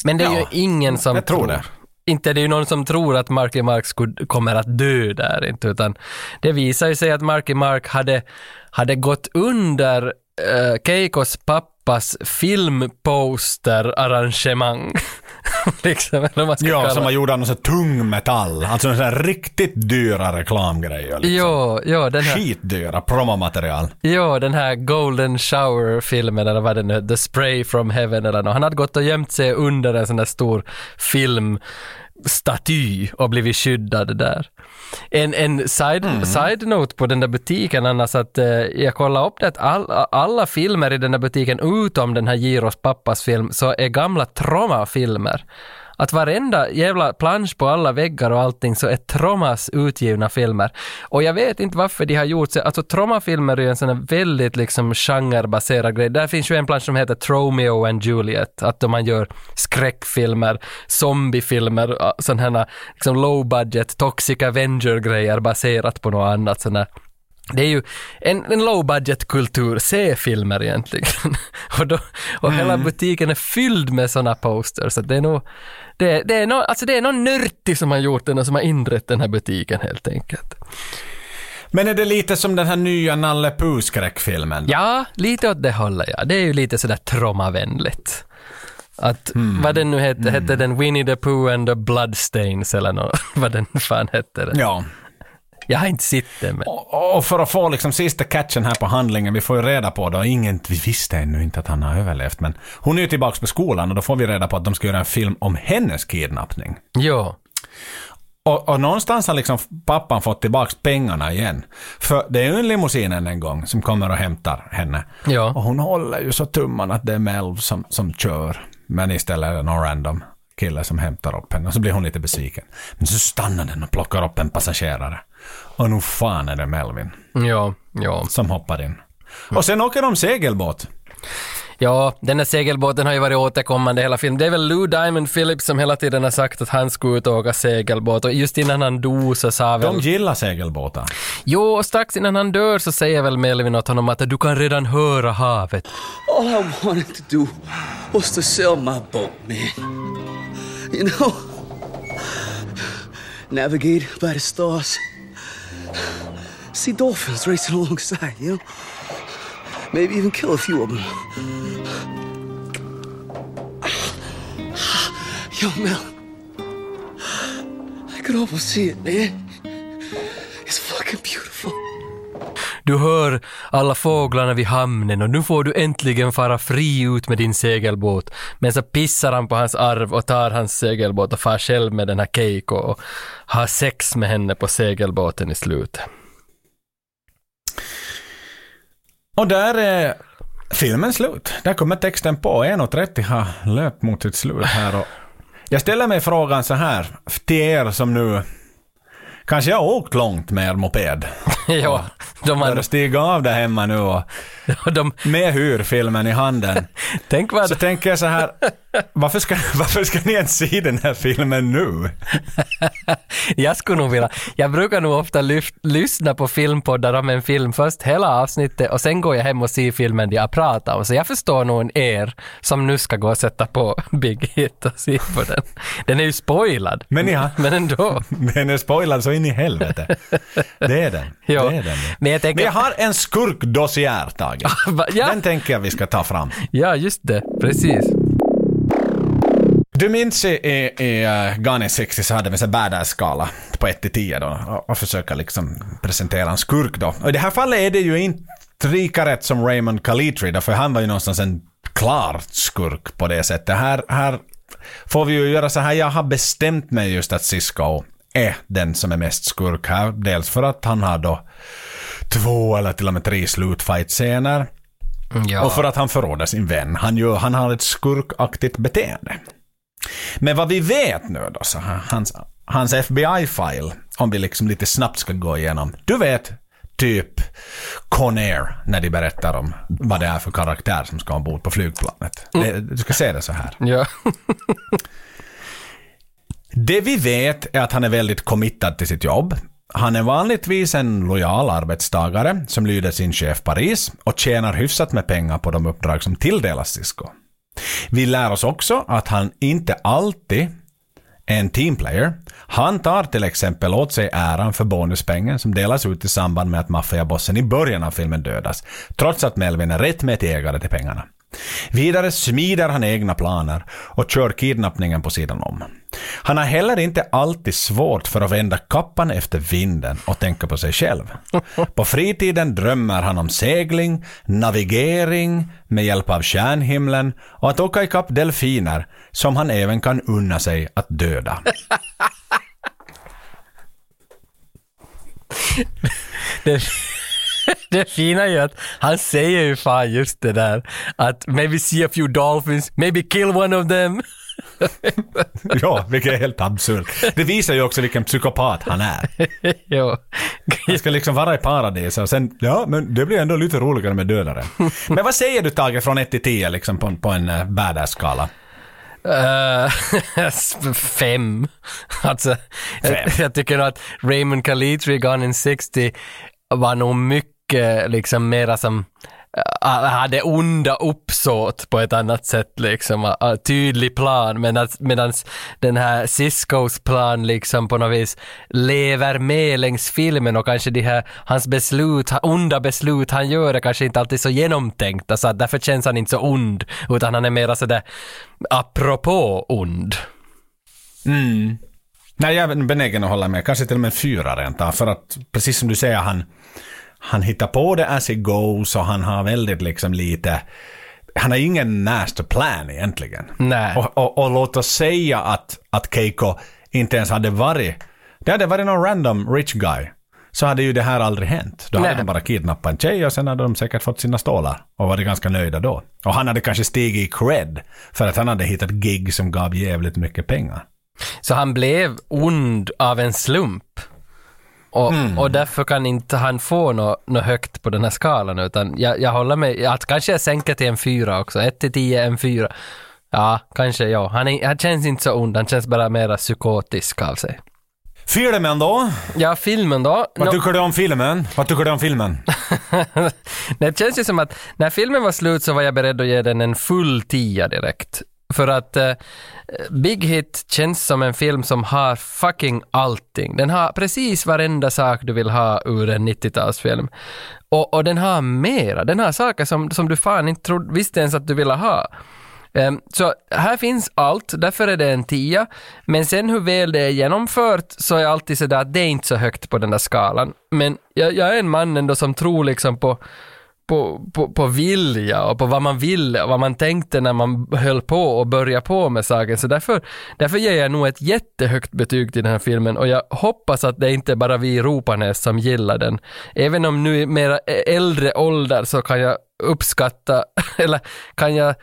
Men det är ju Ja, ingen som jag tror det. Inte det är ju någon som tror att Marky Mark skulle, kommer att dö där inte, utan det visar ju sig att Marky Mark hade, hade gått under uh, Keikos pappas filmposterarrangemang. liksom, eller vad man ska Ja, kalla som var det. gjord av någon sån här tung metall. Alltså en sån här riktigt dyra reklamgrejer. Liksom. Jo, jo, den här, Skitdyra promomaterial. jo, den här Golden Shower-filmen eller vad den nu The Spray from Heaven eller något. Han hade gått och gömt sig under en sån där stor filmstaty och blivit skyddad där. En, en side, side note på den där butiken annars att eh, jag kollade upp det att all, alla filmer i den där butiken utom den här Giros pappas film så är gamla Troma-filmer. Att varenda jävla plansch på alla väggar och allting så är Tromas utgivna filmer. Och jag vet inte varför de har gjort så. Alltså Troma-filmer är ju en sån här väldigt liksom genrebaserad grej. Där finns ju en plansch som heter Tromeo and Juliet. Att då man gör skräckfilmer, zombiefilmer, sådana här liksom low budget, toxic avenger-grejer baserat på något annat sånt där. Det är ju en, en low budget kultur, C-filmer egentligen. och då, och hela butiken är fylld med sådana posters. Så det är nog, det, det är nog, alltså det är någon nörtig som har gjort den och som har inrett den här butiken helt enkelt. Men är det lite som den här nya Nalle Puh-skräckfilmen? Ja, lite åt det hållet ja. Det är ju lite sådär traumavänligt. Att, vad den nu hette, hette den Winnie the Pooh and the Bloodstains eller något, vad den fan hette den. Ja. Jag har inte sett den men... Och för att få liksom sista catchen här på handlingen, vi får ju reda på då, ingen, vi visste ännu inte att han har överlevt, men hon är ju tillbaka på skolan och då får vi reda på att de ska göra en film om hennes kidnappning. Jo. Och, och någonstans har liksom pappan fått tillbaka pengarna igen. För det är ju en limousinen en gång som kommer och hämtar henne. Ja. Och hon håller ju så tummarna att det är Melv som, som kör. Men istället är det någon random kille som hämtar upp henne. Och så blir hon lite besviken. Men så stannar den och plockar upp en passagerare. Och nu fan är det Melvin Ja, ja. som hoppar in. Och sen åker de segelbåt. Ja, den här segelbåten har ju varit återkommande hela filmen. Det är väl Lou Diamond Phillips som hela tiden har sagt att han skulle ut och åka segelbåt och just innan han dog så sa väl... De gillar segelbåtar. Jo, och strax innan han dör så säger väl Melvin åt honom att du kan redan höra havet. All I wanted to do was to sell my boat, man. You know, navigate by the stars, see dolphins racing alongside, you know, maybe even kill a few of them. Yo, Mel, I could almost see it, man. It's fucking beautiful. Du hör alla fåglarna vid hamnen och nu får du äntligen fara fri ut med din segelbåt. Men så pissar han på hans arv och tar hans segelbåt och far själv med den här Keiko och har sex med henne på segelbåten i slutet. Och där är filmen slut. Där kommer texten på. 1.30 har löpt mot sitt slut här. Och jag ställer mig frågan så här, till er som nu kanske har åkt långt med er moped. ja, de har... stiga av där hemma nu och de, med hyrfilmen i handen. tänk vad... Så tänker jag så här, varför ska, varför ska ni ens se den här filmen nu? jag skulle nog vilja, jag brukar nog ofta lyft, lyssna på filmpoddar om en film först hela avsnittet och sen går jag hem och ser filmen jag pratar om. Så jag förstår nog er som nu ska gå och sätta på Big Hit och se på den. Den är ju spoilad. Men ja. Men ändå. Den är spoilad så in i helvete. Det är den. Det är den. Men jag tänker... Men jag har en skurkdossiär, Va- ja. Den tänker jag vi ska ta fram. Ja, just det. Precis. Du minns i, i, i uh, Gone 60 så hade vi en badass-skala på 1 till 10 då och, och försöka liksom presentera en skurk då. Och i det här fallet är det ju inte lika rätt som Raymond Calitri då, för han var ju någonstans en klar skurk på det sättet. Här, här får vi ju göra så här, jag har bestämt mig just att Cisco är den som är mest skurk här. Dels för att han har då två eller till och med tre slutfight-scener. Ja. Och för att han förråder sin vän. Han, gör, han har ett skurkaktigt beteende. Men vad vi vet nu då, så hans, hans FBI-file om vi liksom lite snabbt ska gå igenom. Du vet, typ Conair när de berättar om vad det är för karaktär som ska ombord på flygplanet. Det, du ska se det så här. Ja. Det vi vet är att han är väldigt committad till sitt jobb. Han är vanligtvis en lojal arbetstagare som lyder sin chef Paris och tjänar hyfsat med pengar på de uppdrag som tilldelas Cisco. Vi lär oss också att han inte alltid är en teamplayer. Han tar till exempel åt sig äran för bonuspengen som delas ut i samband med att maffiabossen i början av filmen dödas, trots att Melvin är rättmätig ägare till pengarna. Vidare smider han egna planer och kör kidnappningen på sidan om. Han har heller inte alltid svårt för att vända kappan efter vinden och tänka på sig själv. På fritiden drömmer han om segling, navigering med hjälp av stjärnhimlen och att åka ikapp delfiner som han även kan unna sig att döda. Det, det fina är ju att han säger ju fan just det där att maybe see a few dolphins, maybe kill one of them. ja, vilket är helt absurt. Det visar ju också vilken psykopat han är. jo. Han ska liksom vara i paradis och sen, ja, men det blir ändå lite roligare med dödare. Men vad säger du Tage från 1 till 10 liksom på, på en badass-skala? Uh, fem. Alltså, Jag, jag tycker att Raymond Calitri, Gone in 60, var nog mycket liksom mera som Äh, äh, hade onda uppsåt på ett annat sätt liksom, äh, tydlig plan medan medans den här Ciscos plan liksom på något vis lever med längs filmen och kanske de här, hans beslut, onda beslut han gör är kanske inte alltid så genomtänkta så att därför känns han inte så ond utan han är mera sådär apropå ond. Mm. Nej, jag är benägen att hålla med. Kanske till och med fyra rent av. För att, precis som du säger, han, han hittar på det as he goes och han har väldigt liksom lite... Han har ingen master plan egentligen. Nej. Och, och, och låt oss säga att, att Keiko inte ens hade varit... Det hade varit någon random rich guy. Så hade ju det här aldrig hänt. Då hade Nej. de bara kidnappat en tjej och sen hade de säkert fått sina stålar. Och varit ganska nöjda då. Och han hade kanske stigit i cred. För att han hade hittat gig som gav jävligt mycket pengar. Så han blev ond av en slump. Och, Mm. och därför kan inte han få något nå högt på den här skalan utan jag, jag håller med, att kanske jag sänker till en fyra också, 1 till 10, en fyra. Ja, kanske ja. Han, är, han känns inte så ond, han känns bara mera psykotisk av sig. Filmen då? Ja, filmen då? Vad tycker du om filmen? Vad tycker du om filmen? det känns ju som att när filmen var slut så var jag beredd att ge den en full tia direkt. För att eh, Big Hit känns som en film som har fucking allting. Den har precis varenda sak du vill ha ur en 90-talsfilm. Och, och den har mera. Den har saker som, som du fan inte trodde, visste ens att du ville ha. Um, Så här finns allt, därför är det en tia. Men sen hur väl det är genomfört så är jag alltid sådär att det är inte så högt på den där skalan. Men jag, jag är en man ändå som tror liksom på, på, på, på vilja och på vad man ville och vad man tänkte när man höll på och började på med saken. Så därför, därför ger jag nog ett jättehögt betyg till den här filmen och jag hoppas att det inte är bara vi i Ropanäs som gillar den. Även om nu i mera äldre ålder så kan jag uppskatta, eller kan jag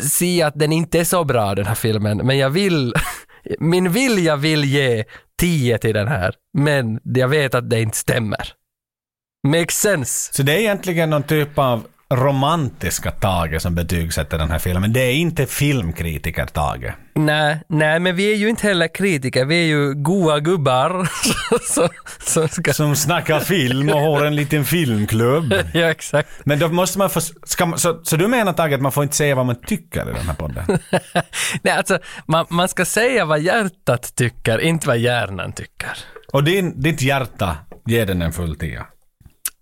se att den inte är så bra den här filmen, men jag vill, min vilja vill ge 10 till den här, men jag vet att det inte stämmer. Makes sense. Så det är egentligen någon typ av romantiska Tage som betygsätter den här filmen. Det är inte filmkritiker Tage. Nej, nej, men vi är ju inte heller kritiker, vi är ju goa gubbar som, som ska... Som snackar film och har en liten filmklubb. ja, exakt. Men då måste man få... Man, så, så du menar Tage att man får inte säga vad man tycker i den här podden? Nej, alltså, man, man ska säga vad hjärtat tycker, inte vad hjärnan tycker. Och din, ditt hjärta ger den en full tia.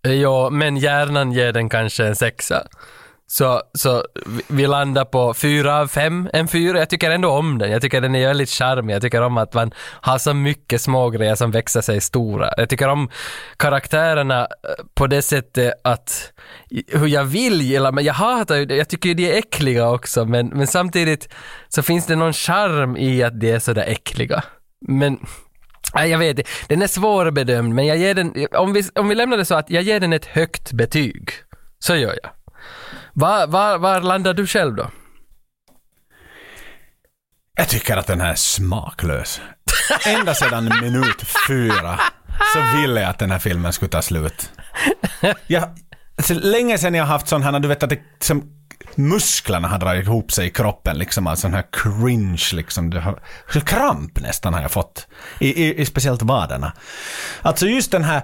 Eh, ja, men hjärnan ger den kanske en sexa. Så, så vi- landar på fyra av fem, en fyra. Jag tycker ändå om den. Jag tycker den är väldigt charmig. Jag tycker om att man har så mycket små grejer som växer sig stora. Jag tycker om karaktärerna eh, på det sättet att hur jag vill gilla, men jag hatar ju det. Jag tycker ju de är äckliga också, men, men samtidigt så finns det någon charm i att de är sådär äckliga. Men Nej, jag vet inte. Den är svårbedömd, men jag ger den, om vi, om vi lämnar det så att jag ger den ett högt betyg. Så gör jag. Var, var, var landar du själv då? Jag tycker att den här är smaklös. ända sedan minut fyra så ville jag att den här filmen skulle ta slut. Jag, länge sedan jag har haft sån här, du vet att det, som musklerna har dragit ihop sig i kroppen, liksom, alltså sån här cringe, liksom, det har, kramp nästan har jag fått. I, i, i speciellt vaderna. Alltså just den här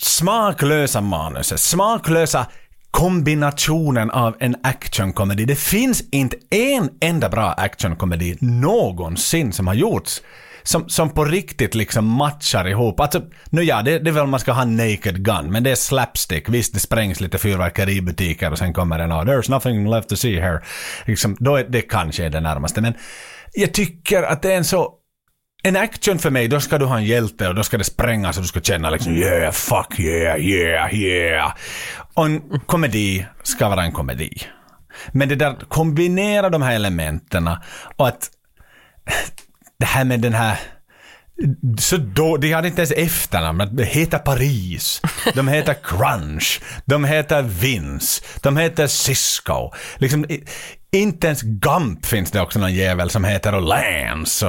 smaklösa manuset, smaklösa kombinationen av en actionkomedi. Det finns inte en enda bra actionkomedi någonsin som har gjorts som, som på riktigt liksom matchar ihop. Alltså, nu ja, det, det är väl man ska ha Naked Gun, men det är slapstick. Visst, det sprängs lite fyrverkeri i butiker och sen kommer den och ah, “There's nothing left to see here”. Liksom, då är det kanske är det närmaste. Men jag tycker att det är en så en action för mig, då ska du ha en hjälte och då ska det sprängas och du ska känna liksom yeah, fuck yeah, yeah, yeah. Och en komedi ska vara en komedi. Men det där, kombinera de här elementen och att det här med den här så då, de hade inte ens efternamn. Det heter Paris. De heter Crunch. De heter Vince. De heter Cisco. Liksom, inte ens Gump finns det också någon jävel som heter och Lance.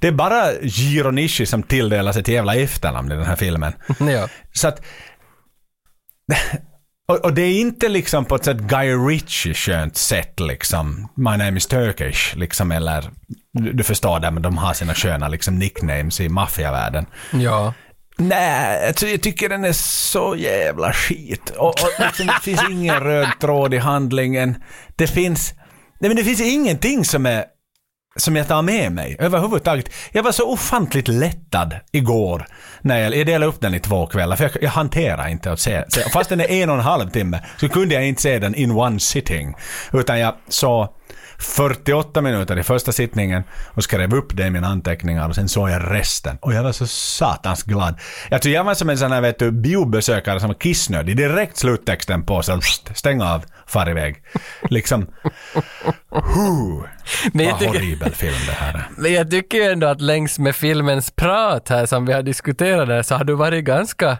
Det är bara Giro Nishi som tilldelas ett jävla efternamn i den här filmen. Ja. Så att... Och, och det är inte liksom på ett sätt Guy Ritchie skönt sätt liksom. My name is Turkish liksom eller du, du förstår det men de har sina sköna liksom nicknames i maffiavärlden. Ja. Nej, alltså jag tycker den är så jävla skit. Och, och liksom, det finns ingen röd tråd i handlingen. Det finns... Nej men det finns ingenting som är som jag tar med mig överhuvudtaget. Jag var så ofantligt lättad igår när jag, jag delade upp den i två kvällar för jag, jag hanterar inte att se, se. Fast den är en och en halv timme så kunde jag inte se den in one sitting. Utan jag såg 48 minuter i första sittningen och skrev upp det i mina anteckningar och sen såg jag resten. Och jag var så satans glad. Jag tror jag var som en sån här vet du, biobesökare som var kissnödig. Direkt sluttexten på så stäng av, far iväg. Liksom. Huh. Men jag Vad tycker- horribel film det här är. Men jag tycker ju ändå att längs med filmens prat här som vi har diskuterat där så har du varit ganska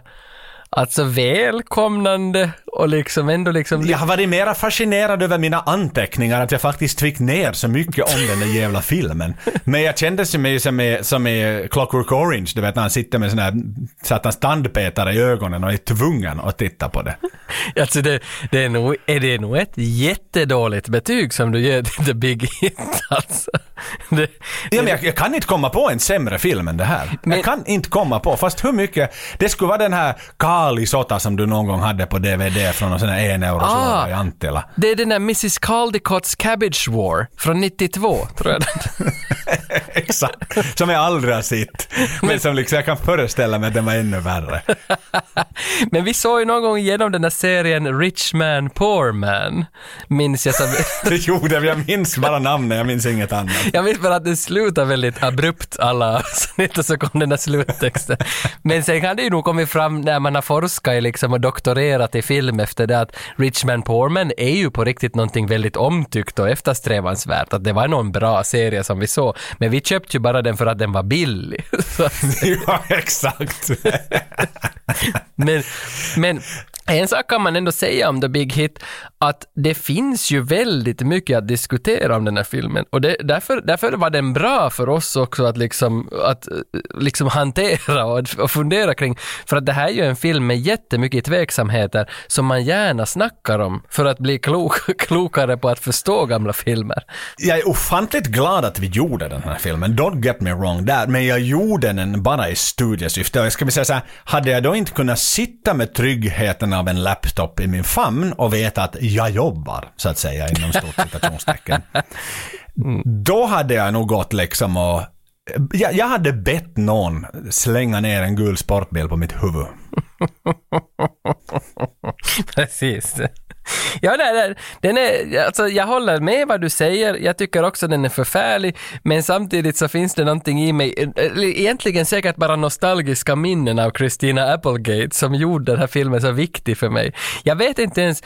alltså välkomnande och liksom ändå liksom... Jag har varit mera fascinerad över mina anteckningar att jag faktiskt fick ner så mycket om den där jävla filmen. Men jag kände mig som i, som i Clockwork Orange, du vet när han sitter med sån här satans tandpetare i ögonen och är tvungen att titta på det. Alltså det, det är, nog, är det nog ett jättedåligt betyg som du ger till The Big Hit alltså. Det, Ja, men jag, jag kan inte komma på en sämre film än det här. Jag kan inte komma på, fast hur mycket... Det skulle vara den här Kali Sota som du någon gång hade på DVD från någon sån här en euro Ah. i Antilla. det är den där Mrs Caldicots Cabbage War från 92, tror jag. Exakt. Som jag aldrig har sett. Men som liksom, jag kan föreställa mig att den var ännu värre. Men vi såg ju någon gång igenom den där serien Rich Man Poor Man. Minns jag som... Det gjorde jag, jag minns bara namnet, jag minns inget annat. Jag minns bara att det slutar väldigt abrupt alla avsnitt och så kom den där sluttexten. Men sen kan det ju nog kommit fram när man har forskat i liksom och doktorerat i film efter det att Rich Man Poor Man är ju på riktigt någonting väldigt omtyckt och eftersträvansvärt. Att det var någon bra serie som vi såg. Men vi köpte ju bara den för att den var billig. Ja, exakt. men, men en sak kan man ändå säga om The Big Hit, att det finns ju väldigt mycket att diskutera om den här filmen. Och det, därför, därför var den bra för oss också att liksom, att, eh, liksom hantera och, och fundera kring. För att det här är ju en film med jättemycket tveksamheter som man gärna snackar om för att bli klok, klokare på att förstå gamla filmer. Jag är ofantligt glad att vi gjorde den här filmen, don't get me wrong där, men jag gjorde den bara i studiesyfte. Och jag ska väl säga så här, hade jag då inte kunnat sitta med tryggheten av en laptop i min famn och veta att jag jobbar, så att säga, inom stort citationstecken. Då hade jag nog gått liksom och jag, jag hade bett någon slänga ner en gul sportbil på mitt huvud. Precis. Ja, nej, nej, den är, alltså, jag håller med vad du säger. Jag tycker också den är förfärlig, men samtidigt så finns det någonting i mig, eh, egentligen säkert bara nostalgiska minnen av Christina Applegate som gjorde den här filmen så viktig för mig. Jag vet inte ens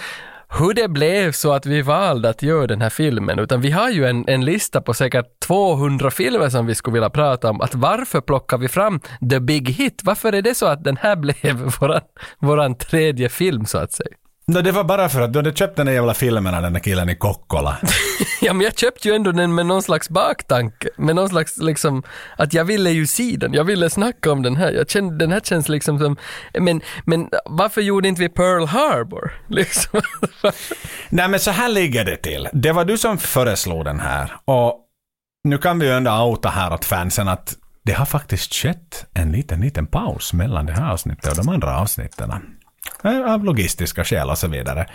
hur det blev så att vi valde att göra den här filmen, utan vi har ju en, en lista på säkert 200 filmer som vi skulle vilja prata om. Att varför plockar vi fram The Big Hit? Varför är det så att den här blev våran, våran tredje film så att säga? No, det var bara för att du hade köpt den där jävla filmen av den där killen i Kokkola. Ja, men jag köpte ju ändå den med någon slags baktanke, med någon slags liksom, att jag ville ju se den, jag ville snacka om den här, jag kände, den här känns liksom som, men, men varför gjorde inte vi Pearl Harbor? Liksom. Nej men så här ligger det till. Det var du som föreslog den här. Och nu kan vi ju ändå outa här åt fansen att det har faktiskt skett en liten, liten paus mellan det här avsnittet och de andra avsnitten. Eh, Av logistiska skäl och så vidare.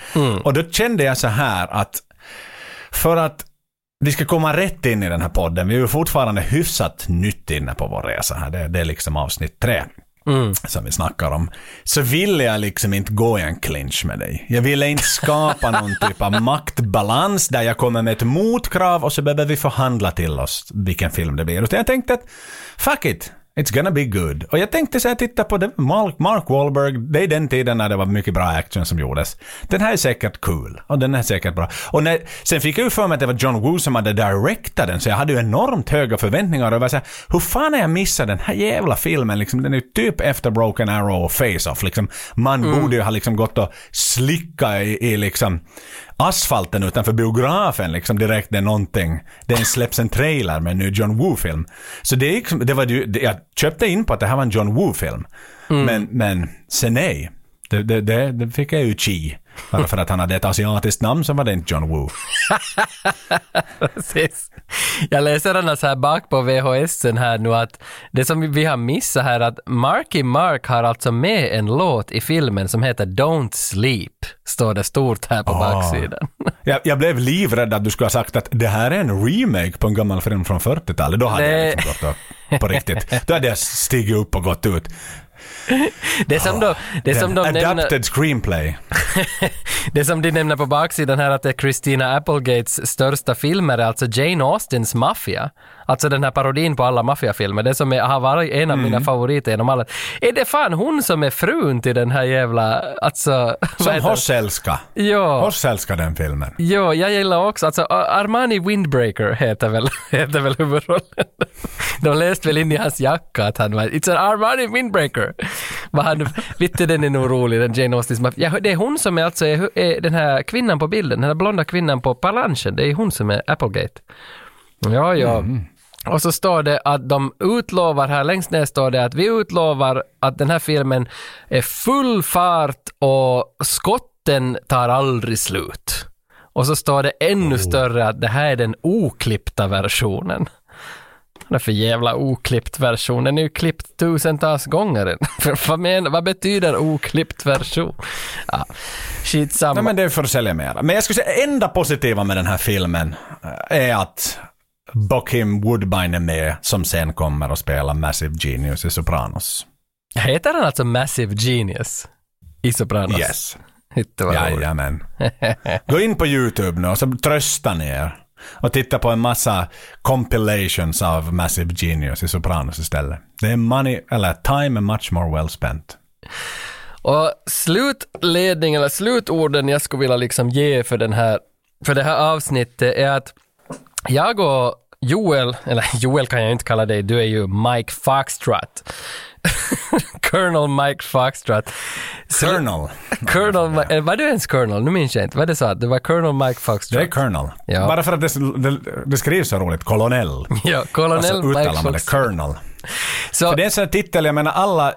Och då kände jag så här att för att vi ska komma rätt in i den här podden, vi är ju fortfarande hyfsat nytt inne på vår resa här. Det, det är liksom avsnitt tre som vi snackar om. Så ville jag liksom inte gå i en clinch med dig. Jag ville inte skapa någon typ av maktbalans där jag kommer med ett motkrav och så behöver vi förhandla till oss vilken film det blir. Utan jag tänkte att fuck it, it's gonna be good. Och jag tänkte så här, titta på det, Mark, Wahlberg, det är den tiden när det var mycket bra action som gjordes. Den här är säkert cool och den är säkert bra. Och när, sen fick jag ju för mig att det var John Woo som hade directat den, så jag hade ju enormt höga förväntningar och jag var så här, hur fan har jag missat den här jävla filmen? Liksom, den är ju typ efter Broken Arrow och Face-Off. Liksom, man borde ju ha liksom gått och slicka i, i liksom asfalten utanför biografen liksom direkt när någonting, det släpps en trailer med en ny John Woo-film. Så det, är liksom, det var ju, det, jag köpte in på att det här var en John Woo-film. Men, men sen nej. Det, det, det, det fick jag ju chi. Bara för att han hade ett asiatiskt namn så var det inte John Woo. Precis. Jag läser så här bak på VHSen här nu att det som vi har missat här att Marky Mark har alltså med en låt i filmen som heter Don't Sleep. Står det stort här på Ah. baksidan. Jag, jag blev livrädd att du skulle ha sagt att det här är en remake på en gammal film från 40-talet. Då hade jag Nej. liksom gått upp på riktigt. Då hade jag stigit upp och gått ut. Det är som, då, det är som de nämner, Adapted screenplay. det som de nämner på baksidan här att det är Christina Applegates största filmer, är alltså Jane Austens Mafia. Alltså den här parodin på alla maffiafilmer, det som är, har varit en av Mm. mina favoriter genom alla. Är det fan hon som är frun till den här jävla, alltså... Som det? Horselska. Ja. Horselska den filmen. Jo, jag gillar också, alltså Armani Windbreaker heter väl, heter väl huvudrollen. De läste väl in i hans jacka att han var It's an Armani Windbreaker. Vad han, vitte den är nog rolig, den Jane Austens Mafia. Ja, det är hon som är alltså är, är den här kvinnan på bilden, den här blonda kvinnan på planschen, det är hon som är Applegate. Ja, ja. Och så står det att de utlovar här, längst ner står det att vi utlovar att den här filmen är full fart och skotten tar aldrig slut. Och så står det ännu större att det här är den oklippta versionen. Det för jävla oklippt version? Den är ju klippt tusentals gånger. vad, men, vad betyder oklippt version? Ja, skitsamma. Nej, men det är för att sälja mer. Men jag skulle säga enda positiva med den här filmen eh, är att Bokim Woodbine är med som sen kommer att spela Massive Genius i Sopranos. Heter den alltså Massive Genius i Sopranos? Yes. Jajamän. Gå in på YouTube nu och så trösta ner. Och titta på en massa compilations av Massive Genius i Sopranos istället. Det är money, eller time and much more well spent. Och slutledning eller slutorden jag skulle vilja liksom ge för den här, för det här avsnittet är att jag och Joel, eller Joel kan jag inte kalla dig, du är ju Mike Foxtrot. Colonel Mike Foxtrot. Colonel. Colonel, eh, var du ens Colonel? Nu minns jag inte. Vad det sa? Det var Colonel Mike Foxtrot. Det är Colonel. Ja. Bara för att det, det, det skrivs så roligt. Kolonel. Ja, Colonel Och så Mike man det Foxtrot. Colonel. Så, För det är en sån här titel, jag menar alla,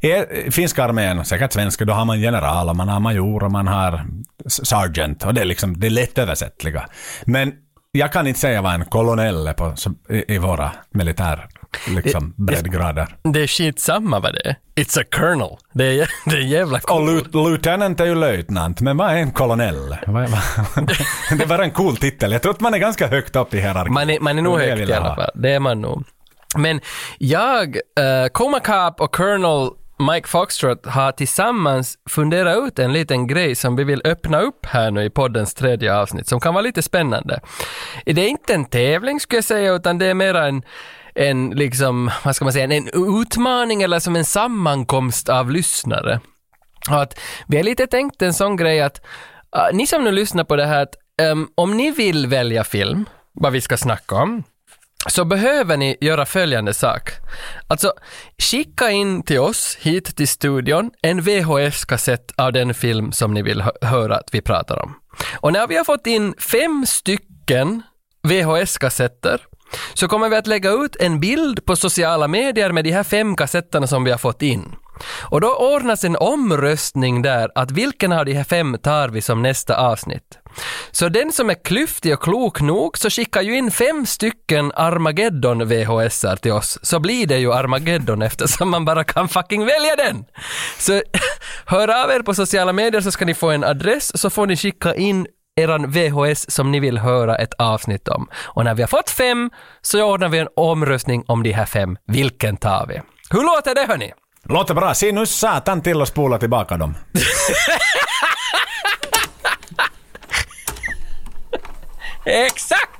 i finska armén, säkert svenska, då har man general, och man har major och man har sergeant. Och det är liksom, det är lättöversättliga. Men jag kan inte säga vad en kolonel är på, som, i, i våra militär liksom, breddgrader. det är skitsamma vad det är. It's a colonel. Det är, det är jävla Och coolt. lut, lieutenant är ju löjtnant, men vad är en kolonel? Vad- vad- det var en cool titel. Jag tror att man är ganska högt upp i hierarkin. Man är, man är nog är högt i alla ha. fall. Det är man nog. Men jag, uh, Coma Cop och Colonel Mike Foxtrot har tillsammans funderat ut en liten grej som vi vill öppna upp här nu i poddens tredje avsnitt som kan vara lite spännande. Det är inte en tävling skulle jag säga utan det är mer en en liksom, vad ska man säga, en utmaning eller som en sammankomst av lyssnare. Och att vi har lite tänkt en sån grej att uh, ni som nu lyssnar på det här, att, um, om ni vill välja film, vad vi ska snacka om, så behöver ni göra följande sak. Alltså, skicka in till oss hit till studion en VHS-kassett av den film som ni vill höra att vi pratar om. Och när vi har fått in fem stycken VHS-kassetter så kommer vi att lägga ut en bild på sociala medier med de här fem kassetterna som vi har fått in. Och då ordnas en omröstning där att vilken av de här fem tar vi som nästa avsnitt. Så den som är klyftig och klok nog så skickar ju in fem stycken Armageddon VHSar till oss. Så blir det ju Armageddon eftersom man bara kan fucking välja den. Så hör av er på sociala medier så ska ni få en adress så får ni skicka in eran VHS som ni vill höra ett avsnitt om. Och när vi har fått fem så ordnar vi en omröstning om de här fem. Vilken tar vi? Hur låter det hörni? Låter bra. Se nu satan till och spola tillbaka dem. Exakt!